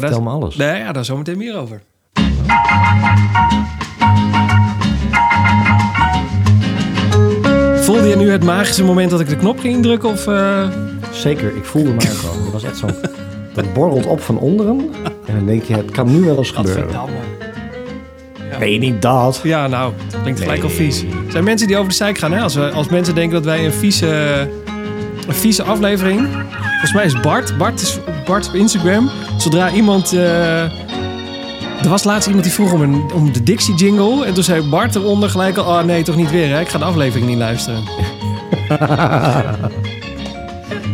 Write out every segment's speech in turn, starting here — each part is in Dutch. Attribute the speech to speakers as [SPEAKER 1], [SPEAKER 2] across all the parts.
[SPEAKER 1] Maar
[SPEAKER 2] Vertel me alles.
[SPEAKER 1] Nee, ja, daar zometeen meer over. Voelde je nu het magische moment dat ik de knop ging drukken? Of, eh,
[SPEAKER 2] Zeker, ik voelde me gewoon. Het was echt zo. Dat borrelt op van onderen. En dan denk je, het kan nu wel eens gebeuren.
[SPEAKER 1] Gadverdamme.
[SPEAKER 2] Ben je niet dat?
[SPEAKER 1] Ja, nou, het klinkt gelijk al vies. Er zijn mensen die over de zeik gaan. Hè? Als, we, als mensen denken dat wij een vieze, een vieze aflevering... Volgens mij is Bart. Bart is Bart op Instagram. Zodra iemand... eh, er was laatst iemand die vroeg om, een, om de Dixie jingle. En toen zei Bart eronder gelijk al... Oh nee, toch niet weer hè? Ik ga de aflevering niet luisteren.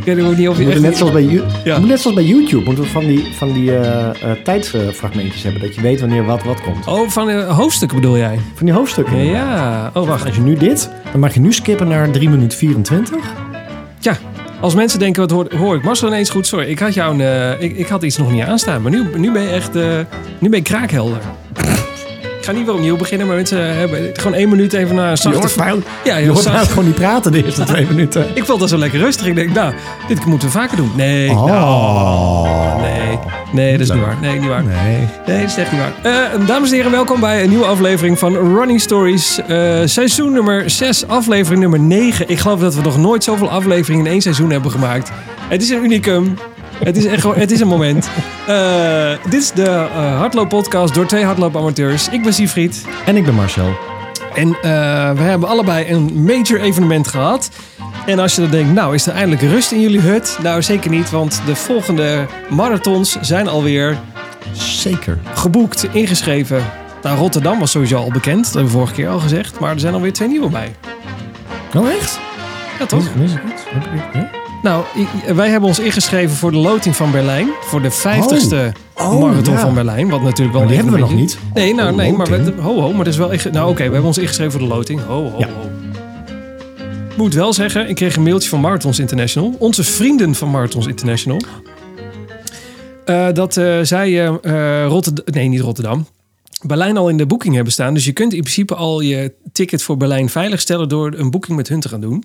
[SPEAKER 1] ik weet ook niet of je echt...
[SPEAKER 2] net, zoals bij,
[SPEAKER 1] Ja.
[SPEAKER 2] net zoals bij YouTube moeten we van die, van die eh, eh, tijdsfragmentjes hebben. Dat je weet wanneer wat wat komt.
[SPEAKER 1] Oh, van uh, hoofdstukken bedoel jij?
[SPEAKER 2] Van die hoofdstukken.
[SPEAKER 1] Ja. Oh, wacht.
[SPEAKER 2] Als je nu dit, dan mag je nu skippen naar 3 minuten 24.
[SPEAKER 1] Ja, als mensen denken, wat hoor, ik Marcel ineens goed? Sorry, ik had, jou een, eh, ik, ik had iets nog niet aanstaan. Maar nu, nu ben je echt, eh, nu ben je kraakhelder. Ik ga niet weer opnieuw beginnen, maar mensen hebben gewoon één minuut even naar een
[SPEAKER 2] Je hoort,
[SPEAKER 1] ja,
[SPEAKER 2] je hoort mij gewoon niet praten de eerste twee minuten.
[SPEAKER 1] Ik vond dat zo lekker rustig. Ik denk, nou, dit moeten we vaker doen. Nee,
[SPEAKER 2] Oh.
[SPEAKER 1] nou, nee, nee, dat is niet waar. Nee, niet waar.
[SPEAKER 2] Nee.
[SPEAKER 1] Nee, dat is echt niet waar. Eh, dames en heren, welkom bij een nieuwe aflevering van Running Stories. Eh, seizoen nummer 6, aflevering nummer 9. Ik geloof dat we nog nooit zoveel afleveringen in één seizoen hebben gemaakt. Het is een unicum. Het is echt gewoon, het is een moment. Eh, dit is de eh hardlooppodcast door twee hardloopamateurs. Ik ben Siegfried.
[SPEAKER 2] En ik ben Marcel.
[SPEAKER 1] En eh, we hebben allebei een major evenement gehad. En als je dan denkt, nou is er eindelijk rust in jullie hut? Nou zeker niet, want de volgende marathons zijn alweer
[SPEAKER 2] Zeker.
[SPEAKER 1] geboekt, ingeschreven. Nou, Rotterdam was sowieso al bekend. Dat hebben we vorige keer al gezegd. Maar er zijn alweer twee nieuwe bij.
[SPEAKER 2] Oh, echt?
[SPEAKER 1] Ja, toch?
[SPEAKER 2] Mis ik iets?
[SPEAKER 1] Nou, wij hebben ons ingeschreven voor de loting van Berlijn. Voor de 50ste
[SPEAKER 2] Oh,
[SPEAKER 1] marathon
[SPEAKER 2] ja.
[SPEAKER 1] van Berlijn. Wat natuurlijk wel
[SPEAKER 2] Maar die hebben we nog niet.
[SPEAKER 1] Nee, nou,
[SPEAKER 2] Oh,
[SPEAKER 1] nee, maar we, ho, ho, maar dat is wel echt. Nou, oké, we hebben ons ingeschreven voor de loting. Ho, ho,
[SPEAKER 2] Ja.
[SPEAKER 1] ho. Ik moet wel zeggen, ik kreeg een mailtje van Marathons International. Onze vrienden van Marathons International. Eh, dat eh, zij eh Rotterdam... Nee, niet Rotterdam. Berlijn al in de boeking hebben staan. Dus je kunt in principe al je ticket voor Berlijn veiligstellen... door een boeking met hun te gaan doen.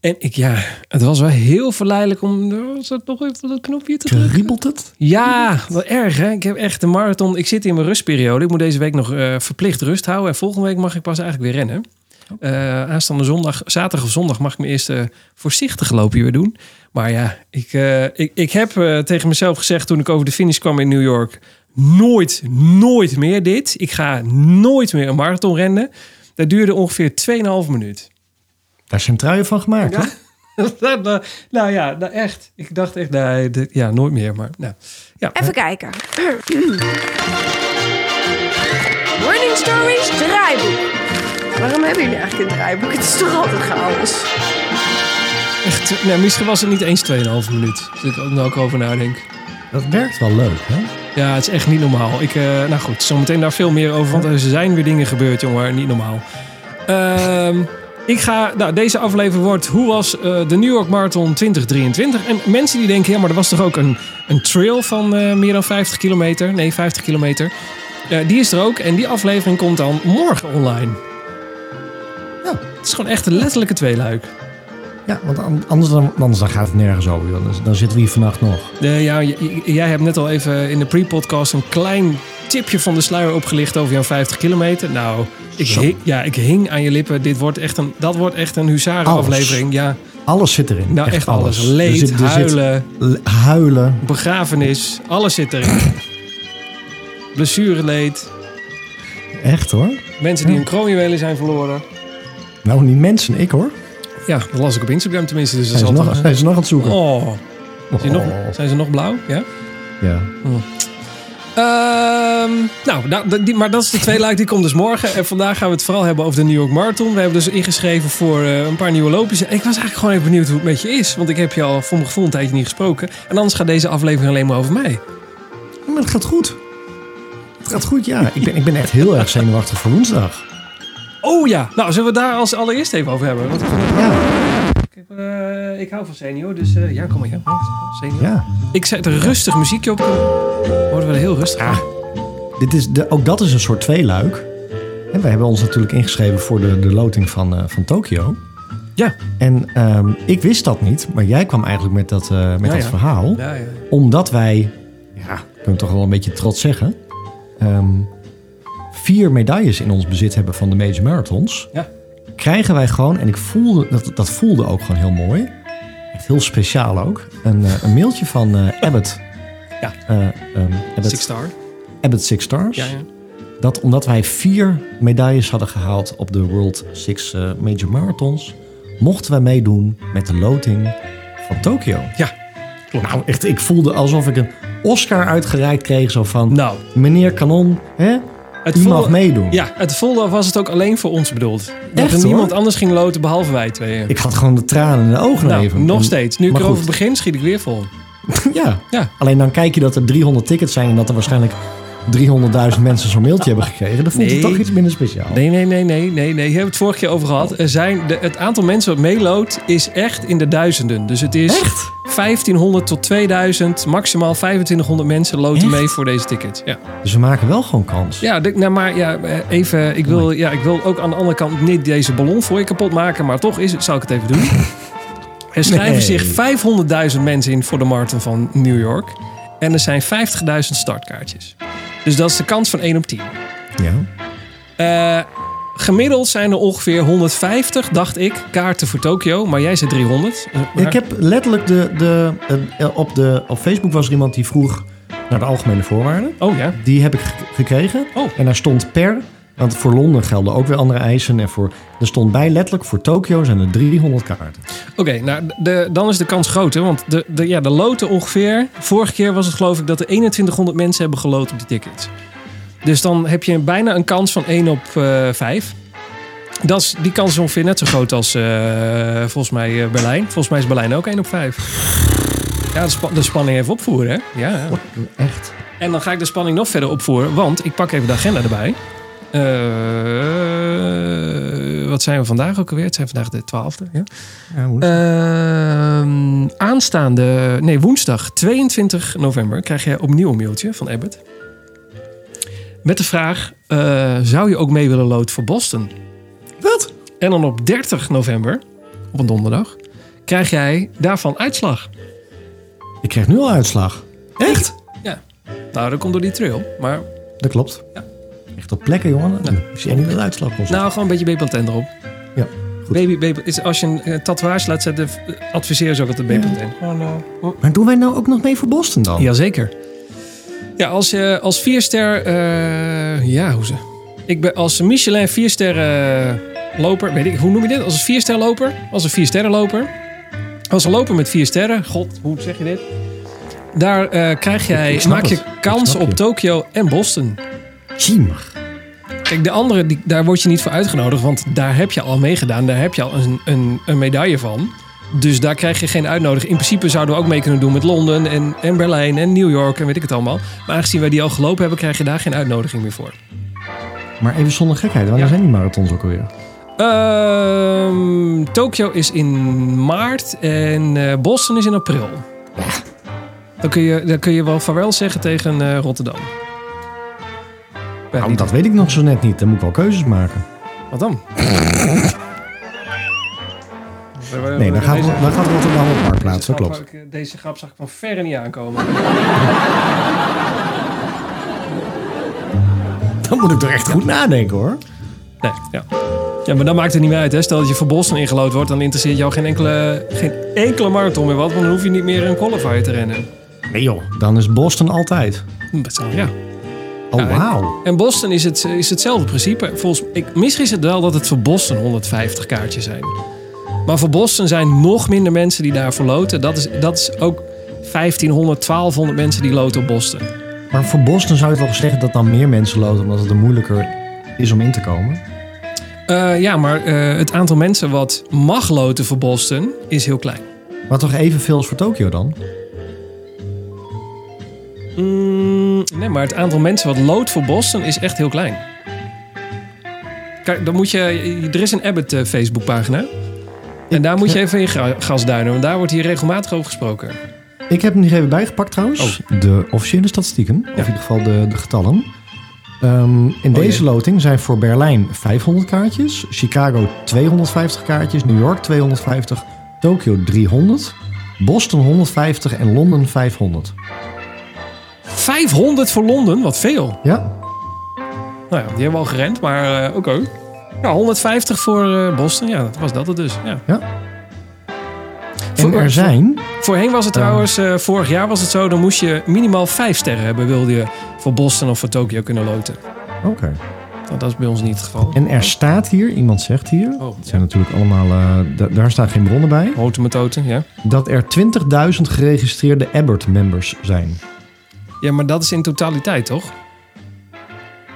[SPEAKER 1] En ik, ja, het was wel heel verleidelijk om... Was dat nog even dat knopje te drukken?
[SPEAKER 2] Kriebelt het?
[SPEAKER 1] Ja, wat erg hè. Ik heb echt de marathon. Ik zit in mijn rustperiode. Ik moet deze week nog eh, verplicht rust houden. En volgende week mag ik pas eigenlijk weer rennen. Eh, aanstaande zondag, zaterdag of zondag mag ik mijn eerste voorzichtige loopje weer doen. Maar ja, ik, eh, ik, ik heb tegen mezelf gezegd toen ik over de finish kwam in New York. Nooit, nooit meer dit. Ik ga nooit meer een marathon rennen. Dat duurde ongeveer 2,5 minuut.
[SPEAKER 2] Daar is een trui van gemaakt,
[SPEAKER 1] Ja.
[SPEAKER 2] hè?
[SPEAKER 1] nou, nou ja, nou echt. Ik dacht echt, nee, dit- ja, nooit meer. Maar nou, ja.
[SPEAKER 3] Even kijken. Running Stories draaiboek. Waarom hebben jullie eigenlijk een draaiboek? Het is toch altijd chaos?
[SPEAKER 1] Echt, nee, misschien was het niet eens 2,5 minuut. Als ik ook nou ook over nadenk.
[SPEAKER 2] Dat werkt wel leuk, hè?
[SPEAKER 1] Ja, het is echt niet normaal. Ik, eh, nou goed, zometeen daar veel meer over. Want er zijn weer dingen gebeurd, jongen. Niet normaal. Ehm, ik ga, nou, deze aflevering wordt Hoe was eh, de New York Marathon 2023? En mensen die denken, ja, maar er was toch ook een, een trail van eh, meer dan 50 kilometer? Nee, 50 kilometer. Ja, die is er ook. En die aflevering komt dan morgen online.
[SPEAKER 2] Ja.
[SPEAKER 1] Het is gewoon echt een letterlijke tweeluik.
[SPEAKER 2] Ja, want an- anders dan, anders dan gaat het nergens over. Dan, dan zitten we hier vannacht nog.
[SPEAKER 1] Eh, ja, jij hebt net al even in de pre-podcast een klein tipje van de sluier opgelicht over jouw 50 kilometer. Nou, ik, hing, ja, ik hing aan je lippen. Dit wordt echt een, dat wordt echt een huzarenaflevering. Ja,
[SPEAKER 2] Alles zit erin.
[SPEAKER 1] nou echt, alles. Leed,
[SPEAKER 2] Er zit- er
[SPEAKER 1] huilen,
[SPEAKER 2] huilen.
[SPEAKER 1] begrafenis, alles zit erin. Blessureleed,
[SPEAKER 2] Echt hoor.
[SPEAKER 1] mensen die hun kroonjuwelen zijn verloren.
[SPEAKER 2] Nou, niet mensen, ik hoor.
[SPEAKER 1] Ja, dat las ik op Instagram tenminste. Dus dat
[SPEAKER 2] Zijn
[SPEAKER 1] is
[SPEAKER 2] ze, nog, zijn ze nog aan het zoeken?
[SPEAKER 1] Oh, zijn ze, nog,
[SPEAKER 2] Oh.
[SPEAKER 1] zijn ze nog blauw? Ja?
[SPEAKER 2] Ja.
[SPEAKER 1] Ehm, nou, nou, die, maar dat is de twee luik, die komt dus morgen. En vandaag gaan we het vooral hebben over de New York Marathon. We hebben dus ingeschreven voor eh, een paar nieuwe loopjes. En ik was eigenlijk gewoon even benieuwd hoe het met je is. Want ik heb je al voor mijn gevoel een tijdje niet gesproken. En anders gaat deze aflevering alleen maar over mij.
[SPEAKER 2] Ja, Maar het gaat goed. Het gaat goed, ja. Ik ben, ik ben echt heel erg zenuwachtig voor woensdag.
[SPEAKER 1] Oh ja, nou zullen we het daar als allereerst even over hebben? Want ik,
[SPEAKER 2] Ja.
[SPEAKER 1] Eh, ik hou van senior, dus eh, ja, kom maar. Ja. Senior.
[SPEAKER 2] ja.
[SPEAKER 1] Ik zet er rustig muziekje op. Worden we er heel rustig
[SPEAKER 2] Ah, dit is de, ook dat is een soort tweeluik. En wij hebben ons natuurlijk ingeschreven voor de, de loting van, eh, van Tokio.
[SPEAKER 1] Ja.
[SPEAKER 2] En ehm, ik wist dat niet, maar jij kwam eigenlijk met dat, eh, met
[SPEAKER 1] Ja,
[SPEAKER 2] dat
[SPEAKER 1] ja.
[SPEAKER 2] verhaal.
[SPEAKER 1] Ja, ja.
[SPEAKER 2] Omdat wij ja, kunnen we toch wel een beetje trots zeggen. ehm, vier medailles in ons bezit hebben van de Major Marathons.
[SPEAKER 1] Ja.
[SPEAKER 2] Krijgen wij gewoon, en ik voelde, dat, dat voelde ook gewoon heel mooi. Echt heel speciaal ook. Een, eh, een mailtje van eh, Abbott.
[SPEAKER 1] Ja.
[SPEAKER 2] Eh, ehm, Abbott,
[SPEAKER 1] Six Star.
[SPEAKER 2] Abbott Six Stars.
[SPEAKER 1] Ja, ja.
[SPEAKER 2] Dat omdat wij vier medailles hadden gehaald op de World Six Major Marathons, mochten wij meedoen met de loting van Tokio.
[SPEAKER 1] Ja, klopt.
[SPEAKER 2] Nou, echt, ik voelde alsof ik een Oscar uitgereikt kreeg. Zo van,
[SPEAKER 1] Nou,
[SPEAKER 2] meneer Kanon, hè?
[SPEAKER 1] Het
[SPEAKER 2] u mag meedoen.
[SPEAKER 1] Ja, het voelde was het ook alleen voor ons bedoeld. Dat
[SPEAKER 2] Echt,
[SPEAKER 1] er niemand
[SPEAKER 2] hoor?
[SPEAKER 1] anders ging loten behalve wij tweeën.
[SPEAKER 2] Ik had gewoon de tranen in de ogen
[SPEAKER 1] nou,
[SPEAKER 2] even.
[SPEAKER 1] nog steeds. Nu ik erover
[SPEAKER 2] goed.
[SPEAKER 1] begin, schiet ik weer vol.
[SPEAKER 2] ja.
[SPEAKER 1] Ja.
[SPEAKER 2] Alleen dan kijk je dat er 300 tickets zijn... en dat er waarschijnlijk 300.000 mensen zo'n mailtje hebben gekregen. Dan voelt
[SPEAKER 1] Nee.
[SPEAKER 2] het toch iets minder speciaal.
[SPEAKER 1] Nee, nee, nee, nee, nee, nee. Hebben we het vorige keer over gehad. Er zijn de, het aantal mensen wat meeloopt is echt in de duizenden. Dus het is
[SPEAKER 2] Echt?
[SPEAKER 1] 1500 tot 2000, maximaal 2500 mensen loten
[SPEAKER 2] Echt?
[SPEAKER 1] mee voor deze ticket. Ja,
[SPEAKER 2] Dus we maken wel gewoon kans.
[SPEAKER 1] ja de- nou, maar ja, even. Ik wil, ja, ik wil ook aan de andere kant niet deze ballon voor je kapot maken, maar toch is, het- zal ik het even doen. Er schrijven
[SPEAKER 2] Nee.
[SPEAKER 1] zich 500.000 mensen in voor de marathon van New York. En er zijn 50.000 startkaartjes. Dus dat is de kans van 1 op 10.
[SPEAKER 2] Ja.
[SPEAKER 1] Eh, gemiddeld zijn er ongeveer 150, dacht ik, kaarten voor Tokio. Maar jij zei 300. Eh, maar-
[SPEAKER 2] Ik heb letterlijk de... de eh, op, de op Facebook was er iemand die vroeg naar de algemene voorwaarden.
[SPEAKER 1] Oh ja.
[SPEAKER 2] Die heb ik ge- gekregen.
[SPEAKER 1] Oh.
[SPEAKER 2] En daar stond per... Want voor Londen gelden ook weer andere eisen. En voor, er stond bij letterlijk voor Tokio zijn er 300 kaarten.
[SPEAKER 1] Oké, nou, de, dan is de kans groter. Want de, de, ja, de loten ongeveer... Vorige keer was het geloof ik dat er 2100 mensen hebben geloot op die tickets. Dus dan heb je bijna een kans van 1 op eh 5. Dat is, die kans is ongeveer net zo groot als eh, volgens mij eh, Berlijn. Volgens mij is Berlijn ook 1 op 5. Ja, de, de spanning even opvoeren, hè? Ja, ja.
[SPEAKER 2] Echt?
[SPEAKER 1] En dan ga ik de spanning nog verder opvoeren, want ik pak even de agenda erbij. Eh, wat zijn we vandaag ook alweer? Het zijn vandaag de 12e. Ja? Ehm, aanstaande, nee, woensdag 22 november krijg jij opnieuw een mailtje van Abbott. Met de vraag: eh, zou je ook mee willen loten voor Boston?
[SPEAKER 2] Wat?
[SPEAKER 1] En dan op 30 november, op een donderdag, krijg jij daarvan uitslag.
[SPEAKER 2] Ik krijg nu al uitslag. Echt?
[SPEAKER 1] Ja. Nou, dat komt door die trail. Maar
[SPEAKER 2] Dat klopt.
[SPEAKER 1] Ja.
[SPEAKER 2] Echt op plekken, jongen.
[SPEAKER 1] Nou.
[SPEAKER 2] Ik zie niet dat de uitslag.
[SPEAKER 1] Nou, gewoon een beetje Bepanthen erop.
[SPEAKER 2] Ja, goed.
[SPEAKER 1] Baby, baby, is, als je een eh, tatoeage laat zetten, eh, adviseer ze ook altijd Bepanthen.
[SPEAKER 2] Maar doen wij nou ook nog mee voor Boston dan?
[SPEAKER 1] Jazeker. Ja, als, je als vierster... eh ja, hoe ze... Ik ben als Michelin viersterren loper... Weet ik, hoe noem je dit? Als een vierster loper? Als een viersterren loper? Als een loper met vier sterren... God, hoe zeg je dit? Daar eh, krijg jij, maak je kans op
[SPEAKER 2] je.
[SPEAKER 1] Tokio en Boston.
[SPEAKER 2] Jemig.
[SPEAKER 1] Kijk, de andere, die, daar word je niet voor uitgenodigd, want daar heb je al meegedaan. Daar heb je al een, een, een medaille van. Dus daar krijg je geen uitnodiging. In principe zouden we ook mee kunnen doen met Londen en, en Berlijn en New York en weet ik het allemaal. Maar aangezien wij die al gelopen hebben, krijg je daar geen uitnodiging meer voor.
[SPEAKER 2] Maar even zonder gekheid. Wanneer
[SPEAKER 1] Ja.
[SPEAKER 2] zijn die marathons ook alweer?
[SPEAKER 1] Ehm Tokio is in maart en eh, Boston is in april. Dan kun je, dan kun je wel vaarwel zeggen tegen eh, Rotterdam. Weet niet-
[SPEAKER 2] dat weet ik nog zo net niet. Dan moet ik wel keuzes maken.
[SPEAKER 1] Wat dan?
[SPEAKER 2] Nee, dan gaat, dan gaat Rotterdam op marktplaats. Dat
[SPEAKER 1] Deze
[SPEAKER 2] klopt.
[SPEAKER 1] ik- Deze grap zag ik van verre niet aankomen.
[SPEAKER 2] Dan moet ik toch echt goed nadenken hoor.
[SPEAKER 1] Nee, ja. Ja, maar dat maakt het niet meer uit. Hè. Stel dat je voor Boston ingelood wordt, dan interesseert jou geen enkele, geen enkele marathon meer wat. Want dan hoef je niet meer een qualifier te rennen.
[SPEAKER 2] Nee joh. Dan is Boston altijd.
[SPEAKER 1] Dat zou- Ja.
[SPEAKER 2] Oh wauw.
[SPEAKER 1] En Boston is, het, is hetzelfde principe. Volgens, ik, misschien is het wel dat het voor Boston 150 kaartjes zijn. Maar voor Boston zijn nog minder mensen die daarvoor loten. Dat is, dat is ook 1500, 1200 mensen die loten op Boston.
[SPEAKER 2] Maar voor Boston zou je toch zeggen dat dan meer mensen loten omdat het er moeilijker is om in te komen?
[SPEAKER 1] Eh, ja, maar eh, het aantal mensen wat mag loten voor Boston is heel klein.
[SPEAKER 2] Maar toch evenveel als voor Tokio dan?
[SPEAKER 1] Mm, nee, maar het aantal mensen wat loodt voor Boston is echt heel klein. Kijk, dan moet je. Er is een Abbott eh, Facebookpagina. En daar moet je even in gra- gas duinen, want daar wordt hier regelmatig over gesproken.
[SPEAKER 2] Ik heb hem hier even bijgepakt trouwens. De officiële statistieken. Of in ieder geval de, de getallen. Ehm, in
[SPEAKER 1] Oh,
[SPEAKER 2] deze
[SPEAKER 1] jee.
[SPEAKER 2] loting zijn voor Berlijn 500 kaartjes. Chicago 250 kaartjes. New York 250. Tokio 300. Boston 150 en Londen 500.
[SPEAKER 1] 500 voor Londen, wat veel.
[SPEAKER 2] Ja,
[SPEAKER 1] Nou ja, die hebben we al gerend, maar eh, oké. Ja, 150 voor eh, Boston, ja, dat was dat het dus. Ja.
[SPEAKER 2] en er zijn...
[SPEAKER 1] Voorheen was het trouwens, eh, vorig jaar was het zo, dan moest je minimaal 5 sterren hebben, wilde je voor Boston of voor Tokio kunnen loten.
[SPEAKER 2] Oké.
[SPEAKER 1] Nou, dat is bij ons niet het geval.
[SPEAKER 2] En er staat hier, iemand zegt hier...
[SPEAKER 1] Oh,
[SPEAKER 2] Het zijn natuurlijk allemaal... da- daar staan geen bronnen bij.
[SPEAKER 1] Houten ja.
[SPEAKER 2] Dat er 20.000 geregistreerde Abbott-members zijn.
[SPEAKER 1] Ja, maar dat is in totaliteit, toch?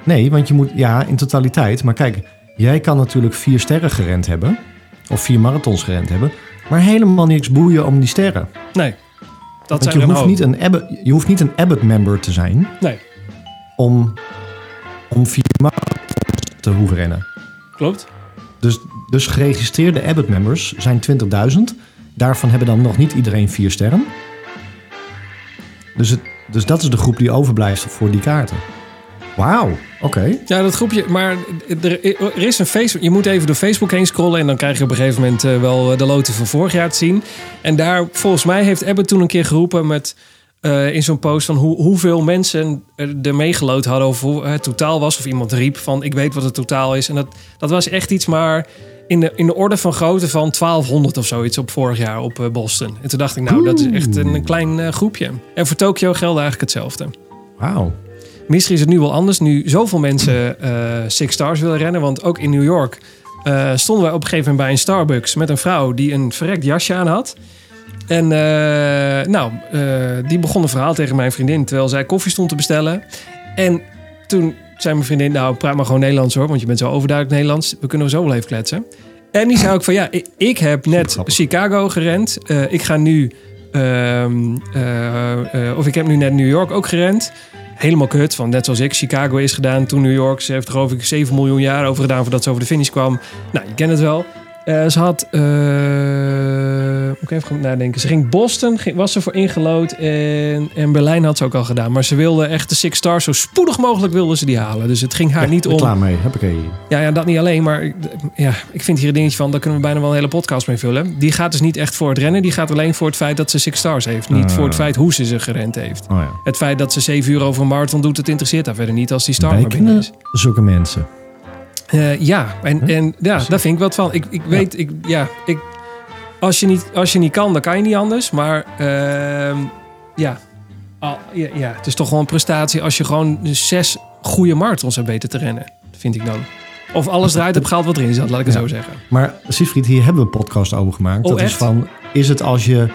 [SPEAKER 2] Nee, want je moet... Ja, in totaliteit. Maar kijk, jij kan natuurlijk vier sterren gerend hebben. Of vier marathons gerend hebben. Maar helemaal niks boeien om die sterren.
[SPEAKER 1] Nee. Dat
[SPEAKER 2] Want
[SPEAKER 1] zijn
[SPEAKER 2] je hoeft, niet een Abbott, je hoeft niet een Abbott-member te zijn...
[SPEAKER 1] Nee,
[SPEAKER 2] om, om vier marathons te hoeven rennen.
[SPEAKER 1] klopt.
[SPEAKER 2] Dus, dus geregistreerde Abbott-members zijn 20.000. Daarvan hebben dan nog niet iedereen vier sterren. Dus, het, dus dat is de groep die overblijft voor die kaarten. Wauw, oké.
[SPEAKER 1] Ja, dat groepje. Maar er, is een Facebook. Je moet even door Facebook heen scrollen. En dan krijg je op een gegeven moment eh, wel de loten van vorig jaar te zien. En daar, volgens mij, heeft Abbott toen een keer geroepen met. eh, in zo'n post van hoe, hoeveel mensen er meegeloot hadden. Of hoe het totaal was. Of iemand riep van ik weet wat het totaal is. En dat, dat was echt iets maar. In de, in de orde van grootte van 1200 of zoiets op vorig jaar op eh, Boston. En toen dacht ik, nou, dat is echt een, klein eh, groepje. En voor Tokio geldt eigenlijk hetzelfde.
[SPEAKER 2] Wauw.
[SPEAKER 1] Misschien is het nu wel anders. Nu zoveel mensen eh, Six Stars willen rennen. Want ook in New York stonden wij op een gegeven moment bij een Starbucks met een vrouw die een verrekt jasje aan had. En nou, die begon een verhaal tegen mijn vriendin terwijl zij koffie stond te bestellen. En toen zei mijn vriendin, nou praat maar gewoon Nederlands hoor, want je bent zo overduidelijk Nederlands. We kunnen zo wel even kletsen. En die zei ook van ja, ik, ik heb net. Chicago gerend. Eh, ik ga nu, ehm, eh, eh, of ik heb nu net New York ook gerend. Helemaal kut, van net zoals ik. Chicago is gedaan, toen New York. Ze heeft er geloof ik 7 miljoen jaar over gedaan voordat ze over de finish kwam. Nou, je kent het wel. Eh, ze had, eh, moet ik even goed nadenken. Ze ging Boston, ging, was ze voor ingelood. En, en Berlijn had ze ook al gedaan. Maar ze wilde echt de Six Stars zo spoedig mogelijk wilde ze die halen. Dus het ging haar niet om.
[SPEAKER 2] Klaar mee, hoppakee.
[SPEAKER 1] Ja, ja, dat niet alleen. Maar ik- ja, ik vind hier een dingetje van, daar kunnen we bijna wel een hele podcast mee vullen. Die gaat dus niet echt voor het rennen. Die gaat alleen voor het feit dat ze Six Stars heeft. Niet
[SPEAKER 2] Ah.
[SPEAKER 1] voor het feit hoe ze ze gerend heeft.
[SPEAKER 2] Oh ja.
[SPEAKER 1] Het feit dat ze zeven uur over een marathon doet, het interesseert haar verder niet als die start
[SPEAKER 2] Wij
[SPEAKER 1] maar binnen is.
[SPEAKER 2] zulke mensen.
[SPEAKER 1] Eh, ja, en,
[SPEAKER 2] Huh?
[SPEAKER 1] en ja, daar vind ik wat van. Ik, ik weet, ik, ja, ik, als, je niet, als je niet kan, dan kan je niet anders. Maar ehm, ja. Al- ja, ja, het is toch wel een prestatie als je gewoon zes goede marathons hebt weten te rennen. Vind ik dan. Of alles eruit hebt gehaald wat erin zat, laat ik het
[SPEAKER 2] Ja.
[SPEAKER 1] zo zeggen.
[SPEAKER 2] Maar Siegfried, hier hebben we een podcast over gemaakt.
[SPEAKER 1] Oh,
[SPEAKER 2] dat is van, is het als je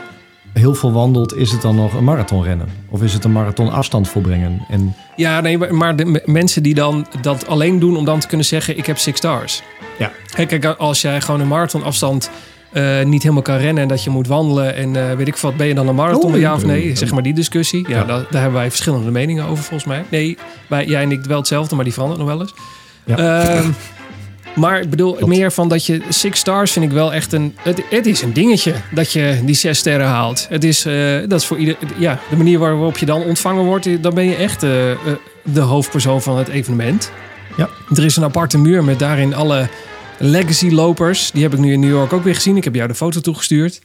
[SPEAKER 2] heel veel wandelt, is het dan nog een marathon rennen? Of is het een marathon afstand volbrengen? En
[SPEAKER 1] Ja, nee, maar- de mensen die dan dat alleen doen om dan te kunnen zeggen: ik heb six stars.
[SPEAKER 2] Ja.
[SPEAKER 1] Hè, Kijk, als jij gewoon een marathonafstand eh, niet helemaal kan rennen en dat je moet wandelen en eh, weet ik wat, ben je dan een marathon,
[SPEAKER 2] Oh,
[SPEAKER 1] ja of nee? Zeg maar die discussie. Ja,
[SPEAKER 2] Ja.
[SPEAKER 1] Daar, daar hebben wij verschillende meningen over volgens mij. Nee, wij, jij en ik wel hetzelfde, maar die verandert nog wel eens.
[SPEAKER 2] Ja.
[SPEAKER 1] Ehm, maar ik bedoel
[SPEAKER 2] Klopt.
[SPEAKER 1] meer van dat je six stars vind ik wel echt een. Het, het is een dingetje dat je die zes sterren haalt. Het is, eh, dat is voor ieder. Ja, de manier waarop je dan ontvangen wordt, dan ben je echt eh, eh, de hoofdpersoon van het evenement.
[SPEAKER 2] Ja.
[SPEAKER 1] Er is een aparte muur met daarin alle legacy lopers. Die heb ik nu in New York ook weer gezien. Ik heb jou de foto toegestuurd.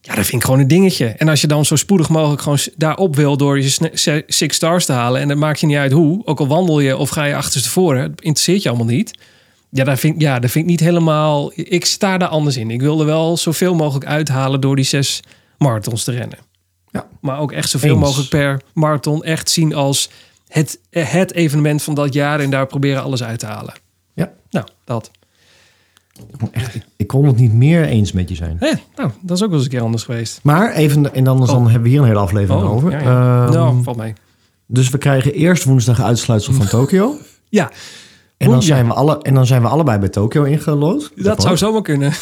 [SPEAKER 1] Ja, dat vind ik gewoon een dingetje. En als je dan zo spoedig mogelijk gewoon daarop wil door je six stars te halen. En dan maakt je niet uit hoe. Ook al wandel je of ga je achterstevoren. Het interesseert je allemaal niet. Ja, dat vind, ja, dat vind ik niet helemaal... Ik sta daar anders in. Ik wilde wel zoveel mogelijk uithalen door die zes marathons te rennen.
[SPEAKER 2] Ja.
[SPEAKER 1] Maar ook echt zoveel
[SPEAKER 2] Eens.
[SPEAKER 1] mogelijk per marathon echt zien als het, het evenement van dat jaar. En daar proberen alles uit te halen.
[SPEAKER 2] Ja.
[SPEAKER 1] Nou, dat.
[SPEAKER 2] echt, ik, kon het niet meer eens met je zijn.
[SPEAKER 1] Nou, dat is ook wel eens een keer anders geweest.
[SPEAKER 2] Maar even, en anders
[SPEAKER 1] Oh.
[SPEAKER 2] dan hebben we hier een hele aflevering
[SPEAKER 1] Oh,
[SPEAKER 2] over.
[SPEAKER 1] ja, ja.
[SPEAKER 2] Ehm,
[SPEAKER 1] nou, valt mee.
[SPEAKER 2] Dus we krijgen eerst woensdag uitsluitsel van Tokio.
[SPEAKER 1] Ja,
[SPEAKER 2] En dan,
[SPEAKER 1] Ja.
[SPEAKER 2] zijn we alle, en dan zijn we allebei bij Tokio ingelood.
[SPEAKER 1] dat zou zomaar kunnen.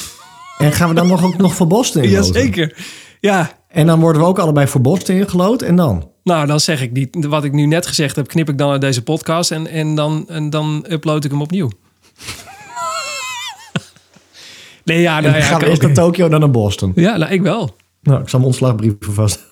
[SPEAKER 2] En gaan we dan nog, ook nog voor Boston inloten?
[SPEAKER 1] Jazeker. Ja,
[SPEAKER 2] En dan worden we ook allebei voor Boston ingelood. En dan?
[SPEAKER 1] nou dan zeg ik niet. Wat ik nu net gezegd heb, knip ik dan uit deze podcast en, en, dan, en dan upload ik hem opnieuw. nee, ja,
[SPEAKER 2] En
[SPEAKER 1] nou
[SPEAKER 2] dan
[SPEAKER 1] ja,
[SPEAKER 2] gaan we eerst naar Tokio, dan naar Boston.
[SPEAKER 1] ja, nou, ik wel.
[SPEAKER 2] Nou, ik zal mijn ontslagbrief vast.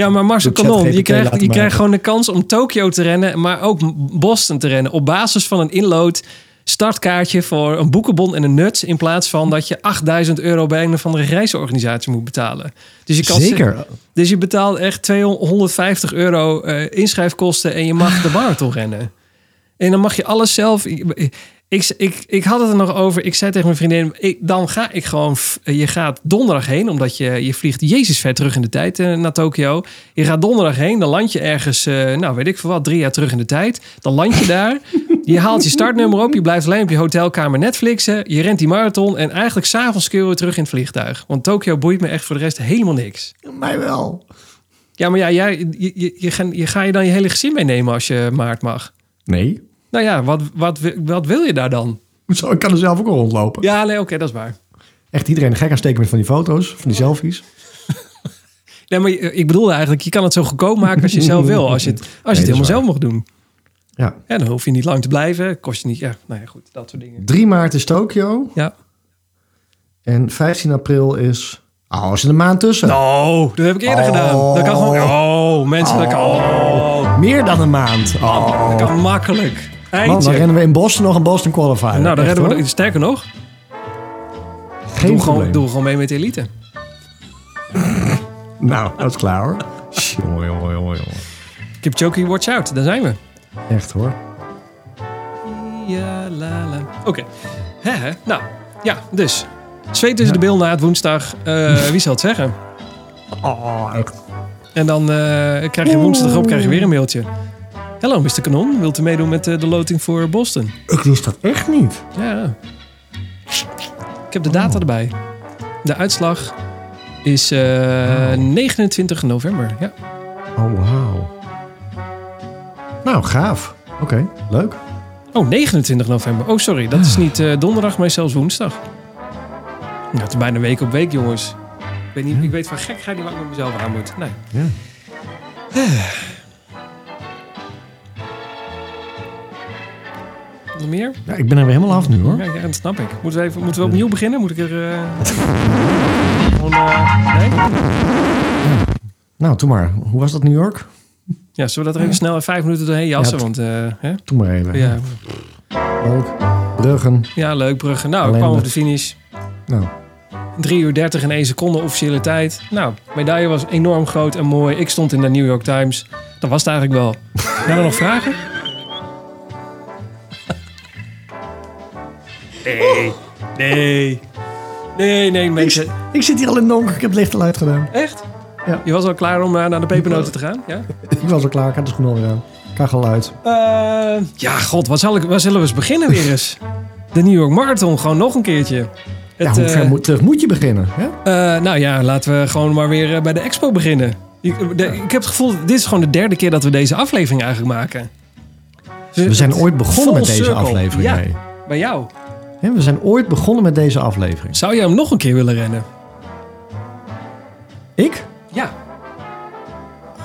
[SPEAKER 1] Ja, maar Marcel Kanon, je krijgt, je krijgt gewoon de kans om Tokio te rennen, maar ook Boston te rennen. Op basis van een inload startkaartje voor een boekenbon en een nuts... in plaats van dat je 8000 euro bij een of andere reisorganisatie moet betalen. Dus je kan
[SPEAKER 2] Zeker.
[SPEAKER 1] dus je betaalt echt 250 euro eh, inschrijfkosten en je mag de marathon rennen. En dan mag je alles zelf. Ik, ik, ik, had het er nog over. Ik zei tegen mijn vriendin: ik, dan ga ik gewoon. f- Je gaat donderdag heen, omdat je, je vliegt Jezus ver terug in de tijd eh, naar Tokio. Je gaat donderdag heen, dan land je ergens, eh, nou weet ik veel wat, drie jaar terug in de tijd. Dan land je daar. Je haalt je startnummer op, je blijft alleen op je hotelkamer Netflixen. Je rent die marathon en eigenlijk s'avonds kun je weer terug in het vliegtuig. Want Tokio boeit me echt voor de rest helemaal niks.
[SPEAKER 2] Mij wel.
[SPEAKER 1] Ja, maar ja, jij, je, je, je, ga, je ga je dan je hele gezin meenemen als je maart mag?
[SPEAKER 2] Nee.
[SPEAKER 1] Nou ja, wat, wat, wat wil je daar dan?
[SPEAKER 2] Zo, ik kan er zelf ook al rondlopen.
[SPEAKER 1] Ja, nee, oké, dat is waar.
[SPEAKER 2] Echt iedereen gek aan steken met van die foto's, van die selfies.
[SPEAKER 1] Nee, maar ik bedoelde eigenlijk, je kan het zo goedkoop maken als je zelf wil. Als je het, als je het
[SPEAKER 2] is
[SPEAKER 1] helemaal zelf mag doen.
[SPEAKER 2] Ja.
[SPEAKER 1] Ja, dan hoef je niet lang te blijven. Kost je niet, ja, nou ja, goed, dat soort dingen.
[SPEAKER 2] 3 maart is Tokio
[SPEAKER 1] Ja.
[SPEAKER 2] en 15 april is... Oh, er zit een maand tussen.
[SPEAKER 1] Oh, dat heb ik eerder
[SPEAKER 2] Oh.
[SPEAKER 1] gedaan. Dat kan gewoon, oh, mensen, dat kan, oh,
[SPEAKER 2] Meer dan een maand. Oh.
[SPEAKER 1] dat kan makkelijk.
[SPEAKER 2] Man, dan rennen we in Boston nog een Boston Qualifier.
[SPEAKER 1] Nou, dan redden we het. Sterker nog,
[SPEAKER 2] Geen
[SPEAKER 1] doe gewoon, doe gewoon mee met de elite.
[SPEAKER 2] Nou, dat is klaar hoor. Jongen, jongen, jongen, jongen.
[SPEAKER 1] Kipchoge, watch out. Daar zijn we.
[SPEAKER 2] Echt hoor.
[SPEAKER 1] Ja, la, la. Oké. Hè. Nou, ja, dus. Zweet tussen de bil na het woensdag. Eh, wie zal het zeggen?
[SPEAKER 2] Oh, echt.
[SPEAKER 1] En dan eh, krijg je woensdag op krijg je weer een mailtje. Hallo, Mr. Kanon. Wilt u meedoen met eh, de loting voor Boston?
[SPEAKER 2] Ik wist dat echt niet.
[SPEAKER 1] Ja. Ik heb de data erbij. De uitslag is eh, 29 november. Ja.
[SPEAKER 2] Oh, wauw. Nou, gaaf. Oké, leuk.
[SPEAKER 1] Oh, 29 november. Oh, sorry. Dat is niet eh, donderdag, maar zelfs woensdag. Nou, het is bijna week op week, jongens. Ik weet, niet, ik weet van gekheid niet wat ik met mezelf aan moet. Nee.
[SPEAKER 2] Ja.
[SPEAKER 1] Nog meer?
[SPEAKER 2] ja, ik ben er weer helemaal af nu hoor.
[SPEAKER 1] Ja, ja, dat snap ik. Moeten we, even, moeten we opnieuw beginnen? Moet ik er... eh, eh, nee?
[SPEAKER 2] Nou, doe maar. Hoe was dat New York?
[SPEAKER 1] Ja, zullen we dat er even snel in vijf minuten doorheen jassen?
[SPEAKER 2] Ja,
[SPEAKER 1] want, eh, hè?
[SPEAKER 2] Doe maar even.
[SPEAKER 1] Ja,
[SPEAKER 2] Leuk. Bruggen.
[SPEAKER 1] ja, leuk, Brugge. Nou, ik kwam op de finish.
[SPEAKER 2] Nou,
[SPEAKER 1] 3 uur 30 en 1 seconde officiële tijd. Nou, medaille was enorm groot en mooi. Ik stond in de New York Times. Dat was het eigenlijk wel. Zijn er nog vragen? Nee, nee. Nee, nee, mensen.
[SPEAKER 2] ik zit hier al in donker. Ik heb het licht al uitgedaan.
[SPEAKER 1] Echt?
[SPEAKER 2] Ja.
[SPEAKER 1] Je was al klaar om eh, naar de pepernoten te gaan? Ja?
[SPEAKER 2] Ik was al klaar. Ik had de schoenen alweer aan. Kachel uit.
[SPEAKER 1] Eh, ja, god, wat zal ik, waar zullen we eens beginnen weer eens? De New York Marathon, gewoon nog een keertje.
[SPEAKER 2] Ja,
[SPEAKER 1] Het,
[SPEAKER 2] hoe
[SPEAKER 1] eh,
[SPEAKER 2] ver moet, terug moet je beginnen? Hè?
[SPEAKER 1] Nou ja, laten we gewoon maar weer bij de expo beginnen. Ik, de- ik heb het gevoel, dit is gewoon de derde keer dat we deze aflevering eigenlijk maken.
[SPEAKER 2] We zijn ooit begonnen met deze
[SPEAKER 1] circle.
[SPEAKER 2] aflevering.
[SPEAKER 1] Ja. Bij jou.
[SPEAKER 2] We zijn ooit begonnen met deze aflevering.
[SPEAKER 1] Zou jij hem nog een keer willen rennen?
[SPEAKER 2] Ik?
[SPEAKER 1] Ja.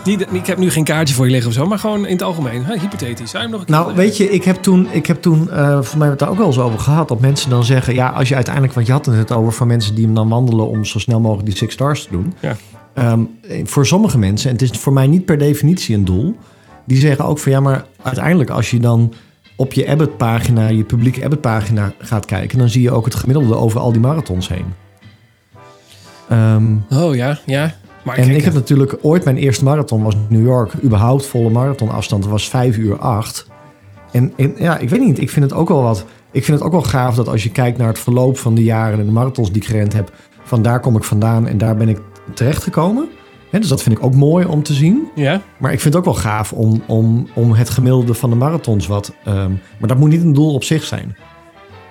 [SPEAKER 1] Niet, ik heb nu geen kaartje voor je liggen of zo, maar gewoon in het algemeen. Hè, hypothetisch. Zou je hem nog een keer
[SPEAKER 2] Nou, weet je, ik heb toen, ik heb toen eh, voor mij het daar ook wel eens over gehad, dat mensen dan zeggen, ja, als je uiteindelijk, want je had het over van mensen die hem dan wandelen om zo snel mogelijk die Six Stars te doen.
[SPEAKER 1] Ja.
[SPEAKER 2] Ehm, voor sommige mensen, en het is voor mij niet per definitie een doel, die zeggen ook van ja, maar uiteindelijk als je dan op je Abbott-pagina, je publieke Abbott-pagina gaat kijken, dan zie je ook het gemiddelde over al die marathons heen. Ehm?
[SPEAKER 1] Oh ja, ja. Maar
[SPEAKER 2] en
[SPEAKER 1] kijk,
[SPEAKER 2] ik heb natuurlijk ooit mijn eerste marathon was New York. Überhaupt volle marathonafstand. Was 5 uur 8. En, en ja, ik weet niet. Ik vind het ook wel wat. Ik vind het ook wel gaaf dat als je kijkt naar het verloop van de jaren en de marathons die ik gerend heb. Van daar kom ik vandaan en daar ben ik terechtgekomen. Dus dat vind ik ook mooi om te zien.
[SPEAKER 1] Ja?
[SPEAKER 2] Maar ik vind het ook wel gaaf om, om, om het gemiddelde van de marathons wat. ehm, maar dat moet niet een doel op zich zijn.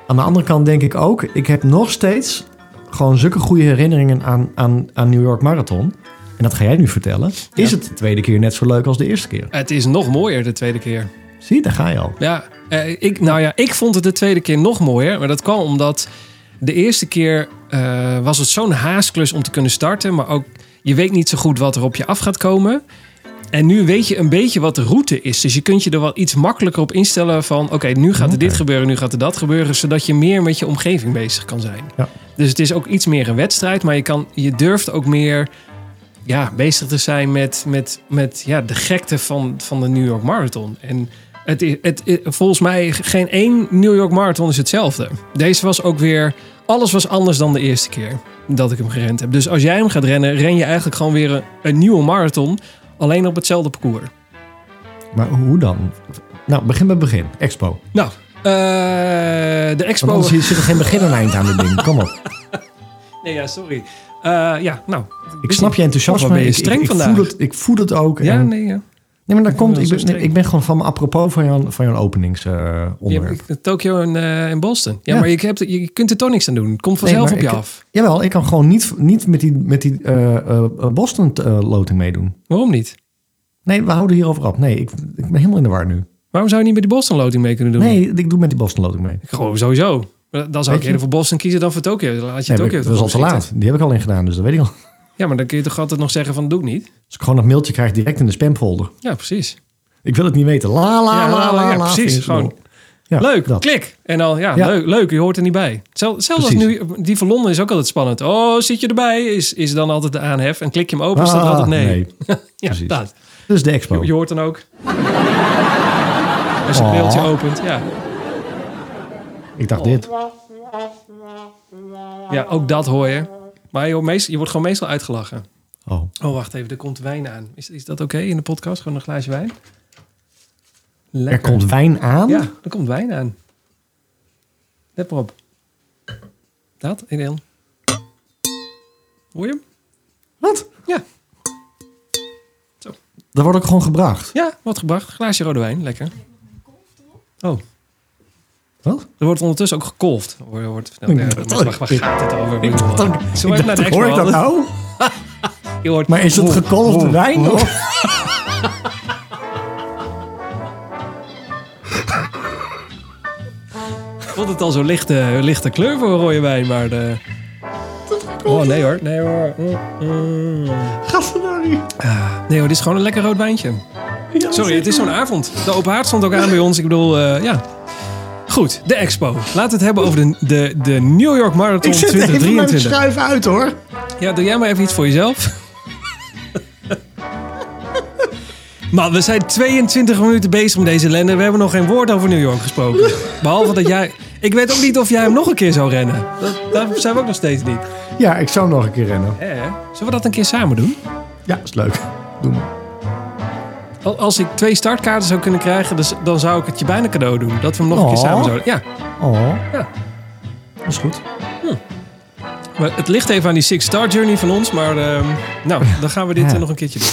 [SPEAKER 2] Aan de andere kant denk ik ook, ik heb nog steeds gewoon zulke goede herinneringen aan, aan, aan New York Marathon. En dat ga jij nu vertellen. Is het de tweede keer net zo leuk als de eerste keer?
[SPEAKER 1] Het is nog mooier de tweede keer.
[SPEAKER 2] Zie daar ga je al.
[SPEAKER 1] Ja, eh, ik, nou ja, ik vond het de tweede keer nog mooier. Maar dat kwam omdat de eerste keer eh, was het zo'n haasklus om te kunnen starten. Maar ook, je weet niet zo goed wat er op je af gaat komen. En nu weet je een beetje wat de route is. Dus je kunt je er wel iets makkelijker op instellen van... oké, nu gaat er dit gebeuren, nu gaat er dat gebeuren... zodat je meer met je omgeving bezig kan zijn.
[SPEAKER 2] Ja.
[SPEAKER 1] Dus het is ook iets meer een wedstrijd... maar je, kan, je durft ook meer ja, bezig te zijn met, met, met ja, de gekte van, van de New York Marathon. En Het, is- het, het- volgens mij geen één New York Marathon is hetzelfde. Deze was ook weer... Alles was anders dan de eerste keer dat ik hem gerend heb. Dus als jij hem gaat rennen, ren je eigenlijk gewoon weer een, een nieuwe marathon. Alleen op hetzelfde parcours.
[SPEAKER 2] Maar hoe dan? Nou, begin bij het begin. Expo.
[SPEAKER 1] Nou, eh, de expo...
[SPEAKER 2] Want anders zit er geen begin en eind aan dit ding. Kom op.
[SPEAKER 1] Nee, ja, sorry. Eh, ja, nou.
[SPEAKER 2] Ik snap je enthousiasme.
[SPEAKER 1] Ben je
[SPEAKER 2] Ik- ik-
[SPEAKER 1] streng
[SPEAKER 2] ik,
[SPEAKER 1] vandaag.
[SPEAKER 2] Voel het, ik voel het ook.
[SPEAKER 1] Ja,
[SPEAKER 2] en-
[SPEAKER 1] nee, ja.
[SPEAKER 2] Nee, maar dat komt. Ik ben, ik ben gewoon van apropos van jouw, van jouw openingsonderwerp.
[SPEAKER 1] hebt Tokio en, eh, en Boston. Ja,
[SPEAKER 2] Ja.
[SPEAKER 1] maar je, hebt, je kunt er toch niks aan doen. Het komt vanzelf op je
[SPEAKER 2] ik-
[SPEAKER 1] af.
[SPEAKER 2] Jawel, ik kan gewoon niet, niet met die, met die eh, eh, Boston-loting meedoen.
[SPEAKER 1] Waarom niet?
[SPEAKER 2] Nee, we houden hierover op. Nee, ik, ik ben helemaal in de war nu.
[SPEAKER 1] Waarom zou je niet met die Boston loting mee kunnen doen?
[SPEAKER 2] Nee, ik doe met die Boston-loting mee.
[SPEAKER 1] Gewoon sowieso. Dan zou
[SPEAKER 2] Weet
[SPEAKER 1] ik
[SPEAKER 2] je-
[SPEAKER 1] eerder voor Boston kiezen dan voor Tokio. Laat je
[SPEAKER 2] Nee,
[SPEAKER 1] Tokio
[SPEAKER 2] dat is al te laat. Die heb ik al in gedaan, dus dat weet ik al. Als
[SPEAKER 1] Ja, maar dan kun je toch altijd nog zeggen van dat doe ik niet.
[SPEAKER 2] ik gewoon een mailtje krijg direct in de spamfolder.
[SPEAKER 1] Ja, precies.
[SPEAKER 2] Ik wil het niet weten. La la
[SPEAKER 1] Ja,
[SPEAKER 2] la la
[SPEAKER 1] ja,
[SPEAKER 2] la.
[SPEAKER 1] precies. Gewoon
[SPEAKER 2] Ja,
[SPEAKER 1] leuk,
[SPEAKER 2] dat.
[SPEAKER 1] klik. En dan, ja,
[SPEAKER 2] Ja.
[SPEAKER 1] Leuk, leuk, je hoort er niet bij. Zel- Zelfs als nu, die van Londen is ook altijd spannend. Oh, zit je erbij? Is, is dan altijd de aanhef. En klik je hem open, staat
[SPEAKER 2] Ah,
[SPEAKER 1] altijd nee. ja,
[SPEAKER 2] precies.
[SPEAKER 1] dat.
[SPEAKER 2] Dus de expo.
[SPEAKER 1] Je, je hoort dan ook. Als je het
[SPEAKER 2] Oh.
[SPEAKER 1] mailtje opent, ja.
[SPEAKER 2] Ik dacht dit.
[SPEAKER 1] Ja, ook dat hoor je. Maar meest, je wordt gewoon meestal uitgelachen.
[SPEAKER 2] Oh.
[SPEAKER 1] Oh, wacht even, er komt wijn aan. Is, is dat oké in de podcast? Gewoon een glaasje wijn?
[SPEAKER 2] Er
[SPEAKER 1] Lekker.
[SPEAKER 2] komt wijn aan.
[SPEAKER 1] Ja, er komt wijn aan. Let maar op. Dat, Edel. Hoor je hem?
[SPEAKER 2] Wat?
[SPEAKER 1] Ja.
[SPEAKER 2] Dat wordt ook gewoon gebracht.
[SPEAKER 1] Ja, wat gebracht. Glaasje rode wijn, lekker. Oh,
[SPEAKER 2] Wat?
[SPEAKER 1] er wordt ondertussen ook gekolfd. Wordt, wordt verteld. Ja, waar gaat het over?
[SPEAKER 2] Ik dacht ook-
[SPEAKER 1] Zullen we
[SPEAKER 2] ik
[SPEAKER 1] even naar de
[SPEAKER 2] dacht, hoor ik dat nou?
[SPEAKER 1] Je hoort,
[SPEAKER 2] Maar is het gekolfde wijn? Of?
[SPEAKER 1] Ik vond het al zo'n lichte, lichte kleur voor een rode wijn, maar de... Oh, nee hoor. Nee hoor. Mm, mm.
[SPEAKER 2] Gadverdamme.
[SPEAKER 1] Nee hoor, dit is gewoon een lekker rood wijntje.
[SPEAKER 2] Ja,
[SPEAKER 1] Sorry, het is zo'n avond. De open haard stond ook aan bij ons. Ik bedoel, eh, ja. Goed, de expo. Laten we het hebben over de, de, de New York Marathon
[SPEAKER 2] Ik zet even mijn
[SPEAKER 1] 2023.
[SPEAKER 2] schuif uit hoor.
[SPEAKER 1] Ja, doe jij maar even iets voor jezelf. Maar we zijn 22 minuten bezig met deze ellende. We hebben nog geen woord over New York gesproken. Behalve dat jij... Ik weet ook niet of jij hem nog een keer zou rennen. Dat, daar zijn we ook nog steeds niet.
[SPEAKER 2] Ja, ik zou nog een keer rennen.
[SPEAKER 1] Hè? Zullen we dat een keer samen doen?
[SPEAKER 2] Ja, is leuk. Doe maar.
[SPEAKER 1] Al- Als ik twee startkaarten zou kunnen krijgen, dus- dan zou ik het je bijna cadeau doen. Dat we hem nog een keer
[SPEAKER 2] Oh.
[SPEAKER 1] samen zouden... Ja,
[SPEAKER 2] Oh,
[SPEAKER 1] ja.
[SPEAKER 2] dat is goed.
[SPEAKER 1] Maar het ligt even aan die Six Star Journey van ons. Maar ehm, nou, dan gaan we dit
[SPEAKER 2] Ja.
[SPEAKER 1] eh, nog een keertje doen.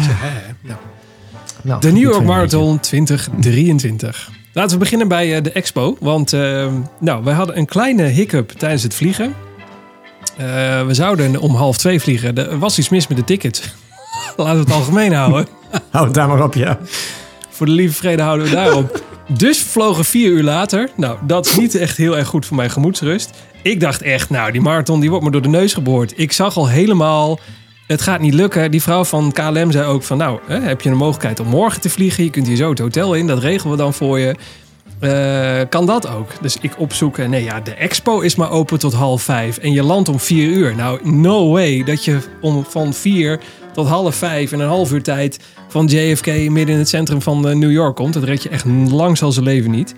[SPEAKER 1] Hè. Nou.
[SPEAKER 2] Nou,
[SPEAKER 1] De New York Marathon 2023. Laten we beginnen bij eh, de expo. Want ehm, nou, wij hadden een kleine hiccup tijdens het vliegen. Eh, we zouden om half twee vliegen. Er was iets mis met de tickets. Laten we het algemeen houden.
[SPEAKER 2] Hou het daar maar op, ja.
[SPEAKER 1] Voor de lieve vrede houden we daarop. Dus we vlogen vier uur later. Nou, dat is niet echt heel erg goed voor mijn gemoedsrust. Ik dacht echt, nou, die marathon die wordt me door de neus geboord. Ik zag al helemaal, het gaat niet lukken. Die vrouw van KLM zei ook van, nou, hè, heb je een mogelijkheid om morgen te vliegen? Je kunt hier zo het hotel in, dat regelen we dan voor je. Eh, kan dat ook? Dus ik opzoeken. Nee, ja, de expo is maar open tot half vijf. En je landt om vier uur. Nou, no way dat je om, van vier tot half vijf in een half uur tijd van JFK midden in het centrum van eh, New York komt. Dat red je echt lang zal zijn leven niet.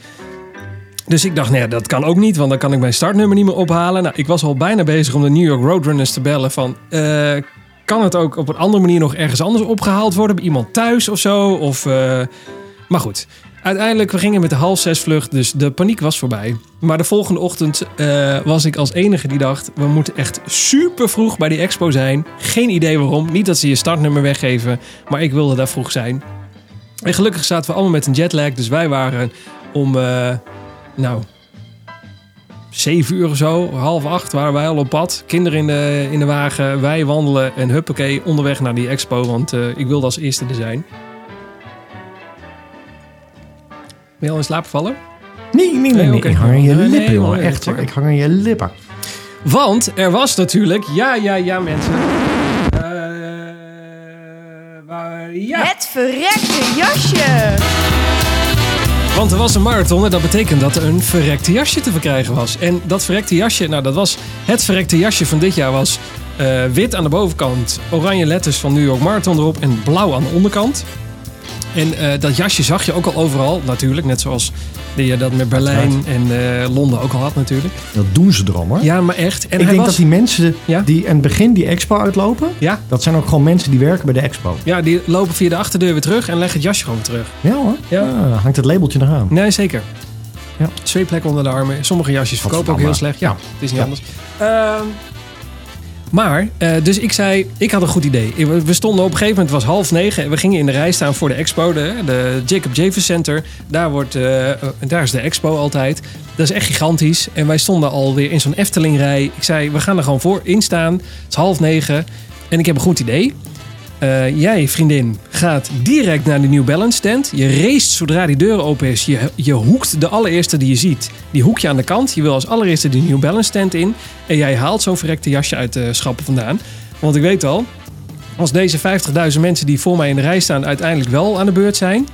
[SPEAKER 1] Dus ik dacht, nou ja, dat kan ook niet, want dan kan ik mijn startnummer niet meer ophalen. Nou, ik was al bijna bezig om de New York Roadrunners te bellen van... eh, kan het ook op een andere manier nog ergens anders opgehaald worden? Bij iemand thuis of zo? Of, eh, Maar goed, uiteindelijk, we gingen met de half zes vlucht, dus de paniek was voorbij. Maar de volgende ochtend eh, was ik als enige die dacht... we moeten echt super vroeg bij die expo zijn. Geen idee waarom. Niet dat ze je startnummer weggeven, maar ik wilde daar vroeg zijn. En gelukkig zaten we allemaal met een jetlag, dus wij waren om... eh, nou, zeven uur of zo, half acht waren wij al op pad. Kinderen in de, in de wagen, wij wandelen en huppakee onderweg naar die expo, want eh, ik wilde als eerste er zijn. Ben je al in slaap gevallen?
[SPEAKER 2] Nee, nee, nee.
[SPEAKER 1] Nee,
[SPEAKER 2] nee.
[SPEAKER 1] oké.
[SPEAKER 2] Ik hang aan je
[SPEAKER 1] nee,
[SPEAKER 2] lippen, jongen.
[SPEAKER 1] nee,
[SPEAKER 2] Echt hoor. Ik hang aan je lippen.
[SPEAKER 1] Want er was natuurlijk, ja, ja, ja mensen. Eh, ja.
[SPEAKER 3] Het verrekte jasje.
[SPEAKER 1] Want er was een marathon en dat betekent dat er een verrekte jasje te verkrijgen was. En dat verrekte jasje, nou dat was het verrekte jasje van dit jaar was eh, wit aan de bovenkant, oranje letters van New York Marathon erop en blauw aan de onderkant. En eh, dat jasje zag je ook al overal, natuurlijk. Net zoals je dat met Berlijn en eh, Londen ook al had, natuurlijk.
[SPEAKER 2] Dat doen ze erom hoor.
[SPEAKER 1] Ja, maar echt. En
[SPEAKER 2] ik
[SPEAKER 1] hij
[SPEAKER 2] denk
[SPEAKER 1] was,
[SPEAKER 2] dat die mensen
[SPEAKER 1] Ja?
[SPEAKER 2] die aan het begin die expo uitlopen,
[SPEAKER 1] ja,
[SPEAKER 2] dat zijn ook gewoon mensen die werken bij de expo.
[SPEAKER 1] ja, die lopen via de achterdeur weer terug en leggen het jasje gewoon terug.
[SPEAKER 2] Ja hoor.
[SPEAKER 1] Ja.
[SPEAKER 2] Ah, hangt het labeltje nog aan.
[SPEAKER 1] Nee, zeker.
[SPEAKER 2] Ja.
[SPEAKER 1] Zweeplek onder de armen. Sommige jasjes verkopen ook heel slecht. Ja, het is niet anders. Ehm, maar, eh, dus ik zei, ik had een goed idee. We stonden op een gegeven moment, het was half negen. En we gingen in de rij staan voor de expo, de, de Jacob Javers Center. Daar, wordt, eh, daar is de expo altijd. Dat is echt gigantisch. En wij stonden alweer in zo'n Eftelingrij. Ik zei, we gaan er gewoon voor in staan. Het is half negen. En ik heb een goed idee. Eh, jij, vriendin, gaat direct naar de New Balance stand. Je race zodra die deur open is. Je, je hoekt de allereerste die je ziet. Die hoek je aan de kant. Je wil als allereerste die New Balance stand in. En jij haalt zo'n verrekte jasje uit de schappen vandaan. Want ik weet al, als deze 50.000 mensen die voor mij in de rij staan uiteindelijk wel aan de beurt zijn,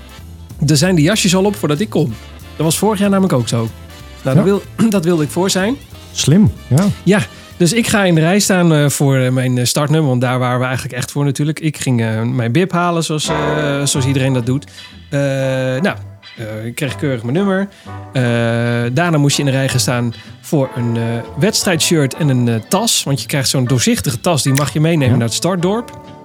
[SPEAKER 1] dan zijn die jasjes al op voordat ik kom. Dat was vorig jaar namelijk ook zo. Nou,
[SPEAKER 2] Ja.
[SPEAKER 1] dat, wil, dat wilde ik voor zijn.
[SPEAKER 2] Slim, ja.
[SPEAKER 1] Ja, dus ik ga in de rij staan eh, voor eh, mijn eh, startnummer. Want daar waren we eigenlijk echt voor natuurlijk. Ik ging mijn bib halen zoals, zoals iedereen dat doet. Nou, ik kreeg keurig mijn nummer. Daarna moest je in de rij gaan staan voor een wedstrijdshirt en een tas. Want je krijgt zo'n doorzichtige tas. Die mag je meenemen
[SPEAKER 2] Ja.
[SPEAKER 1] naar het startdorp.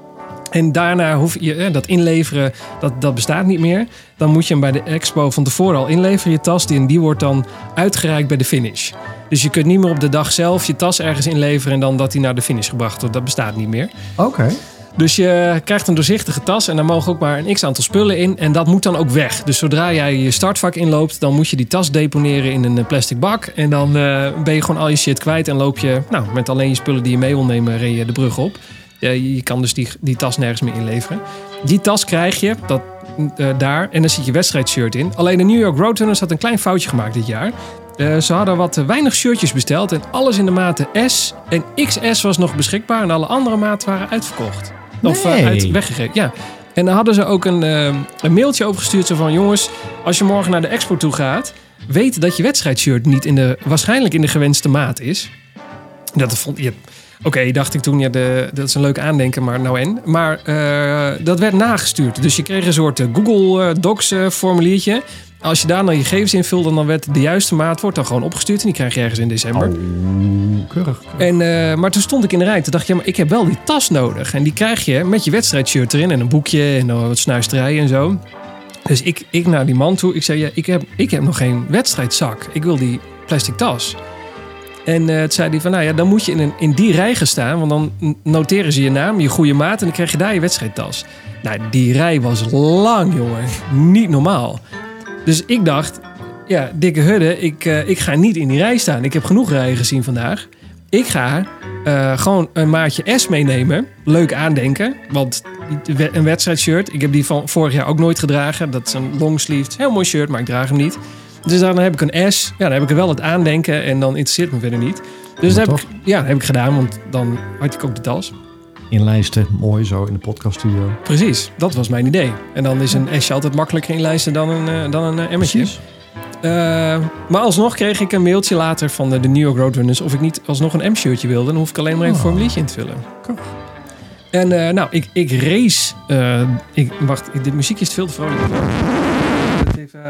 [SPEAKER 1] En daarna hoef je eh, dat inleveren, dat, dat bestaat niet meer. Dan moet je hem bij de expo van tevoren al inleveren, je tas. Die, en die wordt dan uitgereikt bij de finish. Dus je kunt niet meer op de dag zelf je tas ergens inleveren en dan dat die naar de finish gebracht wordt. Dat bestaat niet meer.
[SPEAKER 2] Oké.
[SPEAKER 1] Dus je krijgt een doorzichtige tas en daar mogen ook maar een x aantal spullen in. En dat moet dan ook weg. Dus zodra jij je startvak inloopt, dan moet je die tas deponeren in een eh, plastic bak. En dan eh, ben je gewoon al je shit kwijt en loop je nou, met alleen je spullen die je mee wil nemen, ren je de brug op. Je je kan dus die, die tas nergens meer inleveren. Die tas krijg je dat, eh, daar en dan zit je wedstrijdshirt in. Alleen de New York Roadrunners had een klein foutje gemaakt dit jaar. Eh, ze hadden wat te weinig shirtjes besteld en alles in de maten S en XS was nog beschikbaar en alle andere maten waren uitverkocht. Of eh,
[SPEAKER 2] Nee.
[SPEAKER 1] uit, weggegeven, ja. En dan hadden ze ook een, eh, een mailtje overgestuurd zo van... jongens, als je morgen naar de expo toe gaat... weet dat je wedstrijdshirt niet in de, waarschijnlijk in de gewenste maat is. Dat vond je... Oké, dacht ik toen, ja, de, dat is een leuk aandenken, maar nou en. Maar eh, dat werd nagestuurd. Dus je kreeg een soort eh, Google eh, Docs formuliertje. Als je daar dan je gegevens invulde, dan werd de juiste maat wordt dan gewoon opgestuurd. En die krijg je ergens in december.
[SPEAKER 2] Oh, keurig.
[SPEAKER 1] En, maar toen stond ik in de rij. Toen dacht ik, ja, maar ik heb wel die tas nodig. En die krijg je met je wedstrijdshirt erin. En een boekje en wat snuisterij en zo. Dus ik, ik naar die man toe. Ik zei, ja, ik heb, ik heb nog geen wedstrijdzak. Ik wil die plastic tas. En eh toen zei hij van, nou ja, dan moet je in, een, in die rij gaan staan. Want dan noteren ze je naam, je goede maat. En dan krijg je daar je wedstrijdtas. Nou, die rij was lang, jongen. Niet normaal. Dus ik dacht, ja, dikke hudde, ik, eh, ik ga niet in die rij staan. Ik heb genoeg rijen gezien vandaag. Ik ga eh, gewoon een maatje S meenemen. Leuk aandenken. Want een wedstrijdshirt, ik heb die van vorig jaar ook nooit gedragen. Dat is een longsleeved, heel mooi shirt, maar ik draag hem niet. Dus dan heb ik een S. Ja, dan heb ik er wel het aandenken en dan interesseert me verder niet. Dus dat heb,
[SPEAKER 2] toch?
[SPEAKER 1] ik, ja, heb ik gedaan, want dan had ik ook de tas.
[SPEAKER 2] Inlijsten, mooi zo in de podcaststudio.
[SPEAKER 1] Precies, dat was mijn idee. En dan is een S'je altijd makkelijker inlijsten dan een, eh, dan een eh.
[SPEAKER 2] Precies.
[SPEAKER 1] Eh, maar alsnog kreeg ik een mailtje later van de, de New York Roadrunners of ik niet alsnog een M-shirtje wilde. Dan hoef ik alleen maar even een
[SPEAKER 2] Oh.
[SPEAKER 1] formuliertje in te vullen.
[SPEAKER 2] Cool.
[SPEAKER 1] En nou, ik, ik race. ik, wacht, de muziek is veel te vrolijk. Even,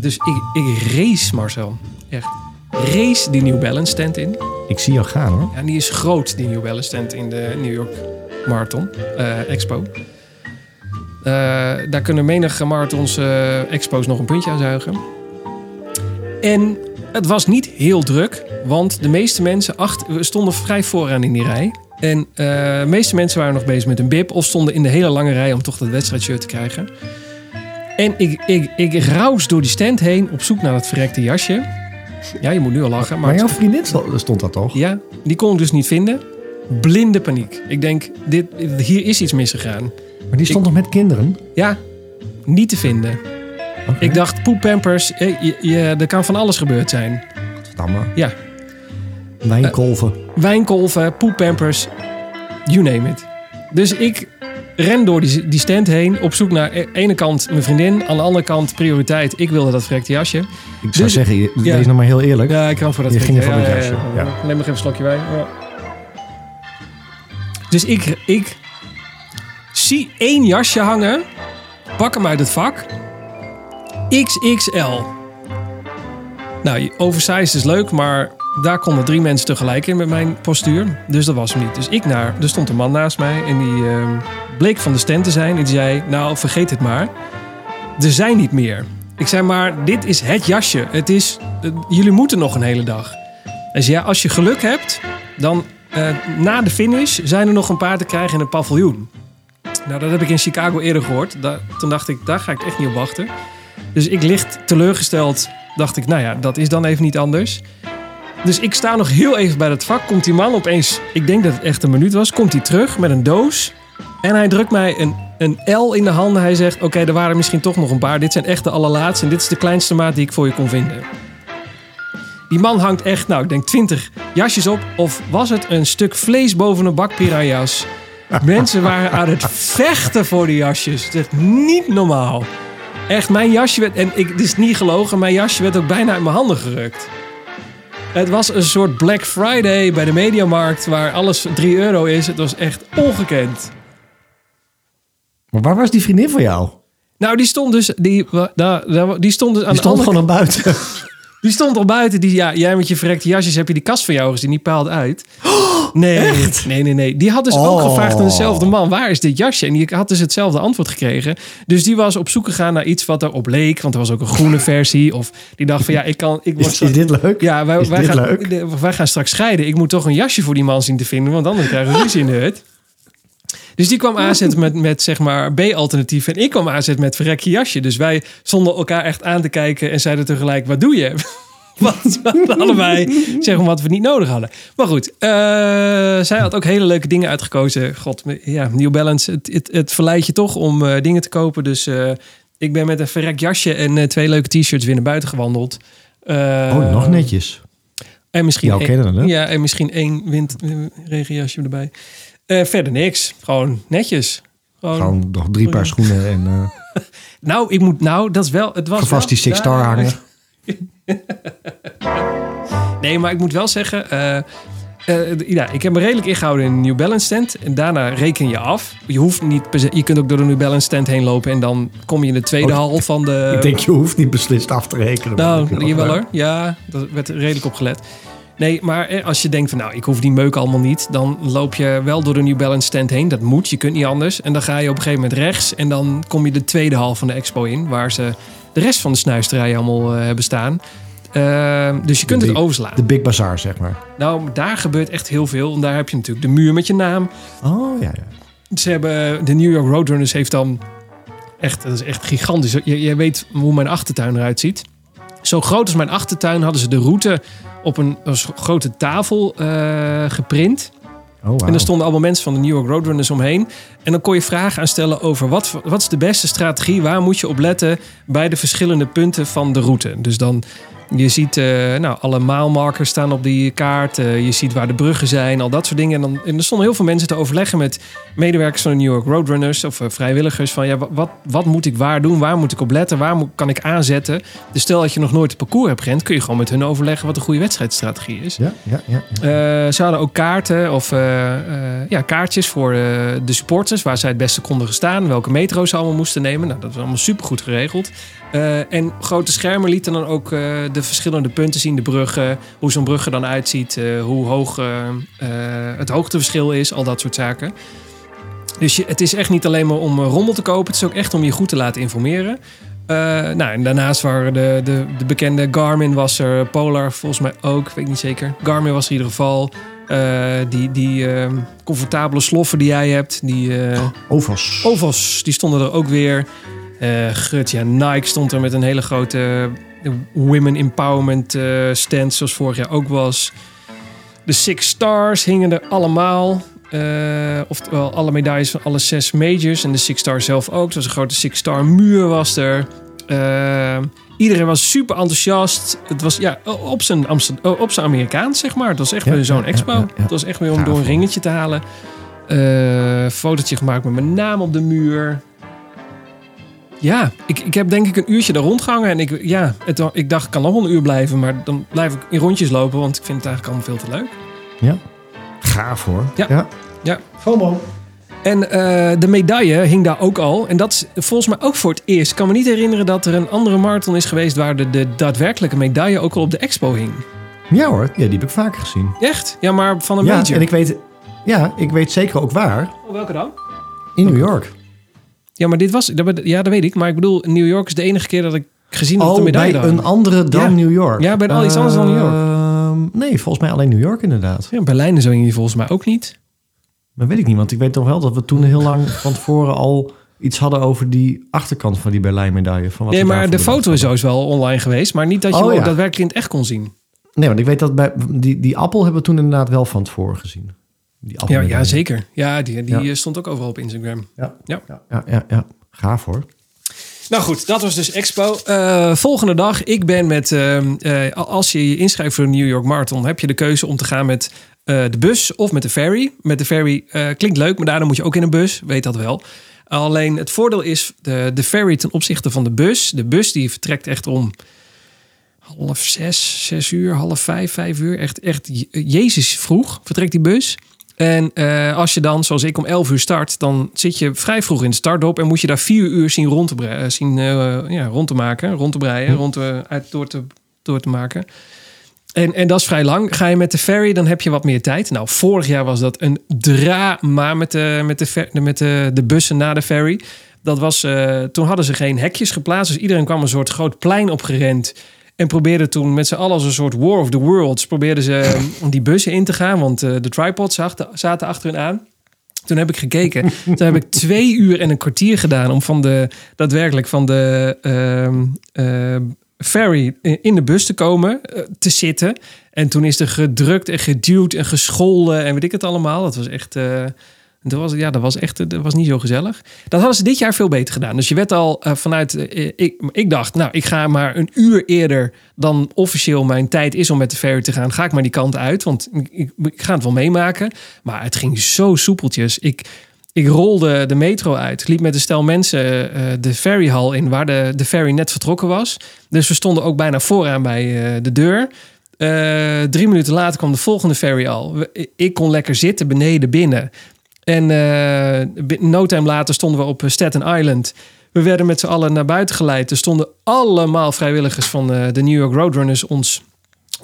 [SPEAKER 1] dus ik, ik race, Marcel. Echt. Race die New Balance stand in.
[SPEAKER 2] Ik zie jou gaan hoor.
[SPEAKER 1] Ja, en die is groot, die New Balance stand in de New York Marathon eh, Expo. Eh, daar kunnen menige marathons, eh, expo's nog een puntje aan zuigen. En het was niet heel druk, want de meeste mensen stonden vrij vooraan in die rij. En de meeste mensen waren nog bezig met een bib of stonden in de hele lange rij om toch dat wedstrijdshirt te krijgen. En ik, ik, ik raus door die stand heen op zoek naar dat verrekte jasje. Ja, je moet nu al lachen, maar
[SPEAKER 2] Maar jouw vriendin sto- stond dat toch?
[SPEAKER 1] ja, die kon ik dus niet vinden. Blinde paniek. Ik denk, dit, hier is iets misgegaan.
[SPEAKER 2] Maar die stond nog met kinderen?
[SPEAKER 1] Ja, niet te vinden. Ik dacht, poeppampers, eh, je, je, er kan van alles gebeurd zijn.
[SPEAKER 2] Godverdamme.
[SPEAKER 1] Ja,
[SPEAKER 2] Wijnkolven.
[SPEAKER 1] wijnkolven, poeppampers, you name it. Dus ik ren door die, die stand heen op zoek naar de ene kant mijn vriendin, aan de andere kant prioriteit. Ik wilde dat verrekte jasje.
[SPEAKER 2] ik zou
[SPEAKER 1] dus-
[SPEAKER 2] zeggen, je-
[SPEAKER 1] ja.
[SPEAKER 2] wees nog maar heel eerlijk.
[SPEAKER 1] Ja, ik kan voor dat
[SPEAKER 2] Je ging voor
[SPEAKER 1] ja,
[SPEAKER 2] jasje,
[SPEAKER 1] ja. Neem nog even een slokje wijn. Ja. Dus ik, ik Zie één jasje hangen. Pak hem uit het vak. XXL. Nou, oversized is leuk, maar daar konden drie mensen tegelijk in met mijn postuur. Dus dat was hem niet. Dus ik naar, er stond een man naast mij en die ehm, bleek van de stand te zijn. En die zei, nou vergeet het maar. Er zijn niet meer. Ik zei maar, dit is het jasje. Het is, jullie moeten nog een hele dag. Hij zei, als je geluk hebt, dan eh, na de finish zijn er nog een paar te krijgen in het paviljoen. Nou, dat heb ik in Chicago eerder gehoord. Da- toen dacht ik, daar ga ik echt niet op wachten. Dus ik licht teleurgesteld, dacht ik, nou ja, dat is dan even niet anders. Dus ik sta nog heel even bij dat vak. Komt die man opeens, ik denk dat het echt een minuut was, komt hij terug met een doos. En hij drukt mij een, een L in de handen. Hij zegt, oké, er waren misschien toch nog een paar. Dit zijn echt de allerlaatste en dit is de kleinste maat die ik voor je kon vinden. Die man hangt echt, nou, ik denk 20 jasjes op. Of was het een stuk vlees boven een bak piranha's? Mensen waren aan het vechten voor die jasjes. Het is niet normaal. Echt, mijn jasje werd, en ik, het is niet gelogen, mijn jasje werd ook bijna uit mijn handen gerukt. Het was een soort Black Friday bij de Mediamarkt waar alles 3 euro is. Het was echt ongekend.
[SPEAKER 2] Maar waar was die vriendin van jou?
[SPEAKER 1] Nou, die stond dus, die, die stond dus aan
[SPEAKER 2] Die
[SPEAKER 1] de
[SPEAKER 2] stond
[SPEAKER 1] andere
[SPEAKER 2] gewoon aan buiten.
[SPEAKER 1] Die stond al buiten. Die, ja, jij met je verrekte jasjes heb je die kast van jou gezien. Die paalde uit. Nee, nee, nee, nee. Die had dus ook
[SPEAKER 2] Oh.
[SPEAKER 1] gevraagd aan dezelfde man. Waar is dit jasje? En die had dus hetzelfde antwoord gekregen. Dus die was op zoek gegaan naar iets wat erop leek. Want er was ook een groene versie. Of die dacht van ja, ik kan... Ik word
[SPEAKER 2] Is,
[SPEAKER 1] straks-
[SPEAKER 2] is dit leuk?
[SPEAKER 1] ja, wij,
[SPEAKER 2] is
[SPEAKER 1] wij,
[SPEAKER 2] dit
[SPEAKER 1] gaan,
[SPEAKER 2] leuk?
[SPEAKER 1] wij gaan straks scheiden. Ik moet toch een jasje voor die man zien te vinden. Want anders krijgen we ruzie in de hut. Dus die kwam aanzetten met, met zeg maar B-alternatief. En ik kwam aanzetten met verrekje jasje. Dus wij stonden elkaar echt aan te kijken en zeiden tegelijk: Wat doe je? Want we hadden allebei zeggen wat we niet nodig hadden. Maar goed, eh, zij had ook hele leuke dingen uitgekozen. God, ja, New Balance, het, het, het verleidt je toch om eh, dingen te kopen. Dus eh, ik ben met een verrekt jasje en twee leuke t-shirts weer naar buiten gewandeld.
[SPEAKER 2] Oh, nog netjes.
[SPEAKER 1] En misschien,
[SPEAKER 2] Jouw
[SPEAKER 1] één- ja, en misschien één wind, eh, regenjasje erbij. Eh, verder niks. Gewoon netjes. Gewoon,
[SPEAKER 2] Gewoon nog drie paar schoenen en eh
[SPEAKER 1] Nou, ik moet nou, dat is wel. Het was
[SPEAKER 2] vast die
[SPEAKER 1] wel-
[SPEAKER 2] Six Star hangen.
[SPEAKER 1] Nee, maar ik moet wel zeggen. eh, ja, ik heb me redelijk ingehouden in een New Balance stand. En daarna reken je af. Je hoeft niet Je kunt ook door de New Balance stand heen lopen. En dan kom je in de tweede
[SPEAKER 2] Oh,
[SPEAKER 1] hal van de.
[SPEAKER 2] Ik denk, je hoeft niet beslist af te rekenen.
[SPEAKER 1] Nou, jawel hoor. Ja, dat werd redelijk op gelet. Nee, maar eh, als je denkt van nou, ik hoef die meuk allemaal niet. Dan loop je wel door de New Balance stand heen. Dat moet, je kunt niet anders. En dan ga je op een gegeven moment rechts. En dan kom je de tweede hal van de expo in. Waar ze de rest van de snuisterijen allemaal eh, hebben staan. Eh, dus je kunt het overslaan.
[SPEAKER 2] De Big Bazaar, zeg maar.
[SPEAKER 1] Nou, daar gebeurt echt heel veel. En daar heb je natuurlijk de muur met je naam.
[SPEAKER 2] Oh, ja, ja.
[SPEAKER 1] Ze hebben, de New York Roadrunners heeft dan echt, dat is echt gigantisch. Je, je weet hoe mijn achtertuin eruit ziet. Zo groot als mijn achtertuin hadden ze de route op een, een grote tafel eh, geprint.
[SPEAKER 2] Oh, wauw.
[SPEAKER 1] En er stonden allemaal mensen van de New York Roadrunners omheen. En dan kon je vragen aan stellen over wat, wat is de beste strategie? Waar moet je op letten bij de verschillende punten van de route? Dus dan, je ziet eh, nou, alle maalmarkers staan op die kaart. eh, je ziet waar de bruggen zijn, al dat soort dingen. En, dan, en er stonden heel veel mensen te overleggen met medewerkers van de New York Roadrunners of eh, vrijwilligers. Van ja, wa- wat, wat moet ik waar doen? Waar moet ik op letten? Waar moet, kan ik aanzetten? Dus stel dat je nog nooit het parcours hebt gerend, kun je gewoon met hun overleggen wat een goede wedstrijdstrategie is.
[SPEAKER 2] Ja, ja, ja. ja.
[SPEAKER 1] Eh, ze hadden ook kaarten of eh, ja, kaartjes voor de supporters waar zij het beste konden staan. Welke metro's ze allemaal moesten nemen. Nou, dat was allemaal supergoed geregeld. En grote schermen lieten dan ook de verschillende punten zien. De bruggen, hoe zo'n brug er dan uitziet. hoe hoog het hoogteverschil is. Al dat soort zaken. Dus je, het is echt niet alleen maar om eh, rommel te kopen. Het is ook echt om je goed te laten informeren. Eh, nou, en daarnaast waren de, de, de bekende Garmin was er. Polar volgens mij ook, weet ik niet zeker. Garmin was er in ieder geval. Eh, die die eh, comfortabele sloffen die jij hebt. Die eh,
[SPEAKER 2] Ovos.
[SPEAKER 1] Ovos, die stonden er ook weer. Gut, ja, Nike stond er met een hele grote women empowerment stand, zoals vorig jaar ook was. De Six Stars hingen er allemaal. Eh, oftewel alle medailles van alle zes majors. En de Six Stars zelf ook. Dus een grote Six Star muur was er. Eh, iedereen was super enthousiast. Het was ja, op zijn, Amsterdam, op zijn Amerikaans, zeg maar. Het was echt
[SPEAKER 2] Ja,
[SPEAKER 1] weer zo'n
[SPEAKER 2] ja,
[SPEAKER 1] expo.
[SPEAKER 2] ja, ja, ja.
[SPEAKER 1] Het was echt weer om door een ringetje te halen. Eh fotootje gemaakt met mijn naam op de muur. Ja, ik, ik heb denk ik een uurtje daar rondgehangen. En ik, ja, het, ik dacht, ik kan nog wel een uur blijven. Maar dan blijf ik in rondjes lopen. Want ik vind het eigenlijk allemaal veel te leuk.
[SPEAKER 2] Gaaf hoor.
[SPEAKER 1] Ja.
[SPEAKER 2] ja.
[SPEAKER 1] Ja.
[SPEAKER 2] FOMO.
[SPEAKER 1] En eh, de medaille hing daar ook al. En dat is volgens mij ook voor het eerst. Ik kan me niet herinneren dat er een andere marathon is geweest... waar de, de daadwerkelijke medaille ook al op de expo hing.
[SPEAKER 2] Ja hoor, ja, die heb ik vaker gezien.
[SPEAKER 1] Echt? Ja, maar van een
[SPEAKER 2] Ja,
[SPEAKER 1] major.
[SPEAKER 2] en ik weet, ja, ik weet zeker ook waar.
[SPEAKER 1] Oh, welke dan?
[SPEAKER 2] In New York.
[SPEAKER 1] Ja, maar dit was... Ja, dat weet ik. Maar ik bedoel, New York is de enige keer dat ik gezien heb dat de
[SPEAKER 2] Oh,
[SPEAKER 1] medaille
[SPEAKER 2] bij een andere dan
[SPEAKER 1] Ja.
[SPEAKER 2] New York.
[SPEAKER 1] Ja, bij al iets anders dan New York.
[SPEAKER 2] Ehm, nee, volgens mij alleen New York inderdaad.
[SPEAKER 1] Ja, Berlijn zo hing die volgens mij ook niet.
[SPEAKER 2] Maar weet ik niet, want ik weet toch wel dat we toen heel lang van tevoren al iets hadden over die achterkant van die Berlijn-medaille. Van wat
[SPEAKER 1] Nee, maar de foto is zo is wel online geweest. Maar niet dat je
[SPEAKER 2] Oh, ja.
[SPEAKER 1] daadwerkelijk in het echt kon zien.
[SPEAKER 2] Nee, want ik weet dat bij die, die appel hebben we toen inderdaad wel van tevoren gezien. Die
[SPEAKER 1] Ja, ja zeker. Ja, die, die
[SPEAKER 2] Ja.
[SPEAKER 1] stond ook overal op Instagram.
[SPEAKER 2] Ja.
[SPEAKER 1] Ja.
[SPEAKER 2] Ja, ja, ja, ja. Gaaf hoor.
[SPEAKER 1] Nou goed, dat was dus Expo. Eh, volgende dag, ik ben met... ehm, eh, als je je inschrijft voor de New York Marathon... heb je de keuze om te gaan met eh, de bus of met de ferry. Met de ferry eh, klinkt leuk, maar daarna moet je ook in een bus. Weet dat wel. Alleen het voordeel is de, de ferry ten opzichte van de bus. De bus die vertrekt echt om half zes, zes uur, half vijf, vijf uur. Echt, echt je- Jezus vroeg vertrekt die bus. En eh, als je dan, zoals ik, om 11 uur start, dan zit je vrij vroeg in de startdop en moet je daar vier uur zien rond te, bre- eh, zien, ja, rond te maken, rond te breien, rond te, uit, door, te, door te maken. En, en dat is vrij lang. Ga je met de ferry, dan heb je wat meer tijd. Nou, vorig jaar was dat een drama met de, met de, fer- met de, de bussen na de ferry. Dat was, eh, toen hadden ze geen hekjes geplaatst. Dus iedereen kwam een soort groot plein opgerend. En probeerde toen met z'n allen als een soort War of the Worlds... probeerden ze eh, om die bussen in te gaan. Want eh, de tripods zaten achter hun aan. Toen heb ik gekeken. Toen heb ik twee uur en een kwartier gedaan... om van de, daadwerkelijk van de ehm, eh, ferry in de bus te komen, eh, te zitten. En toen is er gedrukt en geduwd en gescholden en weet ik het allemaal. Dat was echt... eh, dat was, ja, dat was echt dat was niet zo gezellig. Dat hadden ze dit jaar veel beter gedaan. Dus je werd al eh, vanuit... eh, ik, ik dacht, nou, ik ga maar een uur eerder... dan officieel mijn tijd is om met de ferry te gaan... ga ik maar die kant uit, want ik, ik, ik ga het wel meemaken. Maar het ging zo soepeltjes. Ik, ik rolde de metro uit. Liep met een stel mensen eh, de ferryhal in... waar de, de ferry net vertrokken was. Dus we stonden ook bijna vooraan bij eh, de deur... Eh, drie minuten later kwam de volgende ferry al. Ik kon lekker zitten beneden binnen. En no time later stonden we op Staten Island. We werden met z'n allen naar buiten geleid. Er stonden allemaal vrijwilligers van de New York Roadrunners ons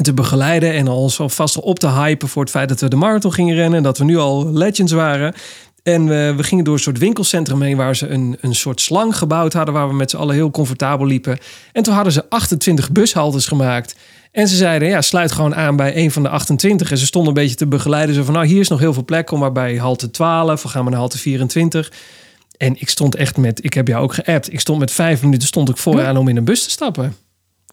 [SPEAKER 1] te begeleiden. En ons alvast op te hypen voor het feit dat we de marathon gingen rennen. En dat we nu al legends waren. En we, we gingen door een soort winkelcentrum heen waar ze een, een soort slang gebouwd hadden. Waar we met z'n allen heel comfortabel liepen. En toen hadden ze 28 bushaltes gemaakt. En ze zeiden, ja, sluit gewoon aan bij een van de 28. En ze stonden een beetje te begeleiden. Zo van, nou, hier is nog heel veel plek. Kom maar bij halte 12. We gaan maar naar halte 24. En ik stond echt met, ik heb jou ook geappt. Ik stond met vijf minuten stond ik vooraan om in een bus te stappen.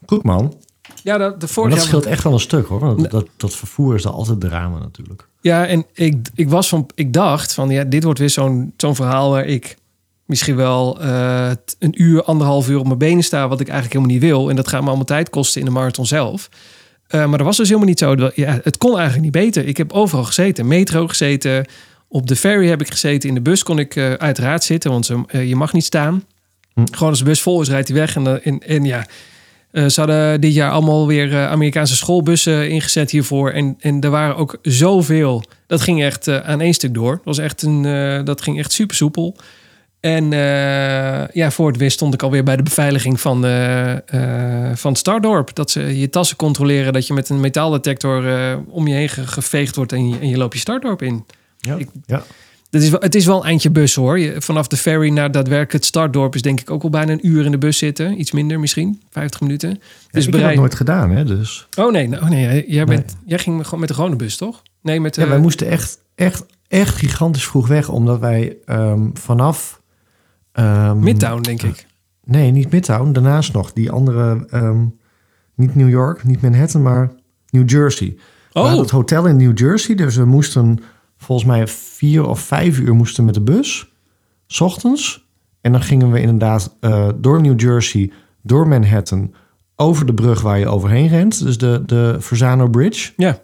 [SPEAKER 2] Goed man.
[SPEAKER 1] Ja, de, de
[SPEAKER 2] dat scheelt echt wel een stuk hoor. Want dat, dat vervoer is er altijd drama natuurlijk.
[SPEAKER 1] Ja, en ik, ik was van, ik dacht van, ja, dit wordt weer zo'n zo'n verhaal waar ik misschien wel eh, een uur, anderhalf uur op mijn benen sta, wat ik eigenlijk helemaal niet wil. En dat gaat me allemaal tijd kosten in de marathon zelf. Eh, maar dat was dus helemaal niet zo. Ja, het kon eigenlijk niet beter. Ik heb overal gezeten. Metro gezeten. Op de ferry heb ik gezeten. In de bus kon ik eh, uiteraard zitten, want ze- je mag niet staan.
[SPEAKER 2] Hm.
[SPEAKER 1] Gewoon als de bus vol is, rijdt hij weg. En, en, en ja, eh, ze hadden dit jaar allemaal weer eh, Amerikaanse schoolbussen ingezet hiervoor. En, en er waren ook zoveel. Dat ging echt eh, aan één stuk door. Dat, was echt een, dat ging echt super soepel. En ja, voor het wist stond ik alweer bij de beveiliging van, van Stardorp. Dat ze je tassen controleren, dat je met een metaaldetector om je heen ge- geveegd wordt en je, en je loopt je Stardorp in.
[SPEAKER 2] Ja.
[SPEAKER 1] Ik-
[SPEAKER 2] ja.
[SPEAKER 1] Dat is wel, het is wel een eindje bus hoor. Je, vanaf de ferry naar daadwerkelijk het startdorp is denk ik ook al bijna een uur in de bus zitten. Iets minder misschien, 50 minuten.
[SPEAKER 2] Dus ik heb dat nooit gedaan hè. Dus
[SPEAKER 1] Oh nee, nou, oh, nee jij, bent, jij ging gewoon met de gewone bus toch? Nee, met de...
[SPEAKER 2] ja, wij moesten echt, echt, echt gigantisch vroeg weg. Omdat wij ehm, vanaf... ehm,
[SPEAKER 1] Midtown denk ik.
[SPEAKER 2] Nee, niet Midtown. Daarnaast nog. Die andere... ehm, niet New York, niet Manhattan, maar New Jersey.
[SPEAKER 1] Oh,
[SPEAKER 2] het hotel in New Jersey. Dus we moesten volgens mij vier of vijf uur moesten met de bus. 's ochtends. En dan gingen we inderdaad eh, door New Jersey, door Manhattan, over de brug waar je overheen rent. Dus de, de Verzano Bridge.
[SPEAKER 1] ja.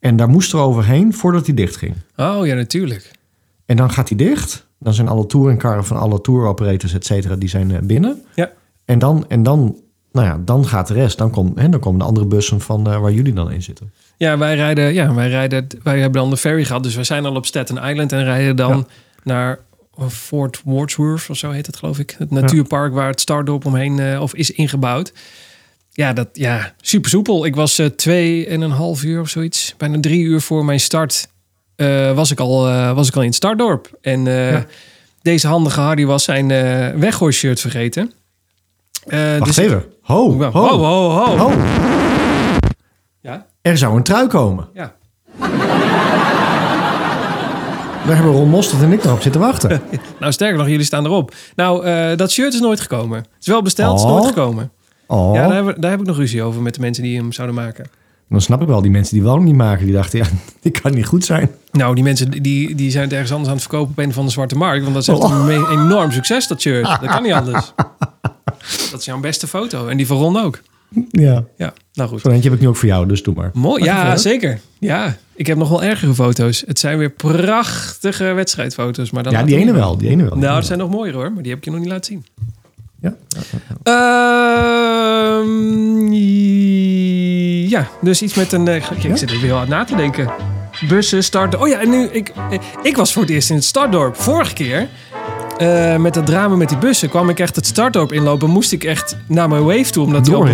[SPEAKER 2] En daar moesten we overheen voordat die dicht ging.
[SPEAKER 1] Oh ja, natuurlijk.
[SPEAKER 2] En dan gaat die dicht. Dan zijn alle touringkarren van alle touroperators, et cetera, die zijn eh, binnen.
[SPEAKER 1] Ja.
[SPEAKER 2] En dan, en dan, nou ja, dan gaat de rest. Dan, komt hè, dan komen de andere bussen van eh, waar jullie dan in zitten.
[SPEAKER 1] Ja, wij rijden, ja, wij rijden, wij hebben dan de ferry gehad. Dus wij zijn al op Staten Island en rijden dan
[SPEAKER 2] Ja.
[SPEAKER 1] naar Fort Wordsworth of zo heet het geloof ik. Het natuurpark waar het Stardorp omheen eh, of is ingebouwd. Ja, dat, ja, super soepel. Ik was eh, twee en een half uur of zoiets. Bijna drie uur voor mijn start eh, was, ik al, was ik al in het Stardorp. En
[SPEAKER 2] Ja.
[SPEAKER 1] deze handige Hardy was zijn eh weggooishirt vergeten.
[SPEAKER 2] Wacht
[SPEAKER 1] dus
[SPEAKER 2] even. Ho, ho,
[SPEAKER 1] Ho, ho, ho.
[SPEAKER 2] Er zou een trui komen.
[SPEAKER 1] ja.
[SPEAKER 2] Daar hebben Ron Mostert en ik nog op zitten wachten.
[SPEAKER 1] Nou, sterker nog, jullie staan erop. Nou, eh, dat shirt is nooit gekomen. Het is wel besteld, het is
[SPEAKER 2] Oh.
[SPEAKER 1] nooit gekomen.
[SPEAKER 2] Oh,
[SPEAKER 1] Ja, daar, heb ik nog ruzie over met de mensen die hem zouden maken.
[SPEAKER 2] dan snap ik wel. Die mensen die wel niet maken, die dachten, ja, die kan niet goed zijn.
[SPEAKER 1] Nou, die mensen die, die zijn het ergens anders aan het verkopen op een van de zwarte markt. Want dat is echt
[SPEAKER 2] Oh.
[SPEAKER 1] een enorm succes, dat shirt. Dat kan niet anders. Dat is jouw beste foto. En die van Ron ook.
[SPEAKER 2] Ja,
[SPEAKER 1] Ja, nou goed.
[SPEAKER 2] zo eentje heb ik nu ook voor jou, dus doe maar.
[SPEAKER 1] Mooi. Ja, zeker. Ja, ik heb nog wel ergere foto's. Het zijn weer prachtige wedstrijdfoto's. Maar dat
[SPEAKER 2] Ja, die ene wel, die ene wel. die
[SPEAKER 1] Nou, er zijn nog mooier hoor. Maar die heb ik je nog niet laten zien.
[SPEAKER 2] Ja.
[SPEAKER 1] Ehm, ja, dus iets met een... eh, ik
[SPEAKER 2] Ja?
[SPEAKER 1] zit er weer hard na te denken. Bussen, starten. Oh ja, en nu... Ik, eh, ik was voor het eerst in het startdorp. Vorige keer, eh, met dat drama met die bussen... kwam ik echt het startdorp inlopen. Moest ik echt naar mijn wave toe. Omdat
[SPEAKER 2] Door,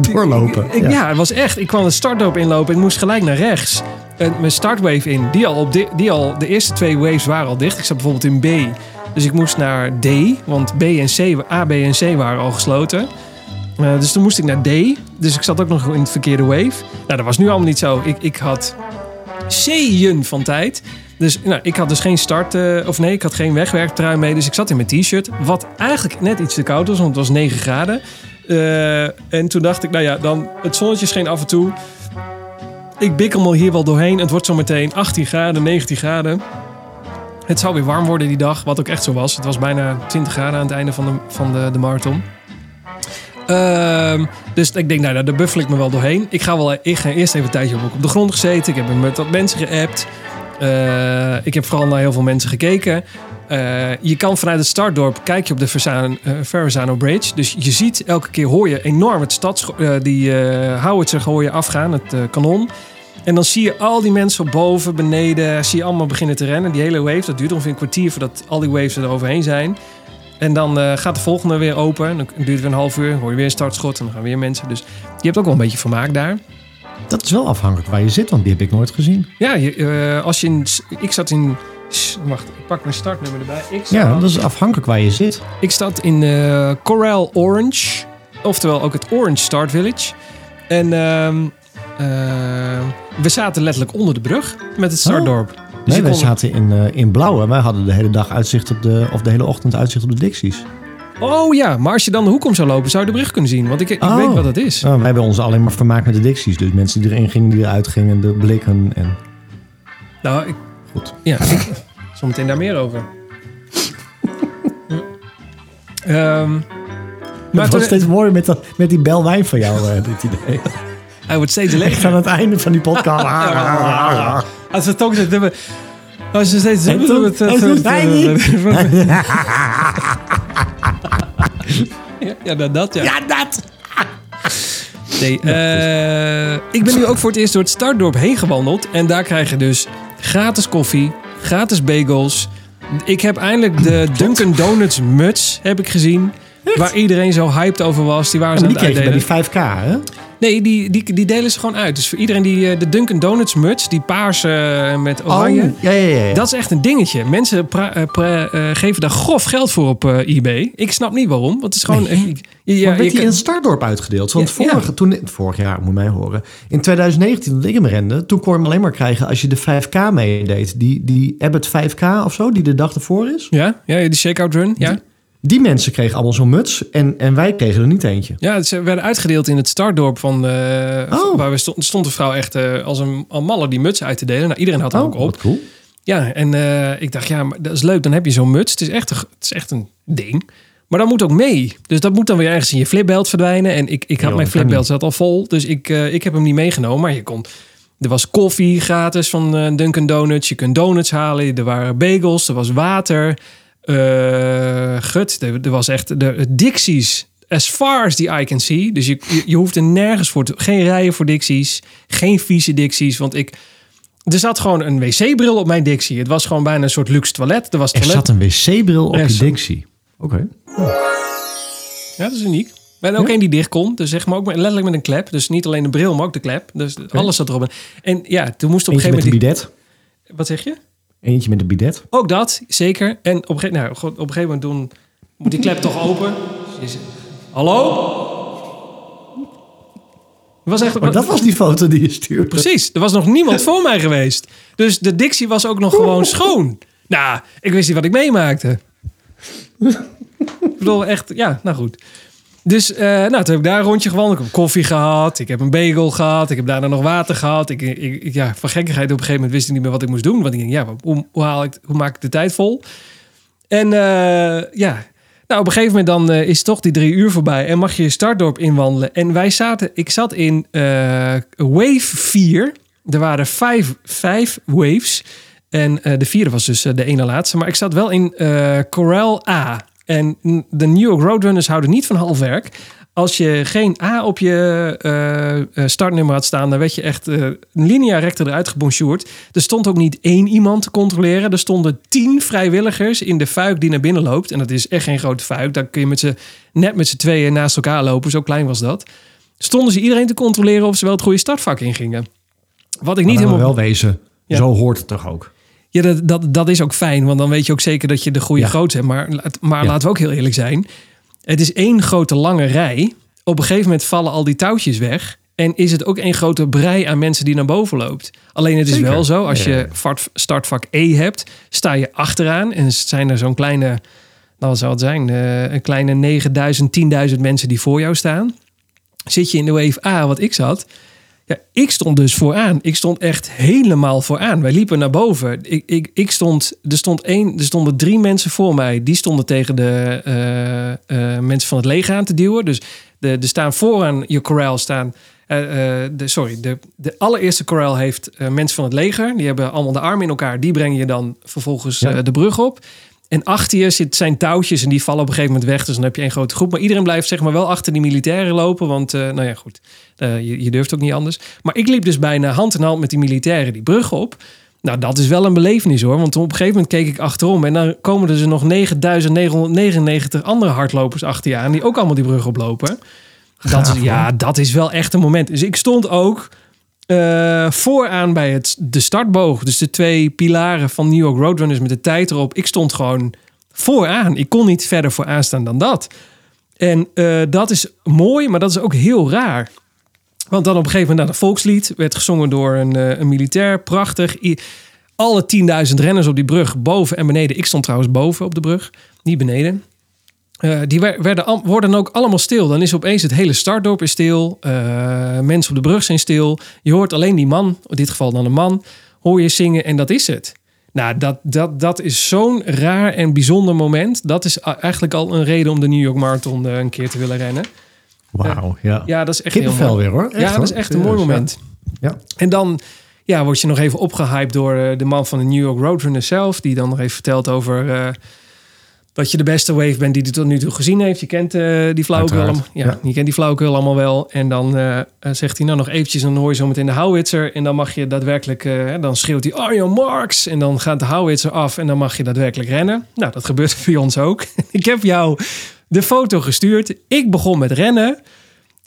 [SPEAKER 2] doorlopen.
[SPEAKER 1] Ik, ja. het was echt. Ik kwam het startdorp inlopen en moest gelijk naar rechts. En mijn startwave in. Die al, op di- die al, de eerste twee waves waren al dicht. Ik zat bijvoorbeeld in B. Dus ik moest naar D. Want B en C, A, B en C waren al gesloten. Eh, dus toen moest ik naar D. Dus ik zat ook nog in het verkeerde wave. Nou, dat was nu allemaal niet zo. Ik, ik had C'en van tijd. Dus nou, ik had dus geen start... eh, of nee, ik had geen wegwerktrui mee. Dus ik zat in mijn t-shirt. Wat eigenlijk net iets te koud was, want het was 9 graden. Eh, en toen dacht ik, nou ja, dan het zonnetje scheen af en toe. Ik bikkel me hier wel doorheen. Het wordt zo meteen 18 graden, 19 graden. Het zou weer warm worden die dag, wat ook echt zo was. Het was bijna 20 graden aan het einde van de, van de, de marathon. Ehm, dus ik denk, nou, daar buffel ik me wel doorheen. Ik ga, wel, ik ga eerst even een tijdje op, op de grond gezeten. Ik heb met wat mensen geappt. Eh, ik heb vooral naar heel veel mensen gekeken. Eh, je kan vanuit het startdorp kijk je op de eh, Verrazano Bridge. Dus je ziet elke keer hoor je enorm het stads, eh, die howitzer hoor je afgaan, het kanon. En dan zie je al die mensen boven, beneden, zie je allemaal beginnen te rennen. Die hele wave, dat duurt ongeveer een kwartier voordat al die waves er overheen zijn. En dan gaat de volgende weer open. Dan duurt het weer een half uur. Hoor je weer een startschot en dan gaan weer mensen. Dus je hebt ook wel een beetje vermaak daar.
[SPEAKER 2] Dat is wel afhankelijk waar je zit, want die heb ik nooit gezien.
[SPEAKER 1] Ja, je, eh, als je in... Ik zat in... Wacht, ik pak mijn startnummer erbij. Ik zat,
[SPEAKER 2] Ja, dat is afhankelijk waar je zit.
[SPEAKER 1] ik zat in eh Coral Orange. Oftewel ook het Orange Start Village. En ehm, eh, we zaten letterlijk onder de brug met het startdorp. Dus
[SPEAKER 2] Nee, wij zaten in, in blauw en wij hadden de hele dag uitzicht op de, of de hele ochtend uitzicht op de Dixies.
[SPEAKER 1] Oh ja, maar als je dan de hoek om zou lopen, zou je de brug kunnen zien. Want ik, ik
[SPEAKER 2] Oh.
[SPEAKER 1] weet wat het is.
[SPEAKER 2] Nou, wij hebben ons alleen maar vermaakt met de. Dus mensen die erin gingen, die eruit gingen, de blikken en...
[SPEAKER 1] Nou, ik,
[SPEAKER 2] Goed.
[SPEAKER 1] Ja, ik, zometeen daar meer over. Ehm maar
[SPEAKER 2] het was steeds mooier met, dat, met die bel wijn van jou, eh, dit idee.
[SPEAKER 1] hij wordt steeds
[SPEAKER 2] Echt
[SPEAKER 1] leger.
[SPEAKER 2] aan het einde van die podcast.
[SPEAKER 1] Als we het ook zitten... Als je steeds...
[SPEAKER 2] En toen- en toen
[SPEAKER 1] Ja, dat, dat ja.
[SPEAKER 2] ja, dat!
[SPEAKER 1] Nee, eh, ik ben nu ook voor het eerst door het startdorp heen gewandeld. En daar krijg je dus gratis koffie, gratis bagels. Ik heb eindelijk de Dunkin' Donuts muts heb ik gezien. Waar iedereen zo hyped over was. Die waren ze aan
[SPEAKER 2] die
[SPEAKER 1] het
[SPEAKER 2] bij die 5K, hè?
[SPEAKER 1] Nee, die, die, die delen ze gewoon uit. Dus voor iedereen die eh, de Dunkin' Donuts muts, die paarse eh, met oranje.
[SPEAKER 2] Oh, ja, ja, ja. ja.
[SPEAKER 1] Dat is echt een dingetje. Mensen pra- eh, pra- geven daar grof geld voor op eh, eBay. Ik snap niet waarom. Want het is gewoon... eh, je- ja,
[SPEAKER 2] werd
[SPEAKER 1] je
[SPEAKER 2] die
[SPEAKER 1] kan-
[SPEAKER 2] in het Startdorp uitgedeeld? Want
[SPEAKER 1] Ja, ja.
[SPEAKER 2] vorige, toen, vorig jaar, moet mij horen. In 2019, toen ik hem rende, toen kon je hem alleen maar krijgen als je de 5K meedeed. Die, die Abbott 5K of zo, die de dag ervoor is.
[SPEAKER 1] ja, ja, die shakeout run. Ja.
[SPEAKER 2] Die mensen kregen allemaal zo'n muts en, en wij kregen er niet eentje.
[SPEAKER 1] Ja, ze werden uitgedeeld in het startdorp van... eh,
[SPEAKER 2] Oh.
[SPEAKER 1] Waar we stond, stond een vrouw echt eh, als een al malle die muts uit te delen. Nou, iedereen had hem ook op.
[SPEAKER 2] Oh, wat cool.
[SPEAKER 1] Ja, en eh, ik dacht, ja, maar dat is leuk. Dan heb je zo'n muts. Het is, echt een, het is echt een ding. Maar dat moet ook mee. Dus dat moet dan weer ergens in je flipbelt verdwijnen. En ik, ik had mijn flipbelt zat al vol. Dus ik, ik heb hem niet meegenomen. Maar je kon... Er was koffie gratis van Dunkin' Donuts. Je kunt donuts halen. Er waren bagels. Er was water. Eh, gut, er, was echt... De Dixies, as far as the eye can see. Dus je, je, je hoeft er nergens voor te... Geen rijen voor Dixies. Geen vieze Dixies. Want ik er zat gewoon een wc-bril op mijn Dixie. Het was gewoon bijna een soort luxe toilet. Er was
[SPEAKER 2] Er zat een wc-bril op je
[SPEAKER 1] zat-
[SPEAKER 2] Dixie. Oké.
[SPEAKER 1] Ja, dat is uniek. En ook één die dicht kon. Dus zeg maar ook met- letterlijk met een klep. Dus niet alleen de bril, maar ook de klep. Dus alles zat erop. En ja, toen moest op een
[SPEAKER 2] Eentje
[SPEAKER 1] gegeven moment... die- Wat zeg je?
[SPEAKER 2] Eentje met een bidet.
[SPEAKER 1] Ook dat, zeker. En op een, gege- nou, op een gegeven moment doen, moet die klep toch open. Hallo? Was echt,
[SPEAKER 2] Maar dat was die foto die je stuurde.
[SPEAKER 1] Precies, er was nog niemand voor mij geweest. Dus de Dixie was ook nog gewoon schoon. Nou, ik wist niet wat ik meemaakte. ik bedoel, echt, ja, nou goed. Dus, eh, nou, toen heb ik daar een rondje gewandeld. Ik heb koffie gehad, ik heb een bagel gehad, ik heb daarna nog water gehad. Ik, ik, ja, van gekkigheid op een gegeven moment wist ik niet meer wat ik moest doen. Want ik denk, ja, hoe, haal ik, hoe maak ik de tijd vol? En eh, ja, nou, op een gegeven moment dan eh, is toch die drie uur voorbij en mag je je startdorp inwandelen. En wij zaten, ik zat in wave 4. Er waren vijf, vijf waves. En de vierde was dus de ene laatste. Maar ik zat wel in Corel A. En de New York Roadrunners houden niet van half werk. Als je geen A op je eh, eh, startnummer had staan, dan werd je echt eh linea recta eruit gebonjourd. Er stond ook niet één iemand te controleren. Er stonden tien vrijwilligers in de fuik die naar binnen loopt. En dat is echt geen grote fuik. Daar kun je met z'n, net met z'n tweeën naast elkaar lopen. Zo klein was dat. Stonden ze iedereen te controleren of ze wel het goede startvak ingingen. Wat ik niet
[SPEAKER 2] Niet
[SPEAKER 1] helemaal
[SPEAKER 2] wel wezen.
[SPEAKER 1] Ja.
[SPEAKER 2] Zo hoort het toch ook.
[SPEAKER 1] Ja, dat, dat, dat is ook fijn, want dan weet je ook zeker dat je de goede
[SPEAKER 2] Ja.
[SPEAKER 1] grootte hebt. Maar, maar
[SPEAKER 2] Ja.
[SPEAKER 1] laten we ook heel eerlijk zijn. Het is één grote lange rij. Op een gegeven moment vallen al die touwtjes weg. En is het ook één grote brei aan mensen die naar boven loopt. Alleen het is
[SPEAKER 2] Zeker.
[SPEAKER 1] wel zo, als je startvak E hebt, sta je achteraan. En zijn er zo'n kleine, nou zou het zijn, eh, een kleine 9000, 10.000 mensen die voor jou staan. Zit je in de wave A, wat ik zat, ja, ik stond dus vooraan. Ik stond echt helemaal vooraan. Wij liepen naar boven. Ik, ik, ik stond, er, stond één, er stonden drie mensen voor mij. Die stonden tegen de eh, eh, mensen van het leger aan te duwen. Dus de, er staan vooraan je corral staan. eh, de, sorry, de, de allereerste corral heeft mensen van het leger. Die hebben allemaal de armen in elkaar. Die brengen je dan vervolgens
[SPEAKER 2] Ja.
[SPEAKER 1] de brug op. En achter je zit, zijn touwtjes en die vallen op een gegeven moment weg. Dus dan heb je een grote groep. Maar iedereen blijft zeg maar wel achter die militairen lopen. Want eh, nou ja, goed. Eh, je, je durft ook niet anders. Maar ik liep dus bijna hand in hand met die militairen die brug op. Nou, dat is wel een belevenis hoor. Want op een gegeven moment keek ik achterom. En dan komen er dus nog 9999 andere hardlopers achter je aan. Die ook allemaal die brug oplopen. Dat
[SPEAKER 2] Gaaf,
[SPEAKER 1] ja, dat is wel echt een moment. Dus ik stond ook eh, vooraan bij het, de startboog. Dus de twee pilaren van New York Roadrunners met de tijd erop. Ik stond gewoon vooraan. Ik kon niet verder vooraan staan dan dat. En eh, dat is mooi, maar dat is ook heel raar. Want dan op een gegeven moment, nou, de volkslied werd gezongen door een, eh, een militair. Prachtig. Alle 10.000 renners op die brug, boven en beneden. Ik stond trouwens boven op de brug, niet beneden. Eh, die wer- werden, worden ook allemaal stil. Dan is opeens het hele startdorp is stil. Eh, mensen op de brug zijn stil. Je hoort alleen die man, in dit geval dan een man, hoor je zingen en dat is het. Nou, dat, dat, dat is zo'n raar en bijzonder moment. Dat is eigenlijk al een reden om de New York Marathon eh, een keer te willen rennen.
[SPEAKER 2] Wauw, ja.
[SPEAKER 1] Ja, dat is echt heel
[SPEAKER 2] Kippenvel weer hoor. Echt,
[SPEAKER 1] ja, dat is echt een mooi moment.
[SPEAKER 2] Ja. Ja.
[SPEAKER 1] En dan ja, word je nog even opgehyped door de man van de New York Roadrunner zelf. Die dan nog even vertelt over dat je de beste wave bent die hij tot nu toe gezien heeft. Je kent eh, die flauwekul allemaal. Ja,
[SPEAKER 2] ja.
[SPEAKER 1] je kent die flauwekul allemaal wel. En dan eh, eh, zegt hij nou nog eventjes, en dan hoor je zo meteen de howitzer. En dan mag je daadwerkelijk, eh, dan schreeuwt hij Arjan Marks. En dan gaat de howitzer af en dan mag je daadwerkelijk rennen. Nou, dat gebeurt bij ons ook. ik heb jou de foto gestuurd. Ik begon met rennen.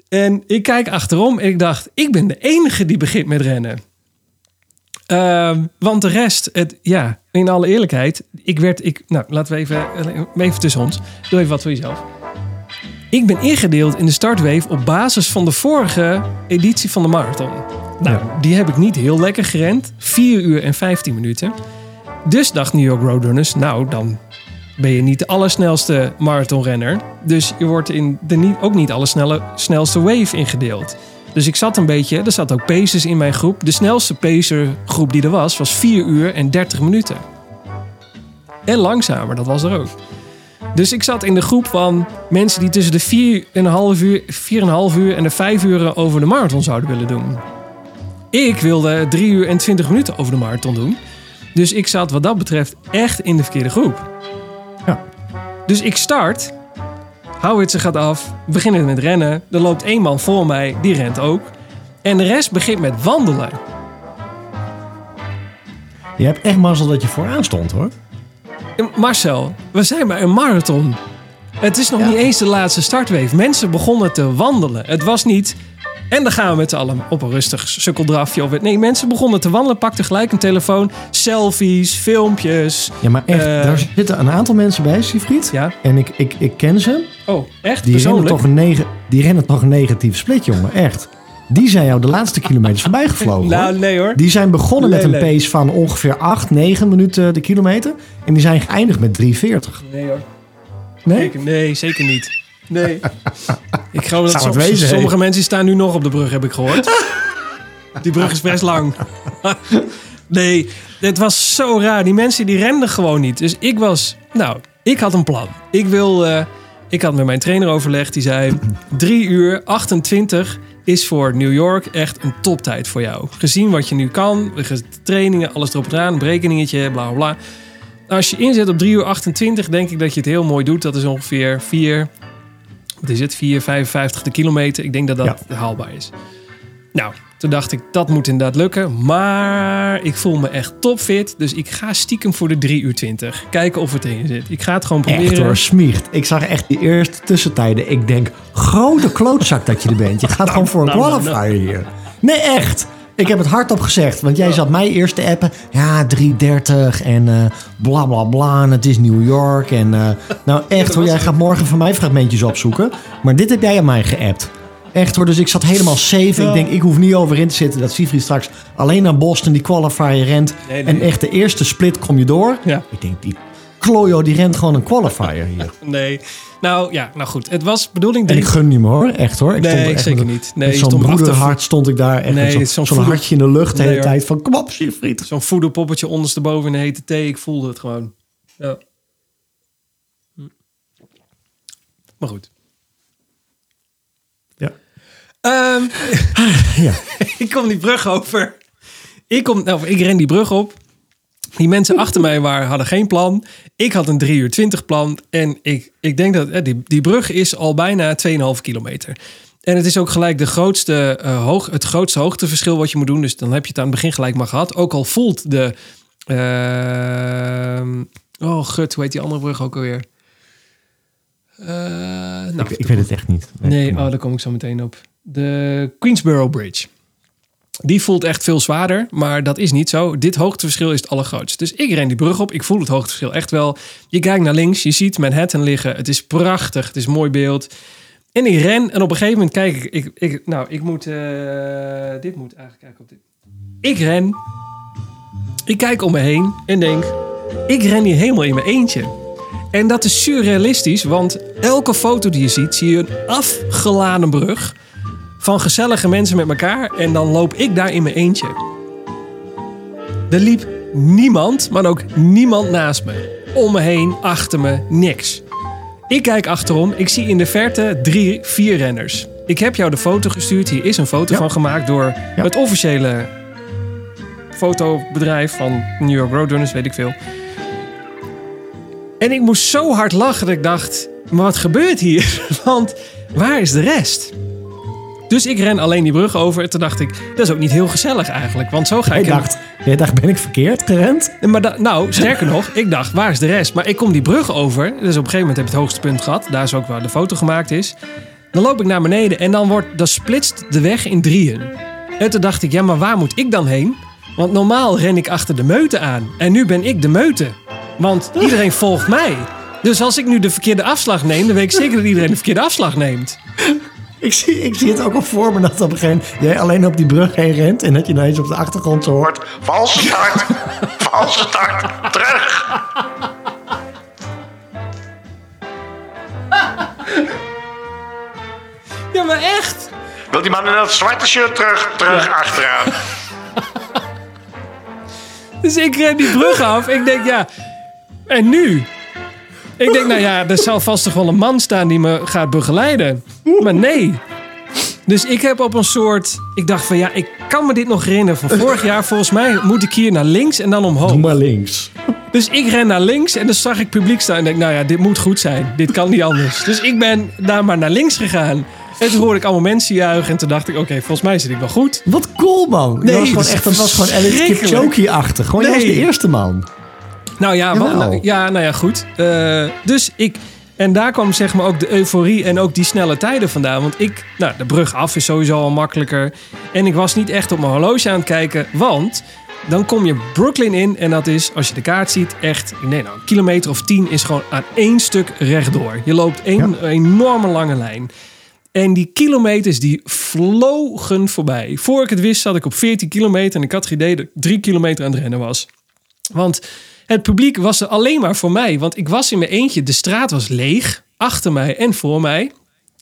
[SPEAKER 1] En ik kijk achterom en ik dacht, ik ben de enige die begint met rennen. Ehm, want de rest, het, ja, in alle eerlijkheid, ik werd, ik, nou, laten we even, even tussen ons. Doe even wat voor jezelf. Ik ben ingedeeld in de startwave op basis van de vorige editie van de marathon. Nou, die heb ik niet heel lekker gerend. 4 uur en 15 minuten. Dus dacht New York Roadrunners, nou, dan ben je niet de allersnelste marathonrenner. Dus je wordt in de niet, ook niet alle snelle, snelste wave ingedeeld. Dus ik zat een beetje, er zat ook pacers in mijn groep. De snelste pacergroep die er was, was 4 uur en 30 minuten. En langzamer, dat was er ook. Dus ik zat in de groep van mensen die tussen de 4,5 uur, 4,5 uur en de 5 uur over de marathon zouden willen doen. Ik wilde 3 uur en 20 minuten over de marathon doen. Dus ik zat wat dat betreft echt in de verkeerde groep.
[SPEAKER 2] Ja.
[SPEAKER 1] Dus ik start. Howitzer gaat af. We beginnen met rennen. Er loopt één man voor mij. Die rent ook. En de rest begint met wandelen.
[SPEAKER 2] Je hebt echt mazzel dat je vooraan stond hoor.
[SPEAKER 1] Marcel, we zijn maar een marathon. Het is nog
[SPEAKER 2] Ja.
[SPEAKER 1] niet eens de laatste startweef. Mensen begonnen te wandelen. Het was niet... En dan gaan we met z'n allen op een rustig sukkeldrafje. Of nee, mensen begonnen te wandelen, pakten gelijk een telefoon. Selfies, filmpjes.
[SPEAKER 2] Ja, maar echt,
[SPEAKER 1] Eh.
[SPEAKER 2] daar zitten een aantal mensen bij, Siegfried.
[SPEAKER 1] Ja.
[SPEAKER 2] En ik, ik, ik ken ze.
[SPEAKER 1] Oh, echt?
[SPEAKER 2] Die rennen, toch een negen, die rennen toch een negatief split, jongen. Echt. Die zijn jou de laatste kilometers voorbij gevlogen. hoor.
[SPEAKER 1] Nou, nee hoor.
[SPEAKER 2] Die zijn begonnen met een
[SPEAKER 1] nee.
[SPEAKER 2] pace van ongeveer 8, 9 minuten de kilometer. En die zijn geëindigd met 3,40.
[SPEAKER 1] Nee hoor.
[SPEAKER 2] Nee?
[SPEAKER 1] Zeker, nee, zeker niet. Nee. ik geloof dat
[SPEAKER 2] Zou het
[SPEAKER 1] som-
[SPEAKER 2] wezen, hè?
[SPEAKER 1] sommige mensen staan nu nog op de brug, heb ik gehoord. Die brug is best lang. nee, het was zo raar. Die mensen die renden gewoon niet. Dus ik was, nou, ik had een plan. Ik wil, eh, ik had met mijn trainer overlegd. Die zei, 3 uur 28 is voor New York echt een toptijd voor jou. Gezien wat je nu kan, de trainingen, alles erop en eraan, een berekeningetje, bla bla bla. Als je inzet op 3 uur 28, denk ik dat je het heel mooi doet. Dat is ongeveer 4, wat is het, 4,55 de kilometer. Ik denk dat dat haalbaar is. Nou, toen dacht ik, dat moet inderdaad lukken. Maar ik voel me echt topfit. Dus ik ga stiekem voor de 3 uur 20. Kijken of het erin zit. Ik ga het gewoon proberen.
[SPEAKER 2] Echt hoor, smiegt. Ik zag echt die eerste tussentijden. Ik denk, grote klootzak dat je er bent. Je gaat gewoon voor een
[SPEAKER 1] nou, nou,
[SPEAKER 2] qualifier hier. Nee, echt. Ik heb het hardop gezegd. Want jij zat mij eerst te appen. Ja, 3.30 en eh bla bla bla. En het is New York. En eh, nou echt hoor, jij gaat morgen van mij fragmentjes opzoeken. Maar dit heb jij aan mij geappt. Echt hoor, dus ik zat helemaal safe. Ik denk, ik hoef niet over in te zitten dat Sifri straks alleen naar Boston die qualifier rent.
[SPEAKER 1] Nee, nee.
[SPEAKER 2] En echt de eerste split kom je door.
[SPEAKER 1] Ja.
[SPEAKER 2] Ik denk, die Klojo die rent gewoon een qualifier hier.
[SPEAKER 1] Nee. Nou ja, nou goed. Het was bedoeling
[SPEAKER 2] En
[SPEAKER 1] 3
[SPEAKER 2] ik gun niet meer hoor, echt hoor. Ik
[SPEAKER 1] Nee,
[SPEAKER 2] stond
[SPEAKER 1] ik
[SPEAKER 2] echt
[SPEAKER 1] zeker
[SPEAKER 2] met-
[SPEAKER 1] niet. Nee,
[SPEAKER 2] zo'n broederhart stond ik daar. Echt
[SPEAKER 1] Nee,
[SPEAKER 2] zo'n
[SPEAKER 1] voeder-
[SPEAKER 2] hartje in de lucht de hele
[SPEAKER 1] Nee,
[SPEAKER 2] tijd. Van kom op, Siegfried.
[SPEAKER 1] Zo'n voederpoppetje ondersteboven in de hete thee. Ik voelde het gewoon. Ja. Hm. Maar goed.
[SPEAKER 2] Ja.
[SPEAKER 1] Ehm,
[SPEAKER 2] Ja.
[SPEAKER 1] ik kom die brug over. Ik, kom, nou, ik ren die brug op. Die mensen achter mij waren, hadden geen plan. Ik had een 3 uur 20 plan. En ik, ik denk dat eh, die, die brug is al bijna 2,5 kilometer. En het is ook gelijk de grootste, eh, hoog, het grootste hoogteverschil wat je moet doen. Dus dan heb je het aan het begin gelijk maar gehad. Ook al voelt de... ehm, oh, gut, hoe heet die andere brug ook alweer? Eh, nou,
[SPEAKER 2] Ik, ik weet het echt niet.
[SPEAKER 1] Nee, oh, daar kom ik zo meteen op. De Queensboro Bridge. Die voelt echt veel zwaarder, maar dat is niet zo. Dit hoogteverschil is het allergrootste. Dus ik ren die brug op. Ik voel het hoogteverschil echt wel. Je kijkt naar links, je ziet Manhattan liggen. Het is prachtig, het is een mooi beeld. En ik ren en op een gegeven moment kijk ik... ik, nou, ik moet... eh, dit moet eigenlijk kijken op dit. Ik ren. Ik kijk om me heen en denk... Ik ren hier helemaal in mijn eentje. En dat is surrealistisch, want elke foto die je ziet, zie je een afgeladen brug van gezellige mensen met elkaar. En dan loop ik daar in mijn eentje. Er liep niemand, maar ook niemand naast me. Om me heen, achter me, niks. Ik kijk achterom, ik zie in de verte drie, vier renners. Ik heb jou de foto gestuurd. Hier is een foto
[SPEAKER 2] Ja.
[SPEAKER 1] van gemaakt door het officiële fotobedrijf van New York Roadrunners, weet ik veel. En ik moest zo hard lachen dat ik dacht, maar wat gebeurt hier? Want waar is de rest? Dus ik ren alleen die brug over. En toen dacht ik, dat is ook niet heel gezellig eigenlijk. Want zo ga
[SPEAKER 2] Jij
[SPEAKER 1] ik...
[SPEAKER 2] dacht, jij dacht, ben ik verkeerd gerend?
[SPEAKER 1] Maar da- nou, sterker nog, ik dacht, waar is de rest? Maar ik kom die brug over. Dus op een gegeven moment heb je het hoogste punt gehad. Daar is ook waar de foto gemaakt is. Dan loop ik naar beneden en dan, wordt, dan splitst de weg in drieën. En toen dacht ik, ja, maar waar moet ik dan heen? Want normaal ren ik achter de meute aan. En nu ben ik de meute. Want iedereen volgt mij. Dus als ik nu de verkeerde afslag neem, dan weet ik zeker dat iedereen de verkeerde afslag neemt.
[SPEAKER 2] Ik zie, ik zie het ook al voor me dat op een gegeven moment jij alleen op die brug heen rent. En dat je ineens op de achtergrond zo hoort.
[SPEAKER 4] Valse start. Valse start. Terug.
[SPEAKER 1] Ja, maar echt.
[SPEAKER 4] Wil die man in dat zwarte shirt terug, terug achteraan?
[SPEAKER 1] Dus ik ren die brug af. Ik denk, ja, en nu? Ik denk, nou ja, er zal vast toch wel een man staan die me gaat begeleiden. Maar nee. Dus ik heb op een soort... Ik dacht van, ja, ik kan me dit nog herinneren van vorig jaar. Volgens mij moet ik hier naar links en dan omhoog.
[SPEAKER 2] Doe maar links.
[SPEAKER 1] Dus ik ren naar links en dan zag ik publiek staan. En denk, nou ja, dit moet goed zijn. Dit kan niet anders. Dus ik ben daar maar naar links gegaan. En toen hoorde ik allemaal mensen juichen. En toen dacht ik, oké, volgens mij zit ik wel goed.
[SPEAKER 2] Wat cool, man.
[SPEAKER 1] Nee,
[SPEAKER 2] dat was gewoon
[SPEAKER 1] is
[SPEAKER 2] echt, dat was gewoon Elliot. Kipchoge-achtig. Gewoon, jij was
[SPEAKER 1] Nee.
[SPEAKER 2] de eerste man.
[SPEAKER 1] Nou ja, wat, nou, ja, nou ja, goed. Eh, dus ik... En daar kwam zeg maar ook de euforie en ook die snelle tijden vandaan. Want ik... Nou, de brug af is sowieso al makkelijker. En ik was niet echt op mijn horloge aan het kijken. Want dan kom je Brooklyn in. En dat is, als je de kaart ziet, echt... Nee, nou, een kilometer of tien is gewoon aan één stuk rechtdoor. Je loopt één enorme lange lijn. En die kilometers die vlogen voorbij. Voor ik het wist zat ik op 14 kilometer. En ik had het idee dat ik drie kilometer aan het rennen was. Want het publiek was er alleen maar voor mij. Want ik was in mijn eentje. De straat was leeg. Achter mij en voor mij.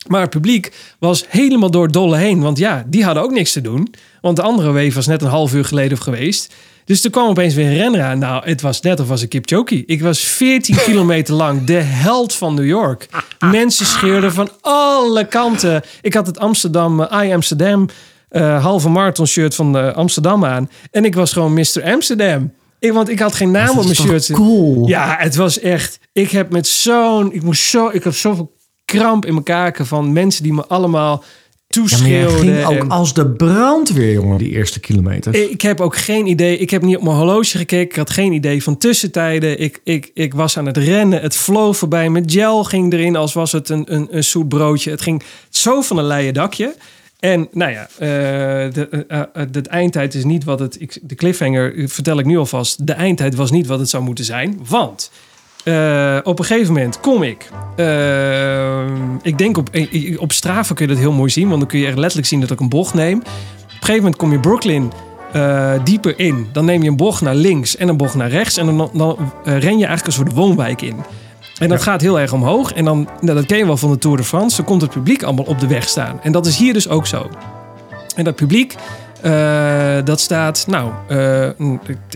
[SPEAKER 1] Maar het publiek was helemaal door dolle heen. Want ja, die hadden ook niks te doen. Want de andere wave was net een half uur geleden geweest. Dus er kwam opeens weer een renner. Nou, het was net of was ik Kipchoge. Ik was 14 kilometer lang de held van New York. Mensen scheurden van alle kanten. Ik had het Amsterdam, eh, I Amsterdam, eh, halve marathon shirt van eh, Amsterdam aan. En ik was gewoon Mr. Amsterdam. Ik, want ik had geen naam op mijn shirt.
[SPEAKER 2] cool.
[SPEAKER 1] Ja, het was echt. Ik heb met zo'n. Ik moest zo. Ik had zoveel kramp in mijn kaken van mensen die me allemaal
[SPEAKER 2] Ja,
[SPEAKER 1] toeschreeuwden.
[SPEAKER 2] ging ook
[SPEAKER 1] en-
[SPEAKER 2] als de brandweer, jongen, die eerste kilometer.
[SPEAKER 1] ik heb ook geen idee. Ik heb niet op mijn horloge gekeken. Ik had geen idee van tussentijden. Ik, ik, ik was aan het rennen. Het flow voorbij. Mijn gel ging erin als was het een, een, een zoet broodje. Het ging zo van een leien dakje. En nou ja, eh, de, de eindtijd is niet wat het... Ik, de cliffhanger vertel ik nu alvast. De eindtijd was niet wat het zou moeten zijn. Want op een gegeven moment kom ik. ik denk op, op Strava kun je dat heel mooi zien. Want dan kun je echt letterlijk zien dat ik een bocht neem. Op een gegeven moment kom je Brooklyn dieper in. Dan neem je een bocht naar links en een bocht naar rechts. En dan, dan ren je eigenlijk een soort woonwijk in. En dat gaat heel erg omhoog. En dan, nou, dat ken je wel van de Tour de France. Dan komt het publiek allemaal op de weg staan. En dat is hier dus ook zo. En dat publiek, eh, dat staat nou eh,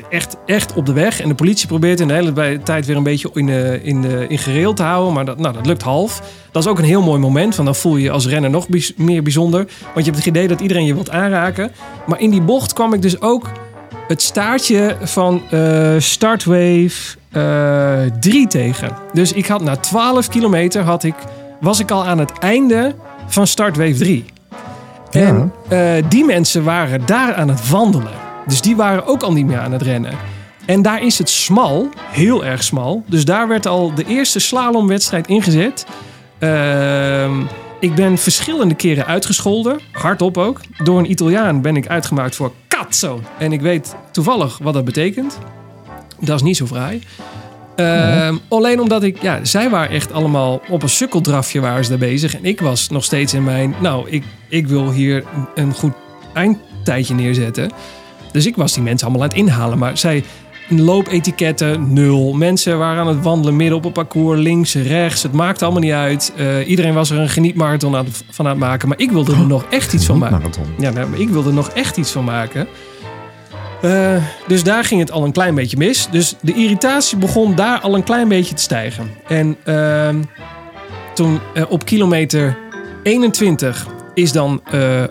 [SPEAKER 1] echt, echt op de weg. En de politie probeert in de hele tijd weer een beetje in, de, in, de, in gereel te houden. Maar dat, nou, dat lukt half. Dat is ook een heel mooi moment. Want dan voel je je als renner nog meer bijzonder. Want je hebt het idee dat iedereen je wilt aanraken. Maar in die bocht kwam ik dus ook het staartje van eh, Startwave eh 3 tegen. Dus ik had na 12 kilometer had ik, was ik al aan het einde van Startwave 3. En eh, die mensen waren daar aan het wandelen. Dus die waren ook al niet meer aan het rennen. En daar is het smal, heel erg smal. Dus daar werd al de eerste slalomwedstrijd ingezet. Ehm, ik ben verschillende keren uitgescholden, hardop ook. Door een Italiaan ben ik uitgemaakt voor cazzo. En ik weet toevallig wat dat betekent. Dat is niet zo fraai. Ehm, Alleen omdat ik, ja, zij waren echt allemaal op een sukkeldrafje waren ze daar bezig. En ik was nog steeds in mijn, nou, ik, ik wil hier een goed eindtijdje neerzetten. Dus ik was die mensen allemaal aan het inhalen. Maar zij, loopetiketten, nul. Mensen waren aan het wandelen midden op het parcours, links, rechts. Het maakte allemaal niet uit. Eh, iedereen was er een genietmarathon aan, van aan het maken. Maar ik wilde er nog echt iets van maken. Ja, nou, maar ik wilde er nog echt iets van maken. Eh, dus daar ging het al een klein beetje mis. Dus de irritatie begon daar al een klein beetje te stijgen. En ehm, toen eh, op kilometer 21 is dan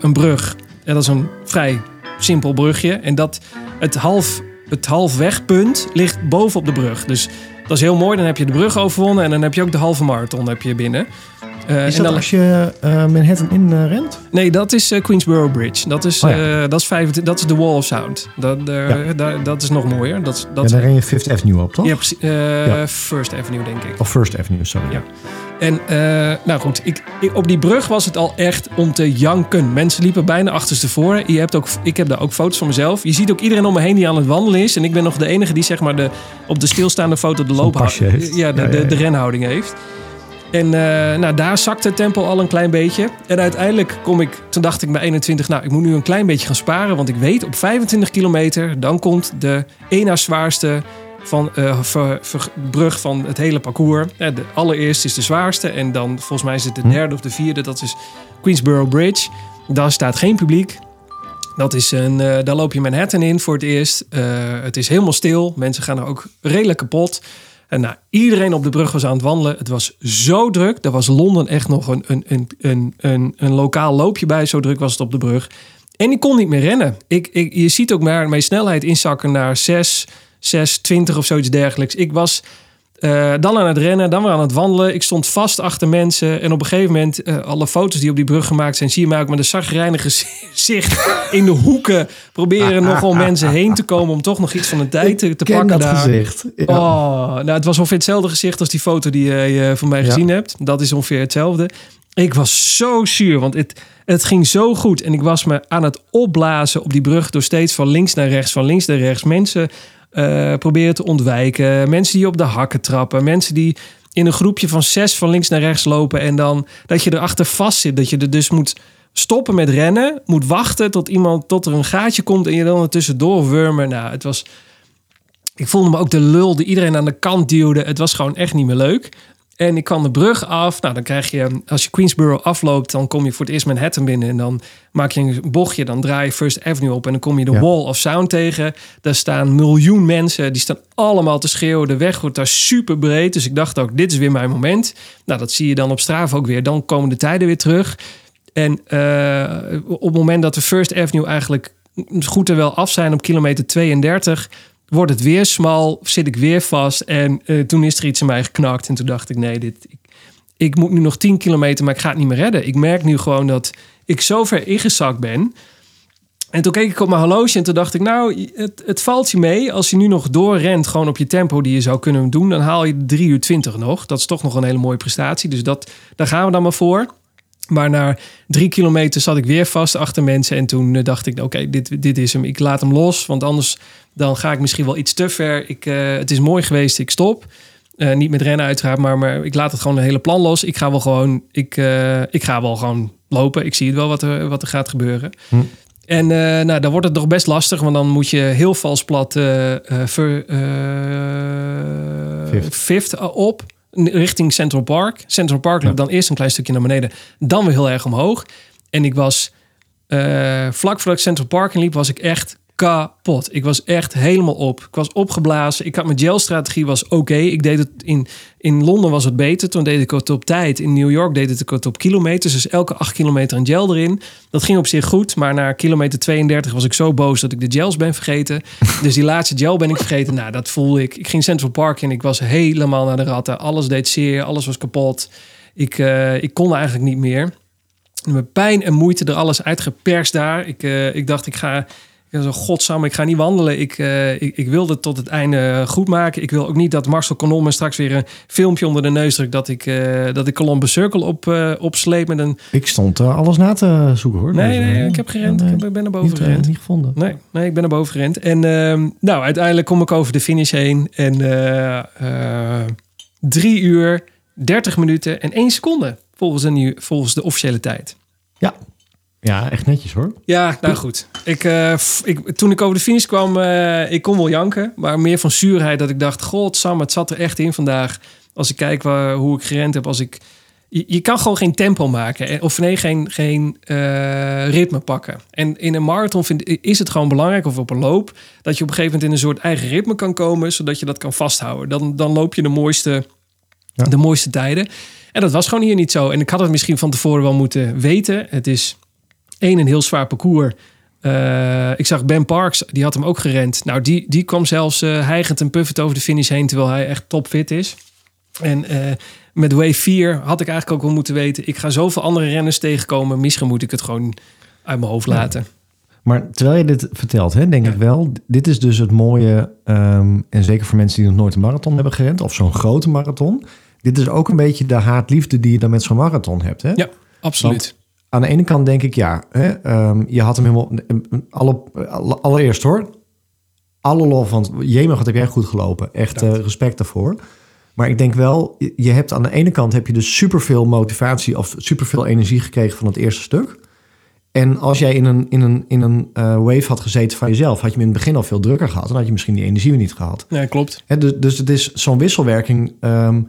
[SPEAKER 1] een brug. En dat is een vrij simpel brugje. En dat het, half, het halfwegpunt ligt boven op de brug. Dus dat is heel mooi. Dan heb je de brug overwonnen. En dan heb je ook de halve marathon heb je binnen. Eh,
[SPEAKER 2] Is
[SPEAKER 1] en
[SPEAKER 2] dat
[SPEAKER 1] dan,
[SPEAKER 2] als je eh, Manhattan in eh, rent?
[SPEAKER 1] Nee, dat is eh, Queensboro Bridge. Dat is,
[SPEAKER 2] Oh ja.
[SPEAKER 1] dat, is 25 dat is de Wall of Sound. Dat,
[SPEAKER 2] Ja.
[SPEAKER 1] dat is nog mooier. Dat, dat,
[SPEAKER 2] ja, daar ren je Fifth Avenue op, toch?
[SPEAKER 1] ja, precies. First Avenue, denk ik.
[SPEAKER 2] Of First Avenue, sorry.
[SPEAKER 1] Ja. En nou goed, ik, ik- op die brug was het al echt om te janken. Mensen liepen bijna achterstevoren. Je hebt ook, ik heb daar ook foto's van mezelf. Je ziet ook iedereen om me heen die aan het wandelen is. En ik ben nog de enige die zeg maar de, op de stilstaande foto de loop
[SPEAKER 2] pasje heeft.
[SPEAKER 1] Ja, de, de renhouding heeft. En eh, nou, daar zakte het tempo al een klein beetje. En uiteindelijk kom ik, toen dacht ik bij 21, nou, ik moet nu een klein beetje gaan sparen. Want ik weet, op 25 kilometer, dan komt de één na zwaarste van, eh, ver- ver- brug van het hele parcours. Eh, de allereerste is de zwaarste. En dan, volgens mij is het de
[SPEAKER 2] Hm.
[SPEAKER 1] derde of de vierde. Dat is Queensboro Bridge. Daar staat geen publiek. Dat is een, daar loop je Manhattan in voor het eerst. Het is helemaal stil. Mensen gaan er ook redelijk kapot. En nou, iedereen op de brug was aan het wandelen. Het was zo druk. Daar was Londen echt nog een, een, een, een, een, een lokaal loopje bij. Zo druk was het op de brug. En ik kon niet meer rennen. Ik, ik, je ziet ook maar mijn snelheid inzakken naar 6, 6, 20 of zoiets dergelijks. Ik was Eh, dan aan het rennen, dan weer aan het wandelen. Ik stond vast achter mensen. En op een gegeven moment, eh, alle foto's die op die brug gemaakt zijn, zie je mij ook met een zagrijnige gezicht in de hoeken proberen nogal mensen heen te komen om toch nog iets van de tijd te, te
[SPEAKER 2] Ken
[SPEAKER 1] pakken
[SPEAKER 2] dat
[SPEAKER 1] daar.
[SPEAKER 2] gezicht. Ja.
[SPEAKER 1] Oh, nou, het was ongeveer hetzelfde gezicht als die foto die je eh, van mij
[SPEAKER 2] Ja.
[SPEAKER 1] gezien hebt. Dat is ongeveer hetzelfde. Ik was zo zuur, want het, het ging zo goed. En ik was me aan het opblazen op die brug door steeds van links naar rechts, van links naar rechts. Mensen eh, proberen te ontwijken. Mensen die op de hakken trappen. Mensen die in een groepje van zes van links naar rechts lopen. En dan dat je erachter vast zit. Dat je er dus moet stoppen met rennen. Moet wachten tot, iemand, tot er een gaatje komt. En je dan er tussendoor. Nou, het was... Ik voelde me ook de lul die iedereen aan de kant duwde. Het was gewoon echt niet meer leuk. En ik kwam de brug af. Nou, dan krijg je, als je Queensboro afloopt, dan kom je voor het eerst Manhattan binnen. En dan maak je een bochtje, dan draai je First Avenue op. En dan kom je de
[SPEAKER 2] Ja.
[SPEAKER 1] Wall of Sound tegen. Daar staan miljoen mensen. Die staan allemaal te schreeuwen. De weg wordt daar super breed. Dus ik dacht ook, dit is weer mijn moment. Nou, dat zie je dan op Strava ook weer. Dan komen de tijden weer terug. En eh, op het moment dat de First Avenue eigenlijk goed en wel af zijn op kilometer 32, wordt het weer smal, zit ik weer vast. En eh, toen is er iets in mij geknakt. En toen dacht ik, nee, dit, ik, ik moet nu nog 10 kilometer, maar ik ga het niet meer redden. Ik merk nu gewoon dat ik zo ver ingezakt ben. En toen keek ik op mijn horloge en toen dacht ik, nou, het, het valt je mee. Als je nu nog doorrent, gewoon op je tempo die je zou kunnen doen, dan haal je 3 uur 20 nog. Dat is toch nog een hele mooie prestatie. Dus dat, daar gaan we dan maar voor. Maar na drie kilometer zat ik weer vast achter mensen. En toen eh, dacht ik, oké, dit, dit is hem. Ik laat hem los, want anders dan ga ik misschien wel iets te ver. Ik, eh, het is mooi geweest, ik stop. Eh, niet met rennen uiteraard, maar, maar ik laat het gewoon een hele plan los. Ik ga wel gewoon, ik, ik ga wel gewoon lopen. Ik zie het wel wat er, wat er gaat gebeuren.
[SPEAKER 2] Hm.
[SPEAKER 1] En nou, dan wordt het nog best lastig, want dan moet je heel vals plat ver,
[SPEAKER 2] Fifth.
[SPEAKER 1] Fifth op richting Central Park. Central Park loopt dan eerst een klein stukje naar beneden, dan weer heel erg omhoog. En ik was eh, vlak voordat ik Central Park in liep, was ik echt kapot. Ik was echt helemaal op. Ik was opgeblazen. Ik had mijn gelstrategie was oké. Ik deed het in, in Londen was het beter. Toen deed ik het op tijd. In New York deed ik het op kilometers. Dus elke acht kilometer een gel erin. Dat ging op zich goed. Maar na kilometer 32 was ik zo boos dat ik de gels ben vergeten. dus die laatste gel ben ik vergeten. Nou, dat voelde ik. Ik ging Central Park in. Ik was helemaal naar de ratten. Alles deed zeer. Alles was kapot. Ik, eh, ik kon eigenlijk niet meer. Met pijn en moeite er alles uitgeperst daar. Ik, eh, ik dacht, ik ga... Ik zo, godsam, ik ga niet wandelen. Ik, eh, ik, ik wil het tot het einde goed maken. Ik wil ook niet dat Marcel Kanon me straks weer een filmpje onder de neus drukt... dat ik, eh, dat ik Columbus Circle op, eh, opsleep met een...
[SPEAKER 2] Ik stond er alles na te zoeken hoor.
[SPEAKER 1] Nee,
[SPEAKER 2] Dus,
[SPEAKER 1] nee, ik heb gerend. Ik ben naar boven
[SPEAKER 2] niet,
[SPEAKER 1] gerend.
[SPEAKER 2] niet gevonden.
[SPEAKER 1] Nee, nee, ik ben naar boven gerend. En ehm, nou, uiteindelijk kom ik over de finish heen. En drie uur, 30 minuten en één seconde volgens de, volgens de officiële tijd.
[SPEAKER 2] Ja. Ja, echt netjes hoor.
[SPEAKER 1] Ja, nou goed. Ik, eh, ik, toen ik over de finish kwam, eh, ik kon wel janken. Maar meer van zuurheid dat ik dacht, god Sam, het zat er echt in vandaag. Als ik kijk waar, hoe ik gerend heb. Als ik, je, je kan gewoon geen tempo maken. eh, Of nee, geen, geen ritme pakken. En in een marathon vind, is het gewoon belangrijk, of op een loop... dat je op een gegeven moment in een soort eigen ritme kan komen... zodat je dat kan vasthouden. Dan, dan loop je de mooiste,
[SPEAKER 2] Ja.
[SPEAKER 1] de mooiste tijden. En dat was gewoon hier niet zo. En ik had het misschien van tevoren wel moeten weten. Het is één, een heel zwaar parcours. Eh, ik zag Ben Parks, die had hem ook gerend. Nou, die, die kwam zelfs eh hijgend en puffend over de finish heen... terwijl hij echt topfit is. En eh, met Wave 4 had ik eigenlijk ook wel moeten weten... ik ga zoveel andere renners tegenkomen... misschien moet ik het gewoon uit mijn hoofd laten.
[SPEAKER 2] Maar terwijl je dit vertelt, hè, denk
[SPEAKER 1] Ja.
[SPEAKER 2] ik wel, dit is dus het mooie, ehm, en zeker voor mensen die nog nooit een marathon hebben gerend, of zo'n grote marathon. Dit is ook een beetje de haatliefde die je dan met zo'n marathon hebt. Hè?
[SPEAKER 1] Ja, absoluut.
[SPEAKER 2] Aan de ene kant denk ik, ja, hè, ehm, je had hem helemaal, alle, alle- allereerst hoor, alle lof, want jemig, wat heb jij goed gelopen. Echt eh, respect daarvoor. Maar ik denk wel, je- hebt aan de ene kant heb je dus superveel motivatie of superveel energie gekregen van het eerste stuk. En als jij in een, in een, in een eh, wave had gezeten van jezelf, had je in het begin al veel drukker gehad. Dan had je misschien die energie weer niet gehad.
[SPEAKER 1] Ja, klopt.
[SPEAKER 2] Hè, dus, dus het is zo'n wisselwerking. ehm,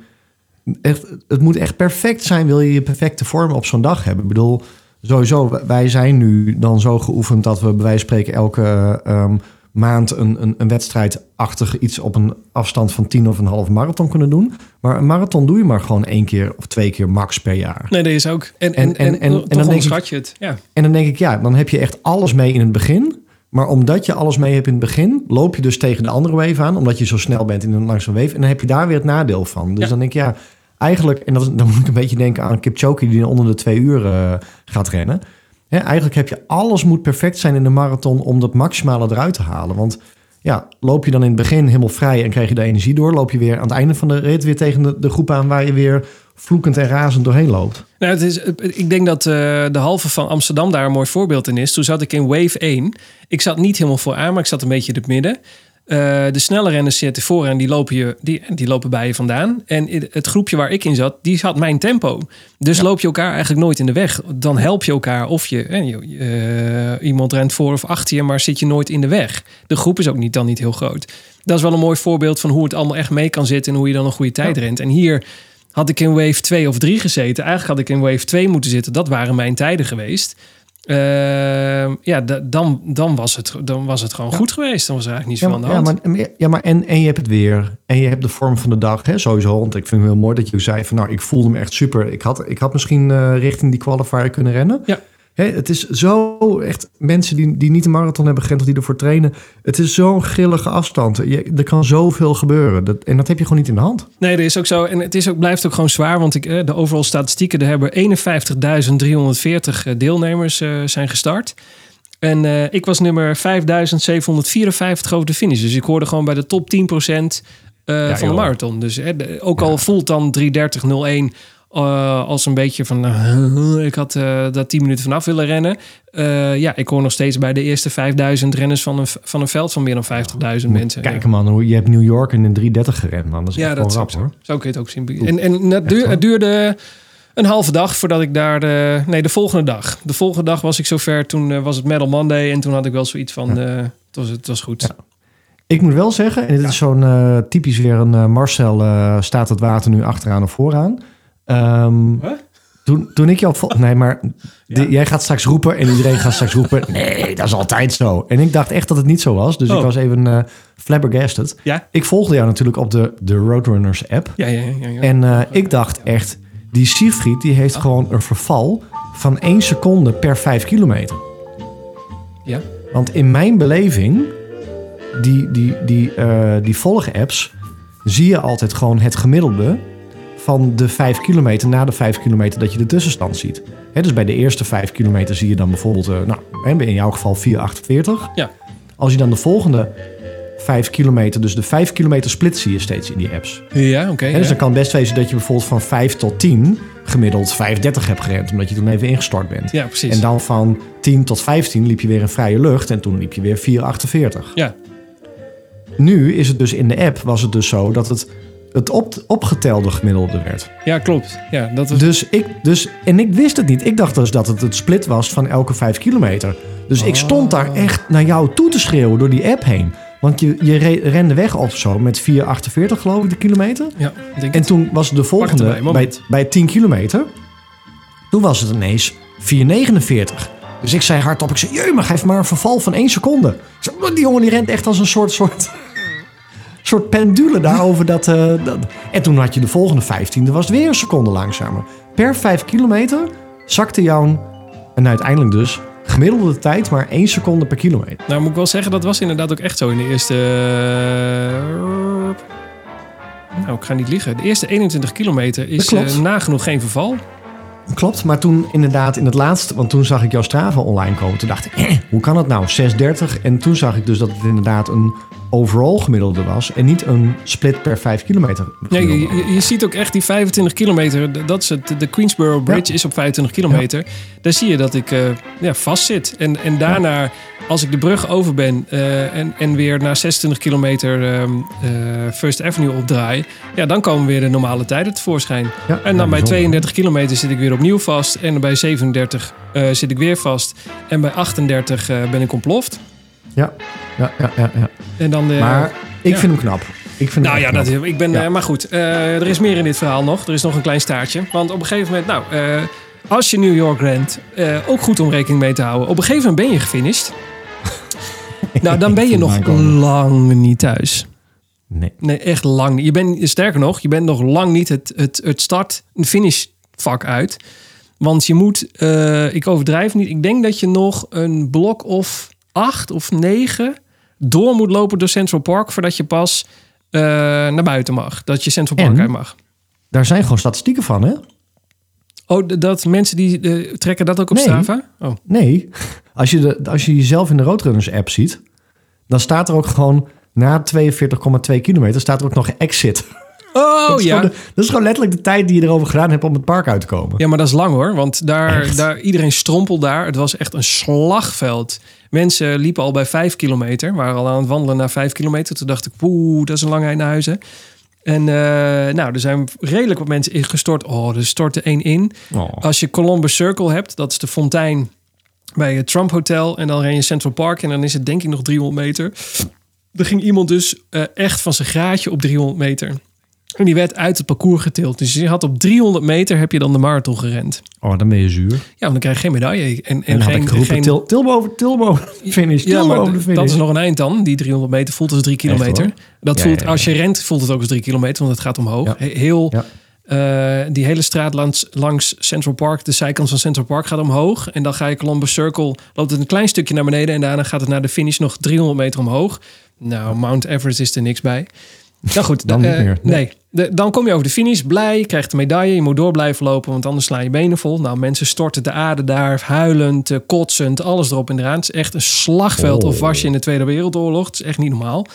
[SPEAKER 2] echt, het moet echt perfect zijn, wil je je perfecte vorm op zo'n dag hebben. Ik bedoel, sowieso, wij zijn nu dan zo geoefend dat we bij wijze van spreken elke ehm, maand een, een, een wedstrijdachtig iets op een afstand van 10 of een half marathon kunnen doen. Maar een marathon doe je maar gewoon één keer of twee keer max per jaar.
[SPEAKER 1] Nee, dat is ook. En, en,
[SPEAKER 2] En-
[SPEAKER 1] en,
[SPEAKER 2] en- dan denk
[SPEAKER 1] onderschat je het. Ja,
[SPEAKER 2] En dan denk ik, ja, dan heb je echt alles mee in het begin. Maar omdat je alles mee hebt in het begin, loop je dus tegen de andere wave aan. Omdat je zo snel bent in een langzame wave. En dan heb je daar weer het nadeel van. Dus
[SPEAKER 1] Ja.
[SPEAKER 2] dan denk ik, ja, eigenlijk... En dat, dan moet ik een beetje denken aan Kipchoge die onder de twee uur eh, gaat rennen. Hè, eigenlijk heb je alles moet perfect zijn in de marathon om dat maximale eruit te halen. Want ja, loop je dan in het begin helemaal vrij en krijg je de energie door. Loop je weer aan het einde van de rit weer tegen de, de groep aan waar je weer vloekend en razend doorheen loopt.
[SPEAKER 1] Nou, het is, ik denk dat eh, de halve van Amsterdam daar een mooi voorbeeld in is. Toen zat ik in wave 1. Ik zat niet helemaal vooraan, maar ik zat een beetje in het midden. Eh, de snelle renners zitten vooraan, die lopen, je, die, die lopen bij je vandaan. En het groepje waar ik in zat, die had mijn tempo. Dus loop je elkaar eigenlijk nooit in de weg. Dan help je elkaar of je, je- eh, iemand rent voor of achter je, maar zit je nooit in de weg. De groep is ook niet, dan niet heel groot. Dat is wel een mooi voorbeeld van hoe het allemaal echt mee kan zitten en hoe je dan een goede tijd rent. En hier had ik in wave 2 of 3 gezeten. Eigenlijk had ik in wave 2 moeten zitten. Dat waren mijn tijden geweest. Ehm, ja, da- dan, dan, was het, dan was het gewoon goed geweest. Dan was er eigenlijk niet
[SPEAKER 2] Ja,
[SPEAKER 1] zoveel
[SPEAKER 2] maar,
[SPEAKER 1] aan de
[SPEAKER 2] ja,
[SPEAKER 1] hand.
[SPEAKER 2] maar, ja, maar en, en je hebt het weer. En je hebt de vorm van de dag. Hè, sowieso. Want ik vind het heel mooi dat je zei van... nou, ik voelde me echt super. Ik had, ik had misschien eh, richting die qualifier kunnen rennen.
[SPEAKER 1] Ja.
[SPEAKER 2] Hè, het is zo echt... Mensen die, die niet een marathon hebben gerend... of die ervoor trainen. Het is zo'n grillige afstand. Je, er kan zoveel gebeuren. Dat, en dat heb je gewoon niet in de hand.
[SPEAKER 1] Nee, dat is ook zo. En het is ook, blijft ook gewoon zwaar. Want ik, eh, de overal statistieken, er hebben 51.340 eh, deelnemers eh, zijn gestart. En eh, ik was nummer 5.754 over de finish. Dus ik hoorde gewoon bij de top 10% eh, van de marathon. Dus de- ook al voelt dan 3.30.01 eh, als een beetje van... nou, ik had eh daar 10 minuten vanaf willen rennen. Eh, ja, ik hoor nog steeds bij de eerste 5.000 renners van een, van een veld van meer dan 50.000 mensen.
[SPEAKER 2] Kijk man, hoe- je hebt New York in een 330 gerend man. Dat is
[SPEAKER 1] Ja, dat
[SPEAKER 2] rap
[SPEAKER 1] zo.
[SPEAKER 2] hoor.
[SPEAKER 1] Zo kun je het ook zien. En, en het, duur- het duurde een halve dag voordat ik daar... De, nee, de volgende dag. De volgende dag was ik zover. Toen eh, was het Medal Monday. En toen had ik wel zoiets van... eh, het, was, het was goed.
[SPEAKER 2] Ja. Ik moet wel zeggen, en dit is zo'n eh, typisch weer een eh, Marcel eh, staat het water nu achteraan of vooraan. Ehm,
[SPEAKER 1] Huh?
[SPEAKER 2] toen, toen ik jou Nee, maar jij gaat straks roepen en iedereen gaat straks roepen. Nee, dat is altijd zo. En ik dacht echt dat het niet zo was. Dus
[SPEAKER 1] Oh.
[SPEAKER 2] ik was even eh flabbergasted.
[SPEAKER 1] Ja?
[SPEAKER 2] Ik volgde jou natuurlijk op de, de Roadrunners app.
[SPEAKER 1] Ja, ja, ja. ja.
[SPEAKER 2] En eh, ik dacht echt, die Siegfried die heeft gewoon een verval van 1 seconde per 5 kilometer.
[SPEAKER 1] ja.
[SPEAKER 2] Want in mijn beleving, die, die, die, eh, die volg-apps, zie je altijd gewoon het gemiddelde van de 5 kilometer na de 5 kilometer dat je de tussenstand ziet. Dus bij de eerste 5 kilometer zie je dan bijvoorbeeld, eh, nou, in jouw geval 4,48.
[SPEAKER 1] Ja.
[SPEAKER 2] Als je dan de volgende 5 kilometer, dus de 5 kilometer split zie je steeds in die apps.
[SPEAKER 1] Ja, oké. Ja.
[SPEAKER 2] dus dan kan best wezen dat je bijvoorbeeld van 5 tot 10 gemiddeld 5,30 hebt gerend, omdat je toen even ingestort bent.
[SPEAKER 1] ja, precies.
[SPEAKER 2] En dan van 10 tot 15 liep je weer in vrije lucht en toen liep je weer 4,48.
[SPEAKER 1] Ja,
[SPEAKER 2] Nu is het dus in de app was het dus zo dat het het op, opgetelde gemiddelde werd.
[SPEAKER 1] ja, klopt. Ja, dat was...
[SPEAKER 2] Dus ik, dus, en ik wist het niet. Ik dacht dus dat het het split was van elke 5 kilometer. Dus ik stond daar echt naar jou toe te schreeuwen door die app heen. Want je, je re- rende weg of zo met 4,48 geloof ik de kilometer.
[SPEAKER 1] Ja, denk
[SPEAKER 2] En toen was de volgende,
[SPEAKER 1] erbij,
[SPEAKER 2] bij, bij 10 kilometer, toen was het ineens 4,49. Dus ik zei hardop, ik zei, jee, maar geef maar een verval van 1 seconde. Ik zei, "Oh, die jongen die rent echt als een soort, soort, soort pendule daarover. Dat, eh, dat. En toen had je de volgende 15, was het weer een seconde langzamer. Per 5 kilometer zakte jouw, en uiteindelijk dus, gemiddelde tijd maar 1 seconde per kilometer.
[SPEAKER 1] Nou, moet ik wel zeggen, dat was inderdaad ook echt zo in de eerste... eh, Nou, ik ga niet liegen. De eerste 21 kilometer is eh, nagenoeg geen verval.
[SPEAKER 2] Klopt, maar toen inderdaad in het laatste, want toen zag ik jouw Strava online komen. Toen dacht ik, eh, hoe kan het nou? 6,30. En toen zag ik dus dat het inderdaad een overall gemiddelde was. En niet een split per 5 kilometer.
[SPEAKER 1] Nee, je, je ziet ook echt die 25 kilometer. Dat is het, de Queensboro Bridge is op 25 kilometer. Daar zie je dat ik eh ja, vast zit. En, en daarna, als ik de brug over ben eh, en, en weer naar 26 kilometer ehm, eh, First Avenue opdraai, ja, dan komen weer de normale tijden tevoorschijn. En dan bij
[SPEAKER 2] bijzonder.
[SPEAKER 1] 32 kilometer zit ik weer opnieuw vast. En bij 37 eh, zit ik weer vast. En bij 38 eh, ben ik ontploft.
[SPEAKER 2] Ja, ja, ja, ja. ja.
[SPEAKER 1] En dan de,
[SPEAKER 2] Maar ik
[SPEAKER 1] ja.
[SPEAKER 2] vind hem knap. Ik vind
[SPEAKER 1] Nou ja, dat,
[SPEAKER 2] knap.
[SPEAKER 1] ik ben,
[SPEAKER 2] Ja.
[SPEAKER 1] eh, maar goed, eh, er is meer in dit verhaal nog. Er is nog een klein staartje. Want op een gegeven moment, nou, eh, als je New York rent, eh, ook goed om rekening mee te houden. Op een gegeven moment ben je gefinished. nou, dan ben je nog lang niet thuis.
[SPEAKER 2] Nee.
[SPEAKER 1] Nee, echt lang niet. Je bent, sterker nog, je bent nog lang niet het, het, het start- en finish vak uit. Want je moet, eh, ik overdrijf niet, ik denk dat je nog een blok of acht of negen door moet lopen door Central Park voordat je pas eh, naar buiten mag. Dat je Central Park
[SPEAKER 2] En?
[SPEAKER 1] uit mag.
[SPEAKER 2] Daar zijn gewoon statistieken van, hè?
[SPEAKER 1] Oh, dat mensen die eh, trekken dat ook op
[SPEAKER 2] Nee.
[SPEAKER 1] Strava? Oh.
[SPEAKER 2] Nee. Als je, de, als je jezelf in de Roadrunners app ziet, dan staat er ook gewoon na 42,2 kilometer staat er ook nog exit.
[SPEAKER 1] Oh
[SPEAKER 2] dat,
[SPEAKER 1] ja.
[SPEAKER 2] de- dat is gewoon letterlijk de tijd die je erover gedaan hebt om het park uit te komen.
[SPEAKER 1] Ja, maar dat is lang hoor. Want daar,
[SPEAKER 2] Echt?
[SPEAKER 1] daar, iedereen strompelt daar. Het was echt een slagveld. Mensen liepen al bij vijf kilometer. Waren al aan het wandelen naar vijf kilometer. Toen dacht ik, poeh, dat is een lang eind naar huizen. En eh, nou, er zijn redelijk wat mensen ingestort. Oh, er stortte één in.
[SPEAKER 2] Oh.
[SPEAKER 1] Als je Columbus Circle hebt, dat is de fontein bij het Trump Hotel. En dan ren je Central Park en dan is het denk ik nog 300 meter. Er ging iemand dus eh, echt van zijn graadje op 300 meter. En die werd uit het parcours getild. Dus je had op 300 meter heb je dan de marathon gerend.
[SPEAKER 2] oh, dan ben je zuur. En,
[SPEAKER 1] Ja, want dan krijg je geen medaille. En, en
[SPEAKER 2] dan
[SPEAKER 1] geen,
[SPEAKER 2] had ik geroepen,
[SPEAKER 1] geen,
[SPEAKER 2] til, til boven, til boven de finish, til
[SPEAKER 1] ja, maar
[SPEAKER 2] boven de
[SPEAKER 1] d-
[SPEAKER 2] finish.
[SPEAKER 1] dat is nog een eind dan. Die 300 meter voelt als drie kilometer. Dat
[SPEAKER 2] Ja,
[SPEAKER 1] voelt,
[SPEAKER 2] ja, ja.
[SPEAKER 1] als je rent, voelt het ook als drie kilometer, want het gaat omhoog. Heel, eh, die hele straat langs, langs Central Park, de zijkant van Central Park gaat omhoog. En dan ga je Columbus Circle, loopt het een klein stukje naar beneden. En daarna gaat het naar de finish nog 300 meter omhoog. Nou, Mount Everest is er niks bij. Nou goed,
[SPEAKER 2] Dan
[SPEAKER 1] eh,
[SPEAKER 2] niet meer.
[SPEAKER 1] Nee, De- dan kom je over de finish, blij, je krijgt de medaille. Je moet door blijven lopen, want anders sla je benen vol. Nou, mensen storten de aarde daar, huilend, eh, kotsend, alles erop en eraan. Het is echt een slagveld
[SPEAKER 2] Oh.
[SPEAKER 1] of was je in de Tweede Wereldoorlog. Het is echt niet normaal.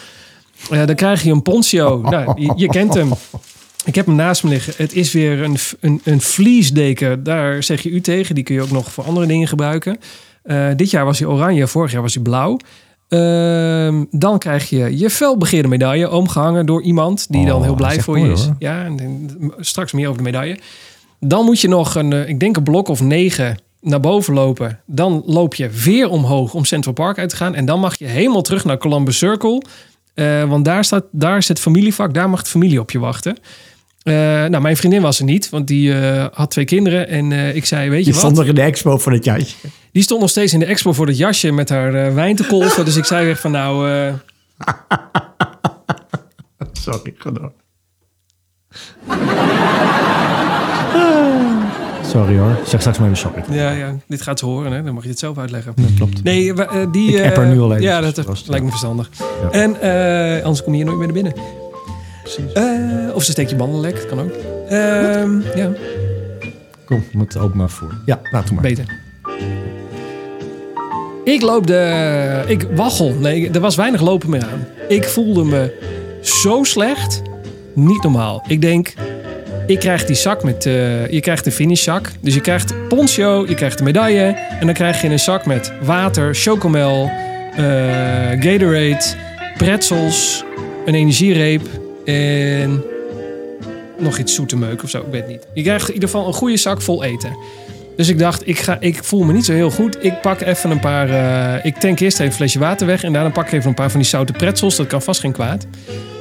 [SPEAKER 1] Eh, dan krijg je een poncho. Nou, je, je kent hem. Ik heb hem naast me liggen. Het is weer een, een, een vliesdeken. Daar zeg je u tegen. Die kun je ook nog voor andere dingen gebruiken. Eh, dit jaar was hij oranje, vorig jaar was hij blauw. Ehm, dan krijg je je felbegeerde medaille omgehangen door iemand die
[SPEAKER 2] Oh,
[SPEAKER 1] dan heel
[SPEAKER 2] dat
[SPEAKER 1] blij voor je is.
[SPEAKER 2] hoor.
[SPEAKER 1] Ja, en, en straks meer over de medaille. Dan moet je nog een, eh, ik denk een blok of negen naar boven lopen. Dan loop je weer omhoog om Central Park uit te gaan. En dan mag je helemaal terug naar Columbus Circle. Eh, want daar, staat, daar is het familievak. Daar mag de familie op je wachten. Eh, nou, mijn vriendin was er niet, want die had twee kinderen. En ik zei, weet je,
[SPEAKER 2] Je
[SPEAKER 1] wat?
[SPEAKER 2] in de expo voor het jasje.
[SPEAKER 1] Die stond nog steeds in de expo voor het jasje met haar eh, wijn te kolven. dus ik zei echt van, nou... eh,
[SPEAKER 2] Sorry, gedaan. Sorry hoor. Zeg straks maar even sorry.
[SPEAKER 1] ja, ja, dit gaat ze horen, hè? dan mag je het zelf uitleggen.
[SPEAKER 2] Dat klopt.
[SPEAKER 1] Nee, eh, die...
[SPEAKER 2] Ik app er
[SPEAKER 1] eh,
[SPEAKER 2] nu al even.
[SPEAKER 1] Ja, dat, lijkt me verstandig.
[SPEAKER 2] Ja.
[SPEAKER 1] En eh, anders kom je hier nooit meer naar binnen.
[SPEAKER 2] Precies.
[SPEAKER 1] Eh, of ze steekt je banden lek, dat kan ook. Ehm, ja,
[SPEAKER 2] Kom, moet open maar voor. Ja, laat maar.
[SPEAKER 1] beter. Ik loop de... Ik waggel. Nee, er was weinig lopen meer aan. Ik voelde me zo slecht. Niet normaal. Ik denk... Ik krijg die zak met... eh, je krijgt een finishzak. Dus je krijgt poncho, je krijgt de medaille. En dan krijg je een zak met water, chocomel, eh, Gatorade, pretzels, een energiereep en nog iets zoete meuk of zo. Ik weet niet. Je krijgt in ieder geval een goede zak vol eten. Dus ik dacht, ik, ga, ik voel me niet zo heel goed. Ik pak even een paar... eh, ik tank eerst even een flesje water weg. En daarna pak ik even een paar van die zoute pretzels. Dat kan vast geen kwaad.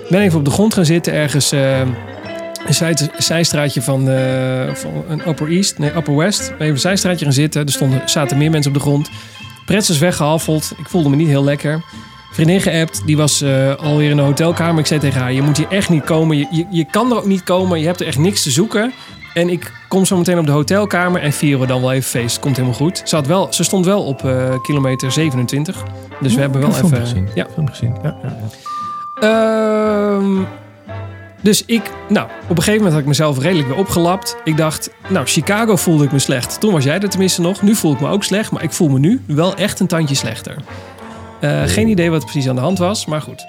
[SPEAKER 1] Ben even op de grond gaan zitten ergens... eh, een zij- zijstraatje van, eh, van een Upper East, nee, Upper West. Ben even een zijstraatje gaan zitten. Er stonden, zaten meer mensen op de grond. Pretzels weggehaffeld. Ik voelde me niet heel lekker. Vriendin geappt, die was alweer in de hotelkamer. Ik zei tegen haar, je moet hier echt niet komen. Je, je, je kan er ook niet komen. Je hebt er echt niks te zoeken. En ik kom zo meteen op de hotelkamer en vieren we dan wel even feest. Komt helemaal goed. Ze, had wel, ze stond wel op eh, kilometer 27. Dus we hebben wel even...
[SPEAKER 2] gezien.
[SPEAKER 1] Ja,
[SPEAKER 2] Film gezien. Ja, ja, ja.
[SPEAKER 1] Ehm, dus ik, nou, op een gegeven moment had ik mezelf redelijk weer opgelapt. Ik dacht, nou, Chicago voelde ik me slecht. Toen was jij er tenminste nog. Nu voel ik me ook slecht, maar ik voel me nu wel echt een tandje slechter. Eh, Geen idee wat er precies aan de hand was, maar goed.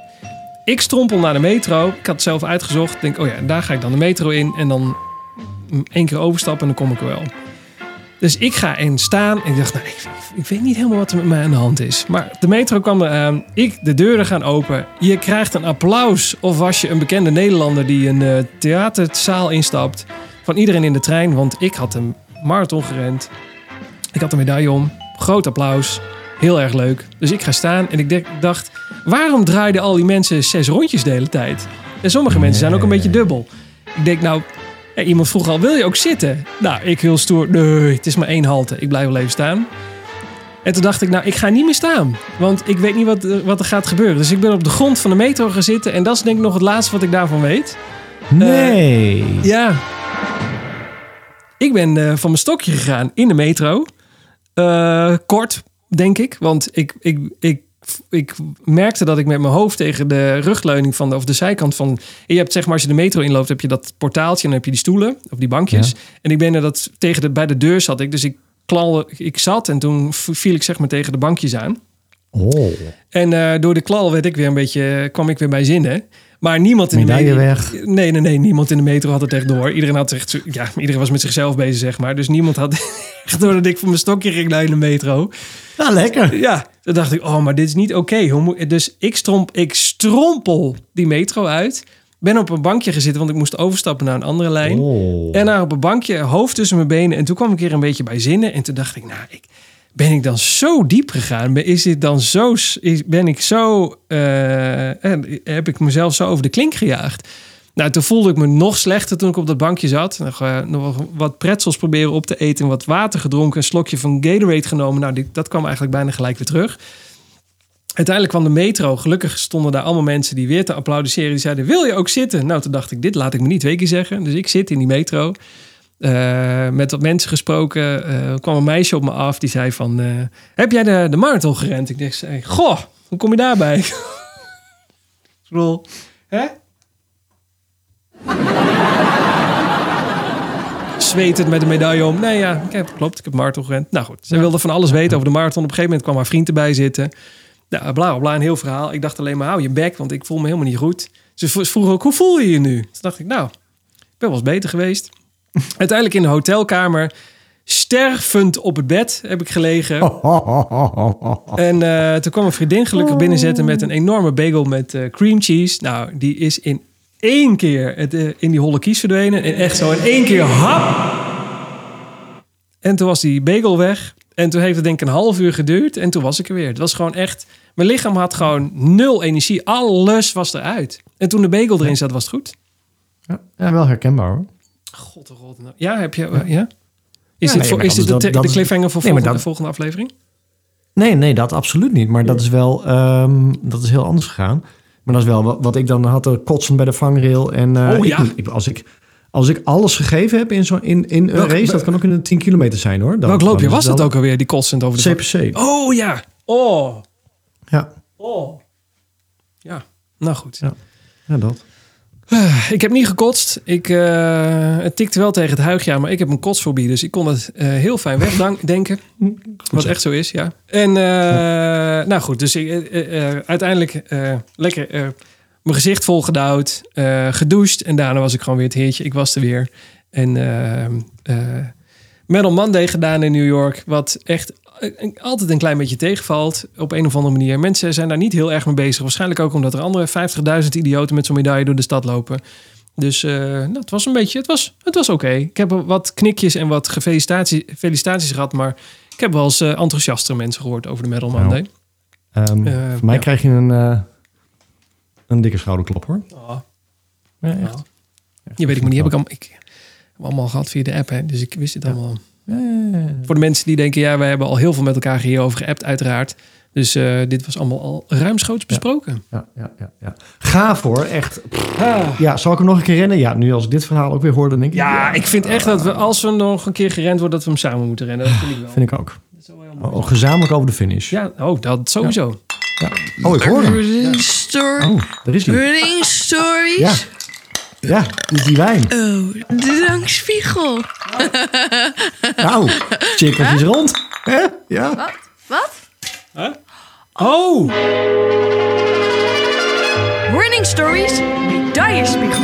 [SPEAKER 1] Ik strompel naar de metro. Ik had het zelf uitgezocht. Ik denk, oh ja, daar ga ik dan de metro in. En dan één keer overstappen en dan kom ik er wel. Dus ik ga in staan en ik dacht, nou, ik, ik weet niet helemaal wat er met mij aan de hand is. Maar de metro kwam eraan. Ik, de deuren gaan open. Je krijgt een applaus. Of was je een bekende Nederlander die een eh, theaterzaal instapt. Van iedereen in de trein. Want ik had een marathon gerend. Ik had een medaille om. Groot applaus. Heel erg leuk. Dus ik ga staan en ik dacht... Waarom draaiden al die mensen zes rondjes de hele tijd? En sommige mensen zijn ook een beetje dubbel. Ik denk nou... ja, iemand vroeg al, wil je ook zitten? Nou, ik heel stoer. Nee, het is maar één halte. Ik blijf wel even staan. En toen dacht ik, nou, ik ga niet meer staan. Want ik weet niet wat, er- wat er gaat gebeuren. Dus ik ben op de grond van de metro gaan zitten. En dat is denk ik nog het laatste wat ik daarvan weet.
[SPEAKER 2] Nee.
[SPEAKER 1] Ja. Ik ben eh, van mijn stokje gegaan in de metro. Eh, kort, denk ik. Want ik, ik, ik, ik merkte dat ik met mijn hoofd tegen de rugleuning van de, of de zijkant van. Je hebt zeg maar, als je de metro inloopt, heb je dat portaaltje en dan heb je die stoelen of die bankjes. En ik ben er dat tegen de, bij de deur zat ik. Dus ik klalde, ik zat en toen viel ik zeg maar tegen de bankjes aan.
[SPEAKER 2] Oh,
[SPEAKER 1] En eh, door de klal werd ik weer een beetje, kwam ik weer bij zinnen. Maar niemand in de metro.
[SPEAKER 2] weg.
[SPEAKER 1] Nee, nee, nee. Niemand in de metro had het echt door. Iedereen had echt, ja, iedereen was met zichzelf bezig, zeg maar. Dus niemand had echt door dat ik van mijn stokje ging naar in de metro.
[SPEAKER 2] ja, lekker.
[SPEAKER 1] Ja, toen dacht ik, oh, maar dit is niet oké. Moet- Dus ik, stromp, ik strompel die metro uit. Ben op een bankje gezeten, want ik moest overstappen naar een andere lijn.
[SPEAKER 2] Oh.
[SPEAKER 1] En daar op een bankje, hoofd tussen mijn benen. En toen kwam ik weer een beetje bij zinnen. En toen dacht ik, nou, ik, ben ik dan zo diep gegaan? Is dit dan zo, is, ben ik zo, eh, heb ik mezelf zo over de klink gejaagd? Nou, toen voelde ik me nog slechter toen ik op dat bankje zat. Nog, eh, nog wat pretzels proberen op te eten, wat water gedronken, een slokje van Gatorade genomen. Nou, dat kwam eigenlijk bijna gelijk weer terug. Uiteindelijk kwam de metro. Gelukkig stonden daar allemaal mensen die weer te applaudisseren. Die zeiden, wil je ook zitten? Nou, toen dacht ik, dit laat ik me niet twee keer zeggen. Dus ik zit in die metro. Eh, met wat mensen gesproken. eh, kwam een meisje op me af. Die zei van, eh, heb jij de, de marathon gerend? Ik dacht, zei, goh, hoe kom je daarbij? Ik bedoel, hè? Zwetend met een medaille om. Nee, ja, ik heb, klopt, ik heb marathon gerend. Nou goed, ze wilde van alles weten over de marathon. Op een gegeven moment kwam haar vriend erbij zitten. Nou, bla, bla, een heel verhaal. Ik dacht alleen maar, hou je bek, want ik voel me helemaal niet goed. Ze vroeg ook, hoe voel je je nu? Toen dacht ik, nou, ik ben wel eens beter geweest. Uiteindelijk in de hotelkamer, stervend op het bed heb ik gelegen. En eh, toen kwam een vriendin gelukkig binnenzetten met een enorme bagel met eh, cream cheese. Nou, die is in één keer het, eh, in die holle kies verdwenen. En echt zo in één keer hap. En toen was die bagel weg. En toen heeft het denk ik een half uur geduurd. En toen was ik er weer. Het was gewoon echt... Mijn lichaam had gewoon nul energie. Alles was eruit. En toen de bagel erin zat, was het goed.
[SPEAKER 2] Ja, ja, wel herkenbaar hoor.
[SPEAKER 1] God, oh god. Ja, heb je... ja? Is
[SPEAKER 2] Ja,
[SPEAKER 1] dit, voor, is dit de,
[SPEAKER 2] dat-
[SPEAKER 1] de cliffhanger voor
[SPEAKER 2] Nee,
[SPEAKER 1] volgende,
[SPEAKER 2] dat-
[SPEAKER 1] volgende aflevering?
[SPEAKER 2] Nee, nee, dat absoluut niet. Maar dat is wel, ehm, dat is heel anders gegaan. Maar dat is wel wat, wat ik dan had, er kotsen bij de vangrail. En eh,
[SPEAKER 1] Oh, ja.
[SPEAKER 2] ik, als, ik, als ik alles gegeven heb in, zo, in, in een race, dat kan ook in de 10 kilometer zijn hoor. Dan,
[SPEAKER 1] Welk loopje was
[SPEAKER 2] het
[SPEAKER 1] dat ook alweer, die kotsend over de...
[SPEAKER 2] CPC.
[SPEAKER 1] Oh ja. Oh.
[SPEAKER 2] Ja,
[SPEAKER 1] Oh. Ja. Nou goed.
[SPEAKER 2] Ja. ja, dat.
[SPEAKER 1] Ik heb niet gekotst. Ik, eh, het tikte wel tegen het huigje aan, maar ik heb een kotsfobie. Dus ik kon het eh, heel fijn wegdenken. Wat echt zo is, ja. En eh, nou goed, dus ik, uiteindelijk lekker mijn gezicht volgedouwd, gedoucht. En daarna was ik gewoon weer het heertje. Ik was er weer. En Metal Monday gedaan in New York. Wat echt altijd een klein beetje tegenvalt. Op een of andere manier. Mensen zijn daar niet heel erg mee bezig. Waarschijnlijk ook omdat er andere 50.000 idioten met zo'n medaille door de stad lopen. Dus eh, nou, het was een beetje, het was, het was oké. Ik heb wat knikjes en wat felicitaties, felicitaties gehad, maar ik heb wel eens eh, enthousiastere mensen gehoord over de Medal
[SPEAKER 2] Nou,
[SPEAKER 1] Monday.
[SPEAKER 2] Ehm,
[SPEAKER 1] Eh,
[SPEAKER 2] voor mij
[SPEAKER 1] ja.
[SPEAKER 2] krijg je een, eh, een dikke schouderklop hoor.
[SPEAKER 1] Oh,
[SPEAKER 2] Ja, echt.
[SPEAKER 1] ja. Je weet ik maar niet, heb ik, allemaal, ik heb allemaal gehad via de app, hè? dus ik wist het allemaal.
[SPEAKER 2] Ja.
[SPEAKER 1] Voor de mensen die denken, ja, wij hebben al heel veel met elkaar hierover geappt, uiteraard. Dus eh, dit was allemaal al ruimschoots besproken.
[SPEAKER 2] Ja, ja, ja, ja. Gaaf hoor, echt. Ja, zal ik hem nog een keer rennen? Ja, nu als ik dit verhaal ook weer hoor, dan denk ik...
[SPEAKER 1] Ja, ik vind echt dat we, als we nog een keer gerend worden, dat we hem samen moeten rennen. Dat vind ik wel.
[SPEAKER 2] Vind ik ook.
[SPEAKER 1] Dat is wel heel mooi.
[SPEAKER 2] Oh, gezamenlijk over de finish.
[SPEAKER 1] Ja, oh, dat sowieso.
[SPEAKER 2] Ja. Oh, ik hoor hem.
[SPEAKER 3] Running story.
[SPEAKER 2] Oh, daar is hij.
[SPEAKER 3] Running stories.
[SPEAKER 2] Ja. Is die wijn.
[SPEAKER 3] Oh, de drankspiegel.
[SPEAKER 2] Nou, cirkeltjes rond. Hè? Ja.
[SPEAKER 3] Wat?
[SPEAKER 1] Oh!
[SPEAKER 3] Running stories. Medaillespiegel.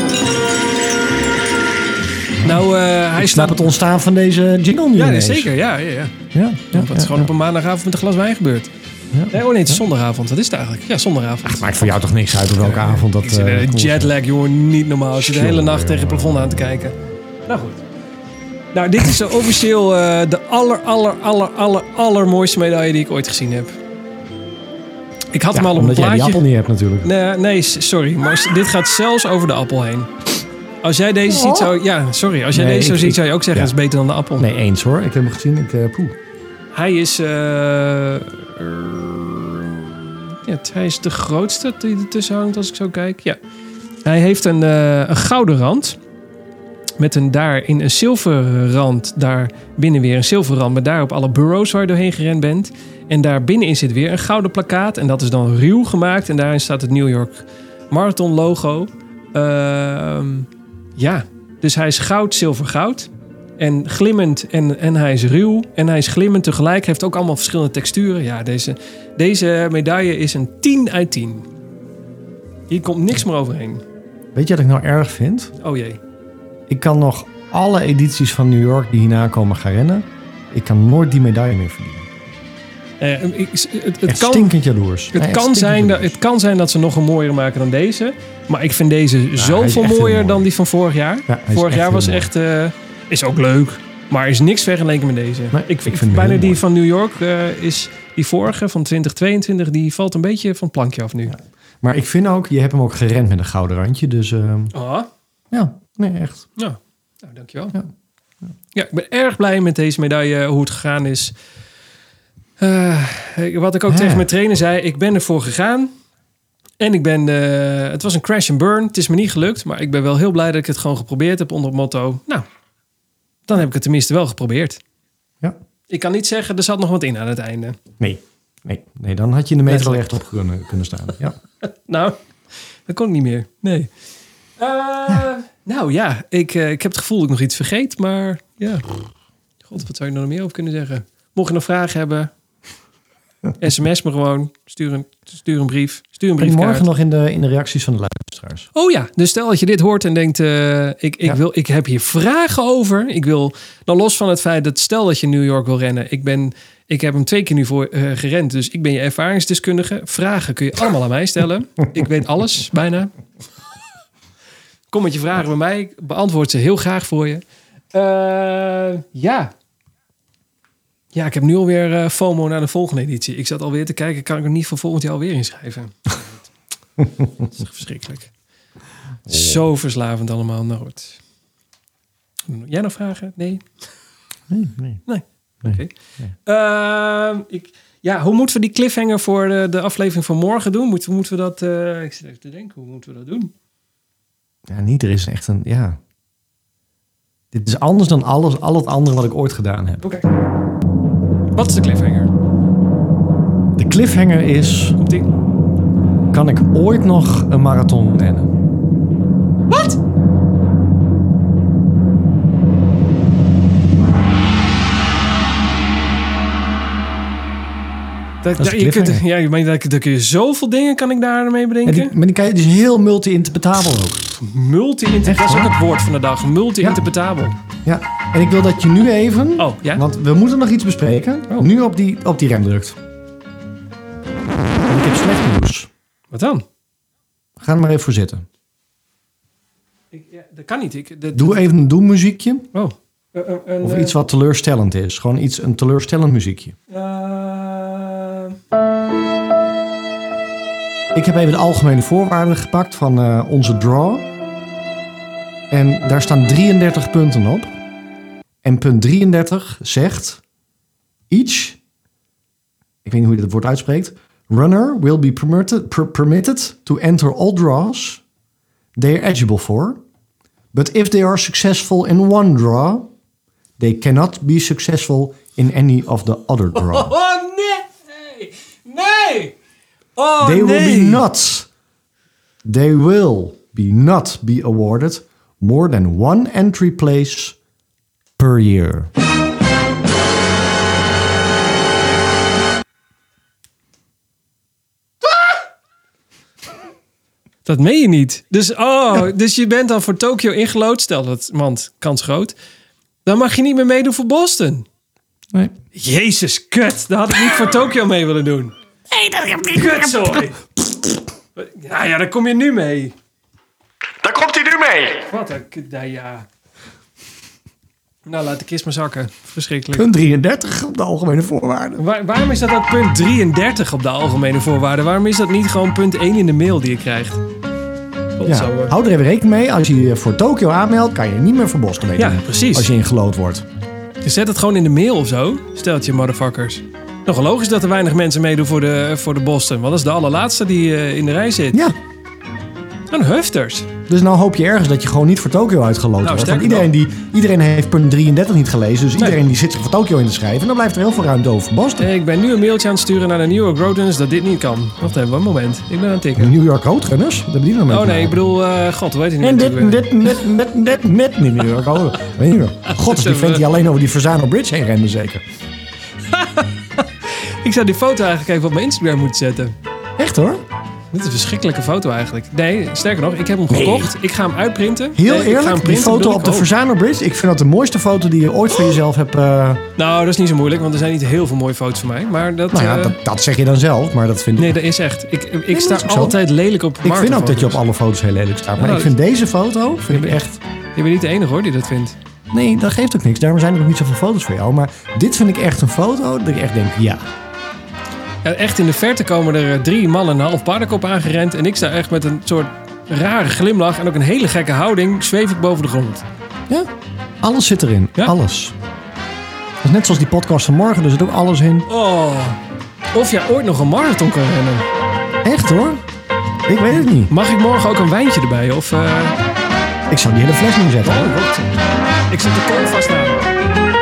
[SPEAKER 1] Nou, eh, hij
[SPEAKER 2] Ik snap
[SPEAKER 1] staat...
[SPEAKER 2] het ontstaan van deze jingle nu
[SPEAKER 1] Ja, nee,
[SPEAKER 2] ineens.
[SPEAKER 1] zeker. Ja, ja, ja.
[SPEAKER 2] Ja, ja,
[SPEAKER 1] Dat is
[SPEAKER 2] ja,
[SPEAKER 1] gewoon
[SPEAKER 2] ja.
[SPEAKER 1] op een maandagavond met een glas wijn gebeurd.
[SPEAKER 2] Ja.
[SPEAKER 1] Nee, oh nee, het is zondagavond. Wat is het eigenlijk? Ja, zondagavond.
[SPEAKER 2] Maakt voor jou toch niks uit op welke avond dat... eh, komt.
[SPEAKER 1] jetlag, jongen. Niet normaal. Ik zit de hele nacht tegen het plafond aan te kijken. Nou goed. Nou, dit is zo officieel eh, de aller, aller, aller, aller, allermooiste medaille die ik ooit gezien heb. Ik had
[SPEAKER 2] Ja,
[SPEAKER 1] hem al op een
[SPEAKER 2] omdat jij die
[SPEAKER 1] plaatje.
[SPEAKER 2] appel niet hebt natuurlijk.
[SPEAKER 1] Nee, nee, sorry. Maar dit gaat zelfs over de appel heen. Als jij deze ziet, zou... Ja, sorry. Als jij
[SPEAKER 2] Nee,
[SPEAKER 1] deze zo ziet,
[SPEAKER 2] ik-
[SPEAKER 1] zou je ook zeggen...
[SPEAKER 2] ja.
[SPEAKER 1] het is beter dan de appel.
[SPEAKER 2] Nee, eens hoor. Ik heb hem gezien. Ik, eh poeh.
[SPEAKER 1] Hij is... eh, eh, ja, hij is de grootste die ertussen hangt als ik zo kijk. Ja. Hij heeft een, eh, een gouden rand. met een daar in een zilveren rand, daar binnen weer een zilveren rand, met daarop alle bureaus waar je doorheen gerend bent. En daar binnenin zit weer een gouden plakkaat en dat is dan ruw gemaakt en daarin staat het New York Marathon logo. Ehm, ja, dus hij is goud, zilver, goud. En glimmend en, en hij is ruw en hij is glimmend tegelijk. Heeft ook allemaal verschillende texturen. Ja, deze, deze medaille is een 10 uit 10. Hier komt niks meer overheen.
[SPEAKER 2] Weet je wat ik nou erg vind?
[SPEAKER 1] Oh jee.
[SPEAKER 2] Ik kan nog alle edities van New York die hierna komen gaan rennen. Ik kan nooit die medaille meer verdienen.
[SPEAKER 1] Eh, ik- het, het,
[SPEAKER 2] Echt
[SPEAKER 1] kan,
[SPEAKER 2] stinkend jaloers.
[SPEAKER 1] het,
[SPEAKER 2] Nee,
[SPEAKER 1] kan zijn dat, het kan zijn dat ze nog een mooier maken dan deze. Maar ik vind deze zoveel mooier
[SPEAKER 2] mooi.
[SPEAKER 1] dan die van vorig jaar.
[SPEAKER 2] Ja,
[SPEAKER 1] vorig jaar was
[SPEAKER 2] mooi.
[SPEAKER 1] echt... eh, is ook leuk. Maar is niks vergeleken met deze.
[SPEAKER 2] Nee,
[SPEAKER 1] ik,
[SPEAKER 2] ik
[SPEAKER 1] vind bijna die
[SPEAKER 2] mooi.
[SPEAKER 1] van New York eh, is... Die vorige van 2022, die valt een beetje van het plankje af nu.
[SPEAKER 2] Maar ik vind ook, je hebt hem ook gerend met een gouden randje. Dus
[SPEAKER 1] Ah,
[SPEAKER 2] ja, nee, echt.
[SPEAKER 1] Ja, nou, dankjewel.
[SPEAKER 2] Ja.
[SPEAKER 1] Ja. ik ben erg blij met deze medaille, hoe het gegaan is. Eh, wat ik ook tegen mijn trainer zei, ik ben ervoor gegaan. En ik ben, het was een crash and burn. Het is me niet gelukt, maar ik ben wel heel blij dat ik het gewoon geprobeerd heb onder het motto. Nou, dan heb ik het tenminste wel geprobeerd.
[SPEAKER 2] Ja.
[SPEAKER 1] Ik kan niet zeggen, er zat nog wat in aan het einde.
[SPEAKER 2] Nee, nee, nee, dan had je in de meter al
[SPEAKER 1] Letterlijk.
[SPEAKER 2] echt op kunnen, kunnen staan. Ja.
[SPEAKER 1] Nou, dat kon ik niet meer. Nee. Eh, Nou ja, ik, eh, ik heb het gevoel dat ik nog iets vergeet, maar ja. God, wat zou je er nog meer over kunnen zeggen? Mocht je nog vragen hebben, sms me gewoon. Stuur een, stuur een brief. Stuur een briefkaart.
[SPEAKER 2] morgen nog in de, in de reacties van de luisteraars?
[SPEAKER 1] Oh ja, dus stel dat je dit hoort en denkt, eh, ik, ik,
[SPEAKER 2] Ja.
[SPEAKER 1] wil, ik heb hier vragen over. Ik wil, dan los van het feit dat stel dat je New York wil rennen. Ik, ben, ik heb hem twee keer nu voor eh, gerend, dus ik ben je ervaringsdeskundige. Vragen kun je allemaal aan mij stellen. ik weet alles, bijna. Kom met je vragen bij mij. Ik beantwoord ze heel graag voor je. Eh, ja. Ja, ik heb nu alweer eh, FOMO naar de volgende editie. Ik zat alweer te kijken, kan ik er niet voor volgend jaar alweer inschrijven? Dat is verschrikkelijk. Zo verslavend allemaal. Nou goed. Jij nog vragen? Nee?
[SPEAKER 2] Nee, nee.
[SPEAKER 1] Nee.
[SPEAKER 2] Nee.
[SPEAKER 1] Oké. Ehm, ik, ja, hoe moeten we die cliffhanger voor de, de aflevering van morgen doen? Moeten, moeten we dat... eh, ik zit even te denken, hoe moeten we dat doen?
[SPEAKER 2] Ja, niet. Er is echt een, ja. Dit is anders dan alles, al het andere wat ik ooit gedaan heb.
[SPEAKER 1] Oké. Wat is de cliffhanger?
[SPEAKER 2] De cliffhanger is, kan ik ooit nog een marathon rennen?
[SPEAKER 1] Dat, je kunt, ja, maar dat, dat kun je zoveel dingen kan ik daarmee
[SPEAKER 2] Ja,
[SPEAKER 1] bedenken.
[SPEAKER 2] die, maar die, kan je- is heel multi-interpretabel ook.
[SPEAKER 1] Multi-interpretabel. Dat is ook het woord van de dag. Multi-interpretabel.
[SPEAKER 2] Ja, en ik wil dat je nu even,
[SPEAKER 1] Oh, ja?
[SPEAKER 2] want we moeten nog iets bespreken,
[SPEAKER 1] Oh.
[SPEAKER 2] nu op die, op die rem drukt. En ik heb slecht nieuws.
[SPEAKER 1] Wat dan?
[SPEAKER 2] Ga er maar even voor zitten.
[SPEAKER 1] Ik, ja, dat kan niet. Ik, dat,
[SPEAKER 2] Doe even een doemmuziekje.
[SPEAKER 1] Oh.
[SPEAKER 2] Of iets wat teleurstellend is. Gewoon iets, een teleurstellend muziekje.
[SPEAKER 1] eh,
[SPEAKER 2] Ik heb even de algemene voorwaarden gepakt van eh, onze draw. En daar staan 33 punten op. En punt 33 zegt... Each, ik weet niet hoe je dat woord uitspreekt... Runner will be permitted, per- permitted to enter all draws they are eligible for. But if they are successful in one draw... they cannot be successful in any of the other draws.
[SPEAKER 1] Nee! Nee! Oh,
[SPEAKER 2] they
[SPEAKER 1] nee!
[SPEAKER 2] will be not they will be not be awarded more than one entry place per year.
[SPEAKER 1] Dat meen je niet. Dus, oh, dus je bent dan voor Tokio ingelood. Stel dat, want kans groot. Dan mag je niet meer meedoen voor Boston.
[SPEAKER 2] Nee.
[SPEAKER 1] Jezus, kut. Dan had ik niet voor Tokio mee willen doen. Nee, dat heb ik niet. Kutzooi. Ja, ja, daar kom je nu mee.
[SPEAKER 4] Daar komt hij nu mee.
[SPEAKER 1] Wat een kut- nou ja. Nou, laat de kist maar zakken. Verschrikkelijk.
[SPEAKER 2] Punt 33 op de algemene voorwaarden.
[SPEAKER 1] Waar- waarom is dat ook punt 33 op de algemene voorwaarden? Waarom is dat niet gewoon punt 1 in de mail die je krijgt?
[SPEAKER 2] Ja. Hou er even rekening mee. Als je je voor Tokio aanmeldt, kan je niet meer voor Boston meedoen.
[SPEAKER 1] Ja, precies.
[SPEAKER 2] Als je ingelood wordt.
[SPEAKER 1] Je zet het gewoon in de mail of zo. Stelt je motherfuckers. Nog logisch dat er weinig mensen meedoen voor de, voor de Boston. Want dat is de allerlaatste die eh, in de rij zit.
[SPEAKER 2] Ja,
[SPEAKER 1] Een hufters.
[SPEAKER 2] Dus nou hoop je ergens dat je gewoon niet voor Tokio uitgeloten
[SPEAKER 1] Nou,
[SPEAKER 2] wordt. Want iedereen, die, iedereen heeft punt 33 niet gelezen. Dus iedereen die zit zich voor Tokio in te schrijven. En dan blijft er heel veel ruimte over Boston.
[SPEAKER 1] Ik ben nu een mailtje aan het sturen naar de New York Roadrunners dat dit niet kan. Wacht even, een moment. Ik ben aan het tikken.
[SPEAKER 2] New York Roadrunners? Dat hebben die nou
[SPEAKER 1] Oh nee, ik bedoel, eh, god, hoe heet hij
[SPEAKER 2] En dit, dit, dit, dit, dit, dit, niet New York Roadrunners. Weet je wel. God, is die vent die alleen over die Verzano Bridge heen rende zeker.
[SPEAKER 1] Ik zou die foto eigenlijk even op mijn Instagram moeten zetten.
[SPEAKER 2] Echt hoor.
[SPEAKER 1] Dit is een verschrikkelijke foto eigenlijk. Nee, sterker nog, ik heb hem gekocht. Ik ga hem uitprinten.
[SPEAKER 2] Heel
[SPEAKER 1] Nee,
[SPEAKER 2] eerlijk, die foto op de
[SPEAKER 1] ook.
[SPEAKER 2] Verzano Bridge. Ik vind dat de mooiste foto die je ooit van jezelf hebt... eh,
[SPEAKER 1] Nou, dat is niet zo moeilijk, want er zijn niet heel veel mooie foto's van mij. Maar dat...
[SPEAKER 2] nou ja,
[SPEAKER 1] eh,
[SPEAKER 2] dat, dat zeg je dan zelf. Maar dat vind ik...
[SPEAKER 1] Nee, dat is echt. Ik, ik sta
[SPEAKER 2] zo.
[SPEAKER 1] altijd lelijk op
[SPEAKER 2] ik vind ook dat je op alle foto's heel lelijk staat. Maar
[SPEAKER 1] Ja,
[SPEAKER 2] ik vind deze foto vind ik echt...
[SPEAKER 1] Je bent niet de enige hoor die dat vindt.
[SPEAKER 2] Nee, dat geeft ook niks. Daarom zijn er ook niet zoveel foto's van jou. Maar dit vind ik echt een foto dat ik echt denk,
[SPEAKER 1] ja. Echt in de verte komen er eh, drie mannen een half paardenkop aangerend. En ik sta echt met een soort rare glimlach en ook een hele gekke houding. Zweef ik boven de grond.
[SPEAKER 2] Ja, alles zit erin.
[SPEAKER 1] Ja.
[SPEAKER 2] Alles. Dat is net zoals die podcast van morgen. Er zit ook alles in.
[SPEAKER 1] Oh. Of jij ooit nog een marathon kan rennen.
[SPEAKER 2] Echt hoor. Ik weet het niet.
[SPEAKER 1] Mag ik morgen ook een wijntje erbij? Of. eh
[SPEAKER 2] Ik zou die hele fles neerzetten.
[SPEAKER 1] Oh, wat? Ik zet de kool vast aan.